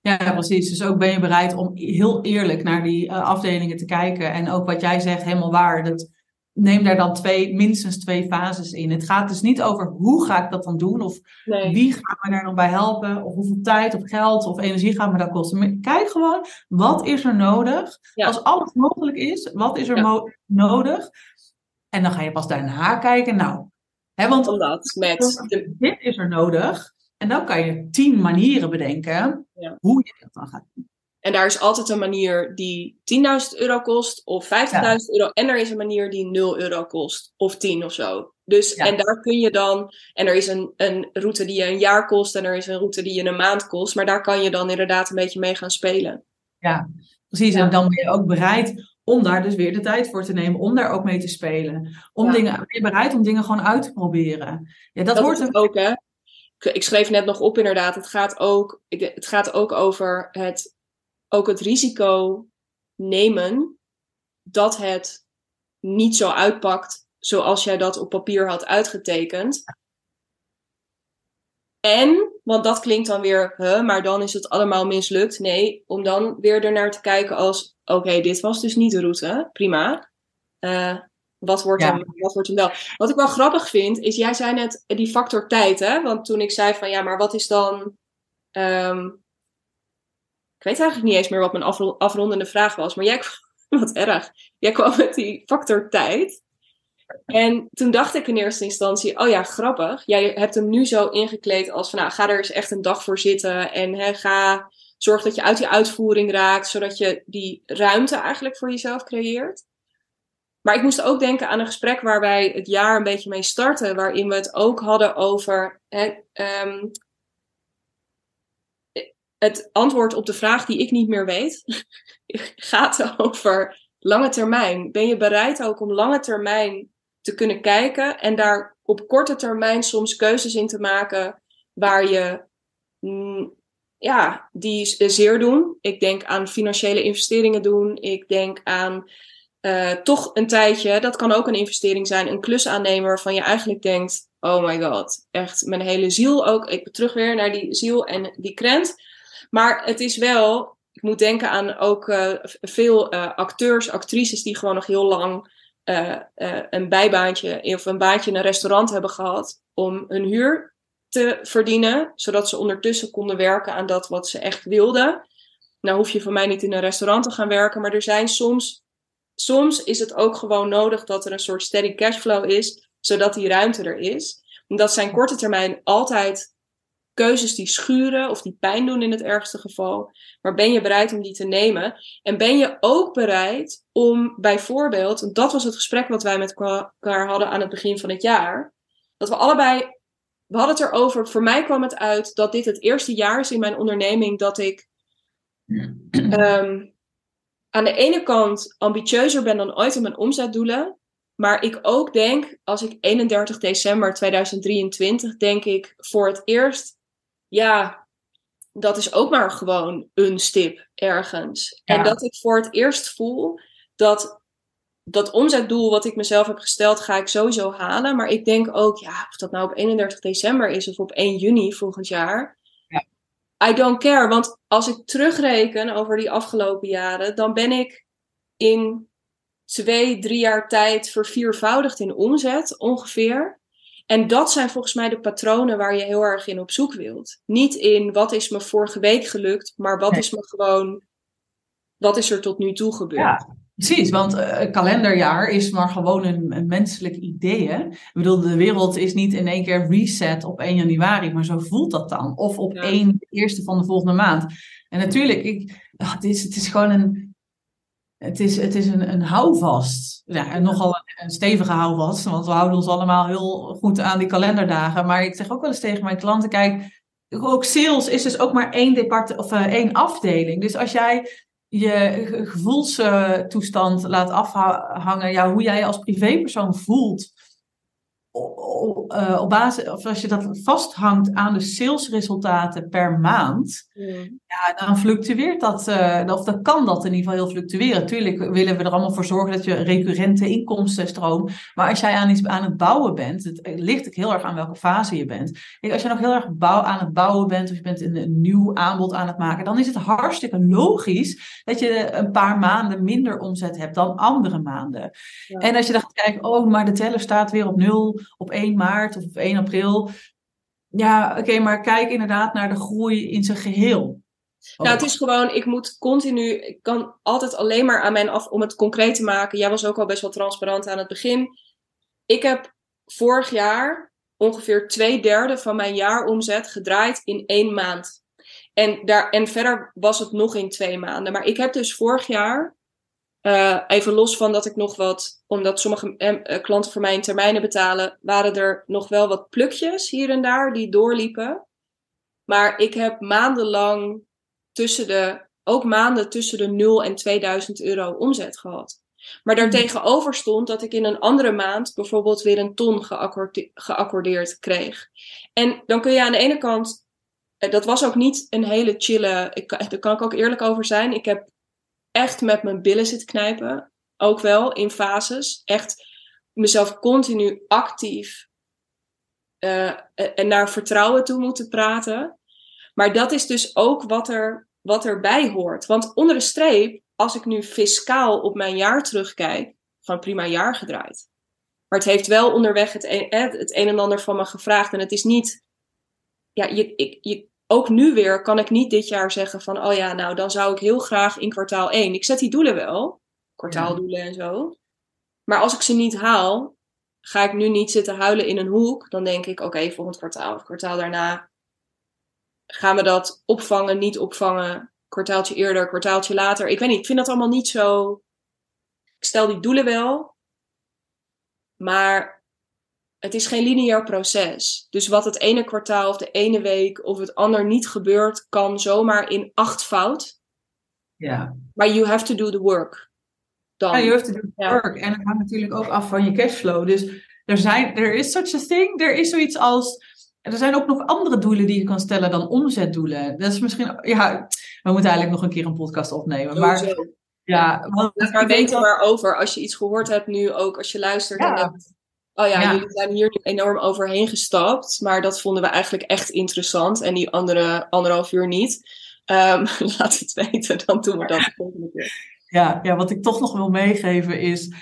Speaker 2: Ja, precies. Dus ook ben je bereid om heel eerlijk naar die uh, afdelingen te kijken. En ook wat jij zegt, helemaal waar. Dat, neem daar dan twee, minstens twee fases in. Het gaat dus niet over hoe ga ik dat dan doen. Of wie gaat me daar nog bij helpen. Of hoeveel tijd of geld of energie gaat me dat kosten. Maar kijk gewoon, wat is er nodig? Als alles mogelijk is, wat is er nodig? En dan ga je pas daarna kijken. Nou, hè, want
Speaker 1: Omdat, met
Speaker 2: dit is er nodig. En dan kan je tien manieren bedenken hoe je dat dan gaat doen.
Speaker 1: En daar is altijd een manier die 10.000 euro kost of 50.000 euro. En er is een manier die 0 euro kost of 10 of zo. Dus, en daar kun je dan, en er is een, een route die je een jaar kost en er is een route die je een maand kost. Maar daar kan je dan inderdaad een beetje mee gaan spelen.
Speaker 2: Ja, precies. En dan ben je ook bereid om daar dus weer de tijd voor te nemen, om daar ook mee te spelen. Om dingen, ben je bereid om dingen gewoon uit te proberen.
Speaker 1: Ja, dat, dat hoort er ook, hè? ik schreef net nog op inderdaad, het gaat ook, het gaat ook over het, ook het risico nemen dat het niet zo uitpakt zoals jij dat op papier had uitgetekend. En, want dat klinkt dan weer, huh, maar dan is het allemaal mislukt. Nee, om dan weer ernaar te kijken als, oké, dit was dus niet de route, prima. Uh, wat wordt, hem, wat wordt hem wel? Wat ik wel grappig vind, is jij zei net die factor tijd, hè? Want toen ik zei van ja, maar wat is dan. Um, ik weet eigenlijk niet eens meer wat mijn afrondende vraag was, maar jij kwam, wat erg. Jij kwam met die factor tijd. En toen dacht ik in eerste instantie, oh ja, grappig. Jij hebt hem nu zo ingekleed als van, nou, ga er eens echt een dag voor zitten en ga, zorg dat je uit die uitvoering raakt, zodat je die ruimte eigenlijk voor jezelf creëert. Maar ik moest ook denken aan een gesprek waar wij het jaar een beetje mee starten, waarin we het ook hadden over um, het antwoord op de vraag die ik niet meer weet, gaat over lange termijn. Ben je bereid ook om lange termijn te kunnen kijken en daar op korte termijn soms keuzes in te maken waar je mm, ja, die zeer doen. Ik denk aan financiële investeringen doen. Ik denk aan uh, toch een tijdje, dat kan ook een investering zijn, een klusaannemer waarvan je eigenlijk denkt: oh my god, echt mijn hele ziel ook. Ik terug weer naar die ziel en die krent. Maar het is wel, ik moet denken aan ook uh, veel uh, acteurs, actrices die gewoon nog heel lang een bijbaantje of een baantje in een restaurant hebben gehad om hun huur te verdienen, zodat ze ondertussen konden werken aan dat wat ze echt wilden. Nou hoef je van mij niet in een restaurant te gaan werken, maar er zijn soms soms is het ook gewoon nodig dat er een soort steady cashflow is, zodat die ruimte er is. Dat zijn korte termijn altijd keuzes die schuren of die pijn doen in het ergste geval. Maar ben je bereid om die te nemen? En ben je ook bereid om bijvoorbeeld, dat was het gesprek wat wij met elkaar hadden aan het begin van het jaar, dat we allebei, we hadden het erover, voor mij kwam het uit dat dit het eerste jaar is in mijn onderneming dat ik um, aan de ene kant ambitieuzer ben dan ooit in mijn omzetdoelen. Maar ik ook denk, als ik 31 december 2023, denk ik voor het eerst, ja, dat is ook maar gewoon een stip ergens. En dat ik voor het eerst voel dat dat omzetdoel wat ik mezelf heb gesteld, ga ik sowieso halen. Maar ik denk ook, ja, of dat nou op 31 december is of op 1 juni volgend jaar. I don't care. Want als ik terugreken over die afgelopen jaren, dan ben ik in twee, drie jaar tijd verviervoudigd in omzet ongeveer. En dat zijn volgens mij de patronen waar je heel erg in op zoek wilt. Niet in wat is me vorige week gelukt, maar wat is me gewoon wat is er tot nu toe gebeurd?
Speaker 2: Ja, precies. Want uh, kalenderjaar is maar gewoon een, een menselijk idee. Hè? Ik bedoel, de wereld is niet in één keer reset op 1 januari, maar zo voelt dat dan. Of op ja. 1 eerste van de volgende maand. En natuurlijk, ik, het, is, het is gewoon een. Het is, het is een, een houvast. Ja, en nogal een, een stevige houvast, want we houden ons allemaal heel goed aan die kalenderdagen. Maar ik zeg ook wel eens tegen mijn klanten: kijk, ook sales is dus ook maar één, depart of, uh, één afdeling. Dus als jij je gevoelstoestand laat afhangen, ja, hoe jij als privépersoon voelt, uh, op basis, of als je dat vasthangt aan de salesresultaten per maand, ja, dan fluctueert dat, uh, of dan kan dat in ieder geval heel fluctueren. Tuurlijk willen we er allemaal voor zorgen dat je recurrente inkomstenstroom, maar als jij aan iets aan het bouwen bent, het ligt ook heel erg aan welke fase je bent. Kijk, als je nog heel erg bouw, aan het bouwen bent, of je bent een, een nieuw aanbod aan het maken, dan is het hartstikke logisch dat je een paar maanden minder omzet hebt dan andere maanden. Ja. En als je dan gaat kijken, oh, maar de teller staat weer op nul, op 1 maart of op 1 april. Ja, oké, okay, maar kijk inderdaad naar de groei in zijn geheel.
Speaker 1: Nou, het is gewoon, ik moet continu, ik kan altijd alleen maar aan mijn af, om het concreet te maken. Jij was ook al best wel transparant aan het begin. Ik heb vorig jaar ongeveer twee derde van mijn jaaromzet gedraaid in één maand. En, daar, en verder was het nog in twee maanden. Maar ik heb dus vorig jaar uh, even los van dat ik nog wat, omdat sommige uh, klanten voor mij in termijnen betalen, waren er nog wel wat plukjes hier en daar die doorliepen. Maar ik heb maandenlang tussen de, ook maanden tussen de 0 en 2000 euro omzet gehad. Maar daartegenover stond dat ik in een andere maand bijvoorbeeld weer een ton geaccordeerd kreeg. En dan kun je aan de ene kant, dat was ook niet een hele chille, ik, daar kan ik ook eerlijk over zijn. Ik heb echt met mijn billen zitten knijpen. Ook wel in fases. Echt mezelf continu actief uh, en naar vertrouwen toe moeten praten. Maar dat is dus ook wat, er, wat erbij hoort. Want onder de streep, als ik nu fiscaal op mijn jaar terugkijk, van prima jaar gedraaid. Maar het heeft wel onderweg het een, het en ander van me gevraagd. En het is niet. Ja, je, ik, je ook nu weer kan ik niet dit jaar zeggen van, oh ja, nou dan zou ik heel graag in kwartaal 1. Ik zet die doelen wel, kwartaaldoelen en zo. Maar als ik ze niet haal, ga ik nu niet zitten huilen in een hoek. Dan denk ik, oké, volgend kwartaal of kwartaal daarna gaan we dat opvangen, niet opvangen. Kwartaaltje eerder, kwartaaltje later. Ik weet niet, ik vind dat allemaal niet zo. Ik stel die doelen wel. Maar het is geen lineair proces. Dus wat het ene kwartaal of de ene week of het ander niet gebeurt, kan zomaar in acht fout.
Speaker 2: Ja.
Speaker 1: Maar you have to do the work. Dan.
Speaker 2: Ja, you have to do the work. En het hangt natuurlijk ook af van je cashflow. Dus er, zijn, er is such a thing. Er is zoiets als. Er zijn ook nog andere doelen die je kan stellen dan omzetdoelen. Dat is misschien. Ja, we moeten eigenlijk nog een keer een podcast opnemen. Maar. Ja,
Speaker 1: want, maar weten waarover. Als je iets gehoord hebt nu ook, als je luistert. Ja. Oh ja, jullie zijn hier enorm overheen gestapt. Maar dat vonden we eigenlijk echt interessant. En die andere anderhalf uur niet. Um, laat het weten, dan doen we dat de volgende keer.
Speaker 2: Ja, ja, wat ik toch nog wil meegeven is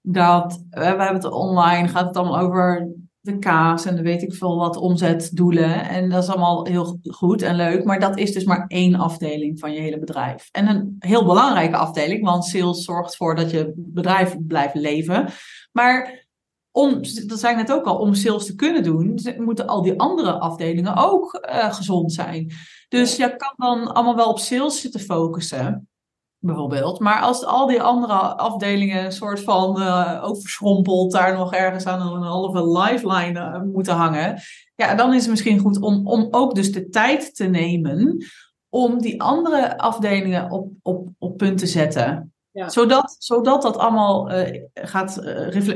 Speaker 2: dat we hebben het online, gaat het allemaal over de kaas en de weet ik veel wat omzetdoelen. En dat is allemaal heel goed en leuk, maar dat is dus maar één afdeling van je hele bedrijf. En een heel belangrijke afdeling, want sales zorgt ervoor dat je bedrijf blijft leven. Maar om, dat zei ik net ook al, om sales te kunnen doen, moeten al die andere afdelingen ook uh, gezond zijn. Dus je kan dan allemaal wel op sales zitten focussen, bijvoorbeeld. Maar als al die andere afdelingen een soort van uh, overschrompeld, daar nog ergens aan een halve lifeline uh, moeten hangen, ja, dan is het misschien goed om, om ook dus de tijd te nemen om die andere afdelingen op, op, op punt te zetten. Zodat, zodat dat allemaal uh, gaat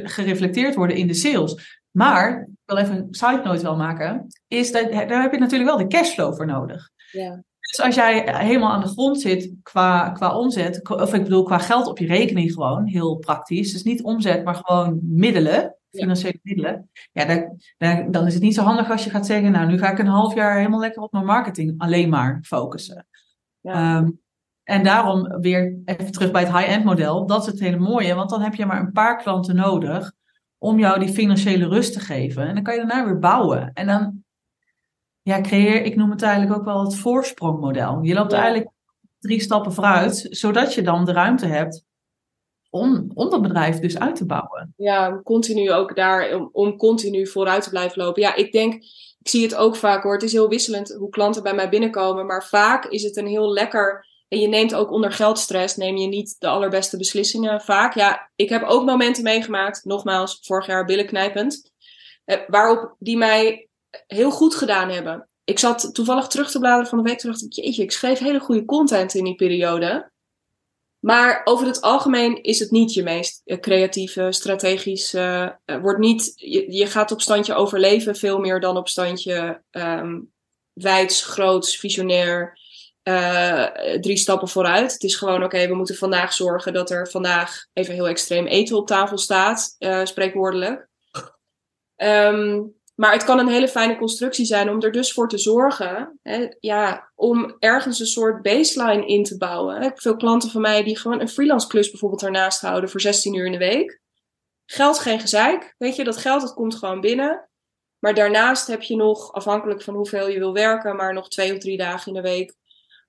Speaker 2: gereflecteerd worden in de sales. Maar, ik wil even een side note wel maken, is dat daar heb je natuurlijk wel de cashflow voor nodig.
Speaker 1: Ja.
Speaker 2: Dus als jij helemaal aan de grond zit qua, qua omzet, of ik bedoel qua geld op je rekening gewoon, heel praktisch. Dus niet omzet, maar gewoon middelen, financiële middelen. Ja, dan, dan, dan, is het niet zo handig als je gaat zeggen, nou nu ga ik een half jaar helemaal lekker op mijn marketing alleen maar focussen. Ja. Um, en daarom weer even terug bij het high-end model. Dat is het hele mooie, want dan heb je maar een paar klanten nodig om jou die financiële rust te geven. En dan kan je daarna weer bouwen. En dan ja, creëer, ik noem het eigenlijk ook wel het voorsprongmodel. Je loopt eigenlijk drie stappen vooruit, zodat je dan de ruimte hebt om, om dat bedrijf dus uit te bouwen.
Speaker 1: Ja, continu ook daar, om, om continu vooruit te blijven lopen. Ja, ik denk, ik zie het ook vaak hoor. Het is heel wisselend hoe klanten bij mij binnenkomen. Maar vaak is het een heel lekker. En je neemt ook onder geldstress, neem je niet de allerbeste beslissingen vaak. Ja, ik heb ook momenten meegemaakt, nogmaals, vorig jaar billenknijpend. Eh, waarop die mij heel goed gedaan hebben. Ik zat toevallig terug te bladeren van de week. Toen dacht ik, jeetje, ik schreef hele goede content in die periode. Maar over het algemeen is het niet je meest eh, creatieve, strategisch. Uh, wordt niet, je, gaat op standje overleven veel meer dan op standje um, wijds, groots, visionair. Uh, drie stappen vooruit. Het is gewoon, oké, we moeten vandaag zorgen dat er vandaag even heel extreem eten op tafel staat, spreekwoordelijk. Um, maar het kan een hele fijne constructie zijn om er dus voor te zorgen. Hè, ja, om ergens een soort baseline in te bouwen. Ik heb veel klanten van mij die gewoon een freelance klus bijvoorbeeld ernaast houden voor 16 uur in de week. Geld geen gezeik. Weet je, dat geld dat komt gewoon binnen. Maar daarnaast heb je nog, afhankelijk van hoeveel je wil werken, maar nog twee of drie dagen in de week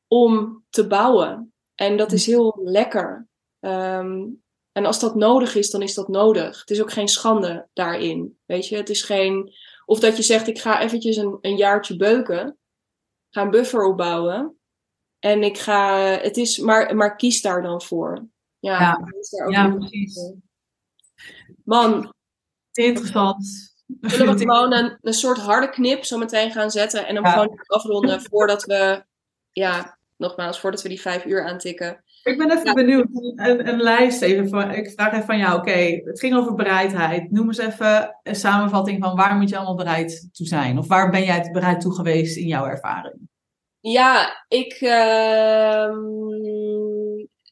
Speaker 1: om te bouwen. En dat is heel lekker. Um, en als dat nodig is, dan is dat nodig. Het is ook geen schande daarin. Weet je, het is geen of dat je zegt, ik ga eventjes een, een jaartje beuken. Ga een buffer opbouwen. En ik ga, het is, maar, maar kies daar dan voor. Ja,
Speaker 2: ja, ja precies.
Speaker 1: Man.
Speaker 2: Interessant.
Speaker 1: Zullen we gewoon een, een soort harde knip zo meteen gaan zetten en hem gewoon afronden voordat we, ja, nogmaals, voordat we die vijf uur aantikken.
Speaker 2: Ik ben even benieuwd. Een, een, lijst even. Van, ik vraag even van jou. Oké, het ging over bereidheid. Noem eens even een samenvatting van waar moet je allemaal bereid toe zijn? Of waar ben jij bereid toe geweest in jouw ervaring?
Speaker 1: Ja, ik. Uh,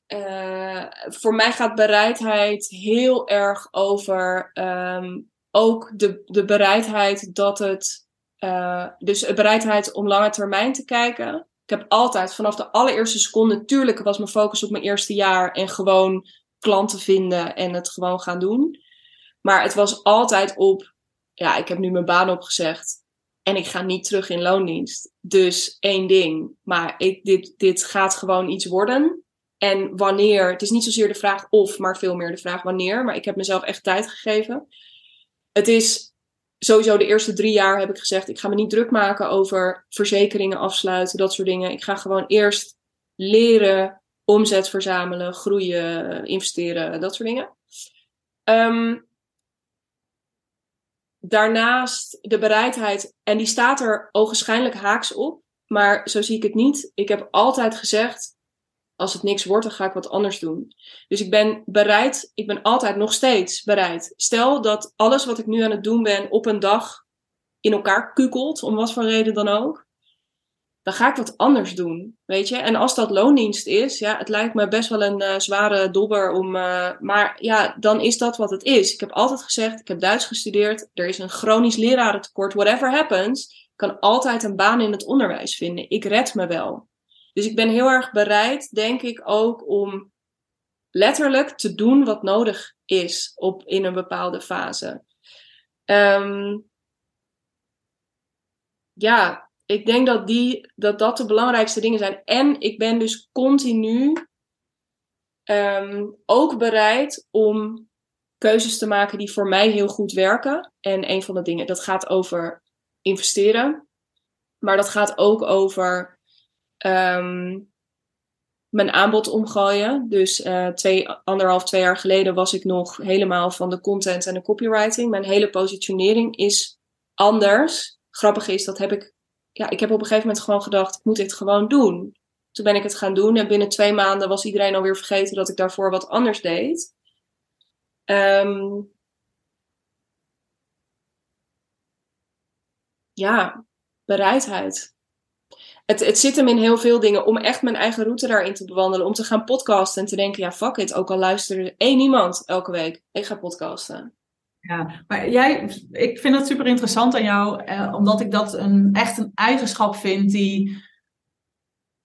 Speaker 1: uh, voor mij gaat bereidheid heel erg over. Um, ook de, de bereidheid dat het. Uh, dus de bereidheid om lange termijn te kijken. Ik heb altijd vanaf de allereerste seconde, natuurlijk was mijn focus op mijn eerste jaar en gewoon klanten vinden en het gewoon gaan doen. Maar het was altijd op, ja, ik heb nu mijn baan opgezegd en ik ga niet terug in loondienst. Dus één ding, maar ik, dit, dit gaat gewoon iets worden. En wanneer, het is niet zozeer de vraag of, maar veel meer de vraag wanneer. Maar ik heb mezelf echt tijd gegeven. Het is sowieso de eerste drie jaar heb ik gezegd, ik ga me niet druk maken over verzekeringen afsluiten, dat soort dingen. Ik ga gewoon eerst leren, omzet verzamelen, groeien, investeren, dat soort dingen. Um, daarnaast de bereidheid, en die staat er ogenschijnlijk haaks op, maar zo zie ik het niet. Ik heb altijd gezegd, als het niks wordt, dan ga ik wat anders doen. Dus ik ben bereid, ik ben altijd nog steeds bereid. Stel dat alles wat ik nu aan het doen ben op een dag in elkaar kukelt, om wat voor reden dan ook. Dan ga ik wat anders doen, weet je. En als dat loondienst is, ja, het lijkt me best wel een uh, zware dobber om... Uh, maar ja, dan is dat wat het is. Ik heb altijd gezegd, ik heb Duits gestudeerd. Er is een chronisch lerarentekort. Whatever happens, kan altijd een baan in het onderwijs vinden. Ik red me wel. Dus ik ben heel erg bereid, denk ik, ook om letterlijk te doen wat nodig is op, in een bepaalde fase. Um, ja, ik denk dat, die, dat dat de belangrijkste dingen zijn. En ik ben dus continu um, ook bereid om keuzes te maken die voor mij heel goed werken. En een van de dingen, dat gaat over investeren. Maar dat gaat ook over um, mijn aanbod omgooien. Dus uh, twee, anderhalf, twee jaar geleden was ik nog helemaal van de content en de copywriting. Mijn hele positionering is anders. Grappig is, dat heb ik, ja, ik heb op een gegeven moment gewoon gedacht, ik moet dit gewoon doen. Toen ben ik het gaan doen en binnen twee maanden was iedereen alweer vergeten dat ik daarvoor wat anders deed. Um, ja, bereidheid het, het zit hem in heel veel dingen om echt mijn eigen route daarin te bewandelen. Om te gaan podcasten en te denken, ja fuck it, ook al luistert één iemand elke week. Ik ga podcasten.
Speaker 2: Ja, maar jij, ik vind dat super interessant aan jou, eh, omdat ik dat een, echt een eigenschap vind die,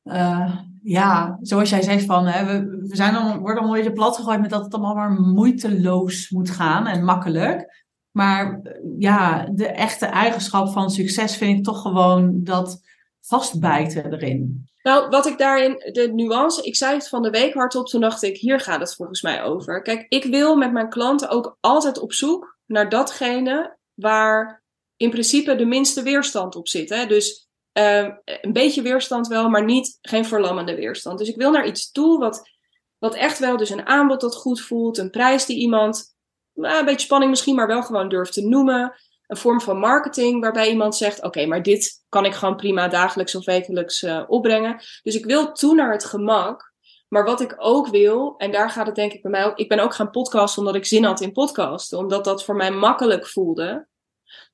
Speaker 2: uh, ja, zoals jij zegt van, hè, we, we zijn dan, worden allemaal een beetje plat gegooid met dat het allemaal maar moeiteloos moet gaan en makkelijk. Maar ja, de echte eigenschap van succes vind ik toch gewoon dat vastbijten erin.
Speaker 1: Nou, wat ik daarin, de nuance, ik zei het van de week hardop, toen dacht ik, hier gaat het volgens mij over. Kijk, ik wil met mijn klanten ook altijd op zoek naar datgene waar in principe de minste weerstand op zit. Hè? Dus uh, een beetje weerstand wel, maar niet, geen verlammende weerstand. Dus ik wil naar iets toe wat, wat echt wel, dus een aanbod dat goed voelt, een prijs die iemand, nou, een beetje spanning misschien, maar wel gewoon durft te noemen een vorm van marketing waarbij iemand zegt: Oké, maar dit kan ik gewoon prima dagelijks of wekelijks uh, opbrengen. Dus ik wil toe naar het gemak. Maar wat ik ook wil, en daar gaat het denk ik bij mij ook. Ik ben ook gaan podcasten omdat ik zin had in podcasten, omdat dat voor mij makkelijk voelde.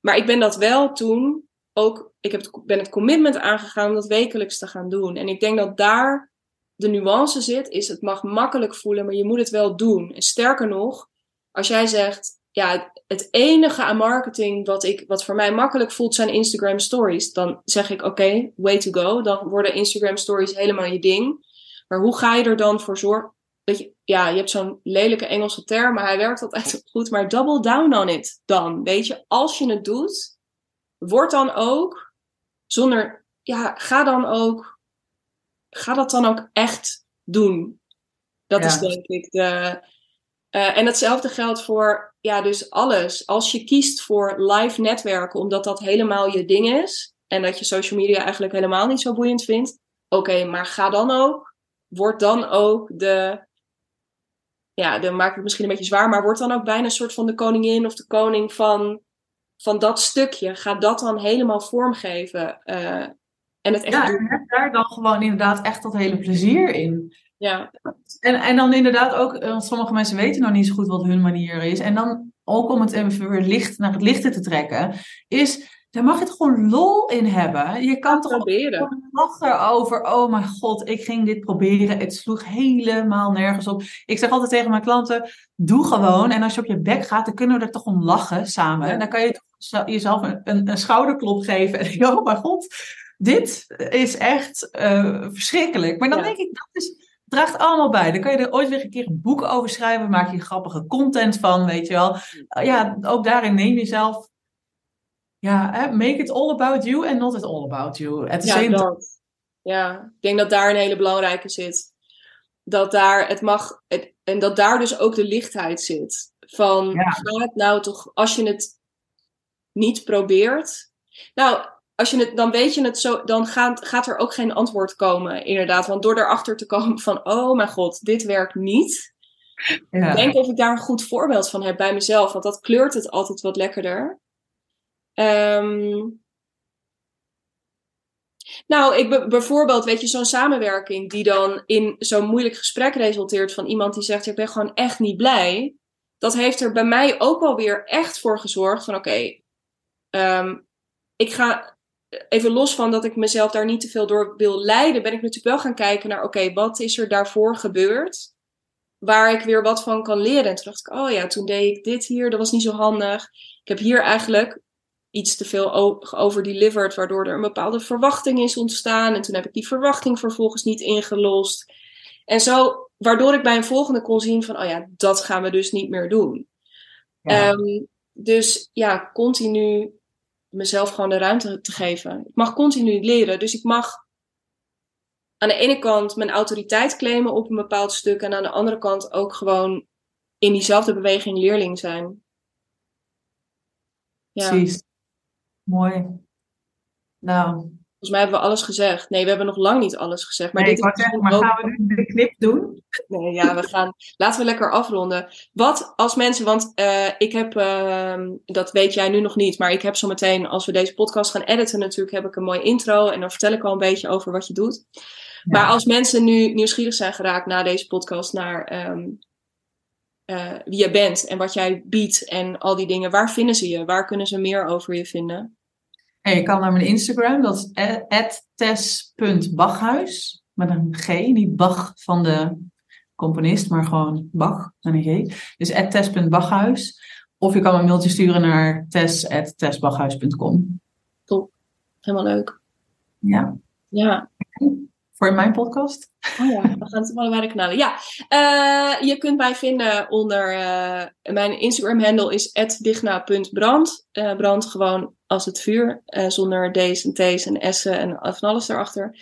Speaker 1: Maar ik ben dat wel toen ook. Ik heb het, ben het commitment aangegaan om dat wekelijks te gaan doen. En ik denk dat daar de nuance zit: is het mag makkelijk voelen, maar je moet het wel doen. En sterker nog, als jij zegt: ja, het enige aan marketing wat, ik, wat voor mij makkelijk voelt zijn Instagram stories. Dan zeg ik oké, way to go. Dan worden Instagram stories helemaal je ding. Maar hoe ga je er dan voor zorgen? Dat je, ja, je hebt zo'n lelijke Engelse term, maar hij werkt altijd goed. Maar double down on it dan. Weet je, als je het doet, word dan ook zonder, ja, ga dan ook, ga dat dan ook echt doen. Dat is denk ik de. Uh, en hetzelfde geldt voor ja, dus alles. Als je kiest voor live netwerken, omdat dat helemaal je ding is. En dat je social media eigenlijk helemaal niet zo boeiend vindt. Oké, maar ga dan ook. Word dan ook de. Ja, dan maak ik het misschien een beetje zwaar. Maar word dan ook bijna een soort van de koningin of de koning van, van dat stukje. Ga dat dan helemaal vormgeven. Uh, en het echt
Speaker 2: ja, doen. en daar dan gewoon inderdaad echt dat hele plezier in.
Speaker 1: Ja.
Speaker 2: En, en dan inderdaad ook, eh, want sommige mensen weten nog niet zo goed wat hun manier is. En dan ook om het even weer licht naar het lichte te trekken, is daar mag je het gewoon lol in hebben. Je kan toch
Speaker 1: proberen.
Speaker 2: lachen over, oh mijn god, ik ging dit proberen. Het sloeg helemaal nergens op. Ik zeg altijd tegen mijn klanten, doe gewoon. En als je op je bek gaat, dan kunnen we er toch om lachen samen. En dan kan je jezelf een, een, een schouderklop geven. En denk, oh mijn god, dit is echt uh, verschrikkelijk. Maar dan denk ik, dat is draagt allemaal bij. Dan kan je er ooit weer een keer een boek over schrijven. Maak je grappige content van, weet je wel. Ja, ook daarin neem jezelf... Ja, hè, make it all about you and not it all about you. At the
Speaker 1: ja,
Speaker 2: same.
Speaker 1: Ja, ik denk dat daar een hele belangrijke zit. Dat daar het mag... Het, en dat daar dus ook de lichtheid zit. Van, ja. ga het nou toch... Als je het niet probeert... Nou, als je het, dan weet je het zo, dan gaat, gaat er ook geen antwoord komen, inderdaad. Want door erachter te komen van, oh mijn god, dit werkt niet. Ja. Ik denk of ik daar een goed voorbeeld van heb bij mezelf, want dat kleurt het altijd wat lekkerder. Um, nou, ik, bijvoorbeeld, weet je, zo'n samenwerking die dan in zo'n moeilijk gesprek resulteert van iemand die zegt, ik ben gewoon echt niet blij. Dat heeft er bij mij ook wel weer echt voor gezorgd van, oké, okay, um, ik ga even los van dat ik mezelf daar niet te veel door wil leiden, ben ik natuurlijk wel gaan kijken naar, oké, wat is er daarvoor gebeurd? Waar ik weer wat van kan leren. En toen dacht ik, oh ja, toen deed ik dit hier, dat was niet zo handig. Ik heb hier eigenlijk iets te veel overdelivered, waardoor er een bepaalde verwachting is ontstaan. En toen heb ik die verwachting vervolgens niet ingelost. En zo, waardoor ik bij een volgende kon zien van, oh ja, dat gaan we dus niet meer doen. Ja. Um, dus ja, continu mezelf gewoon de ruimte te geven. Ik mag continu leren, dus ik mag aan de ene kant mijn autoriteit claimen op een bepaald stuk en aan de andere kant ook gewoon in diezelfde beweging leerling zijn.
Speaker 2: Ja. Precies. Mooi. Nou,
Speaker 1: Volgens mij hebben we alles gezegd. Nee, we hebben nog lang niet alles gezegd. Maar,
Speaker 2: nee,
Speaker 1: dit
Speaker 2: is zeggen, maar gaan we nu de knip doen?
Speaker 1: Nee, ja, we gaan. Laten we lekker afronden. Wat als mensen, want uh, ik heb, uh, dat weet jij nu nog niet, maar ik heb zo meteen, als we deze podcast gaan editen, natuurlijk heb ik een mooi intro en dan vertel ik al een beetje over wat je doet. Ja. Maar als mensen nu nieuwsgierig zijn geraakt na deze podcast naar um, uh, wie je bent en wat jij biedt en al die dingen, waar vinden ze je? Waar kunnen ze meer over je vinden?
Speaker 2: En je kan naar mijn Instagram, dat is tes.bachhuis. Met een G, niet Bach van de componist, maar gewoon Bach met een G. Dus tes.bachhuis. Of je kan een mailtje sturen naar tes.tesbachhuis.com.
Speaker 1: Top, helemaal leuk.
Speaker 2: Ja.
Speaker 1: Ja.
Speaker 2: Voor mijn podcast?
Speaker 1: Oh ja, we gaan het de knallen. Ja, uh, je kunt mij vinden onder... Uh, mijn Instagram-handle is @digna.brand. Uh, brand gewoon als het vuur, zonder D's en T's en S'en en van alles erachter.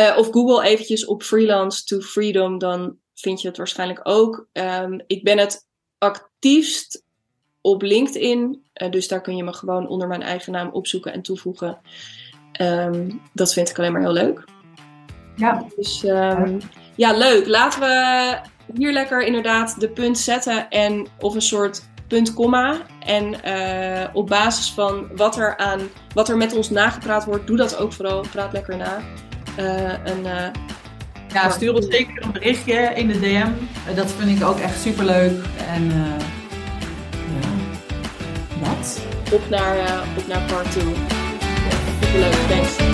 Speaker 1: Uh, of Google eventjes op freelance to freedom, dan vind je het waarschijnlijk ook. Um, ik ben het actiefst op LinkedIn. Uh, dus daar kun je me gewoon onder mijn eigen naam opzoeken en toevoegen. Um, dat vind ik alleen maar heel leuk.
Speaker 2: Ja.
Speaker 1: Dus um, ja, leuk. Laten we hier lekker inderdaad de punt zetten en of een soort punt komma. En uh, op basis van wat er, aan, wat er met ons nagepraat wordt, doe dat ook vooral. Praat lekker na. Uh, een, uh,
Speaker 2: ja, stuur ons zeker een berichtje in de DM. Dat vind ik ook echt super leuk. En ja, dat.
Speaker 1: Op naar, op naar part 2. Superleuk, thanks.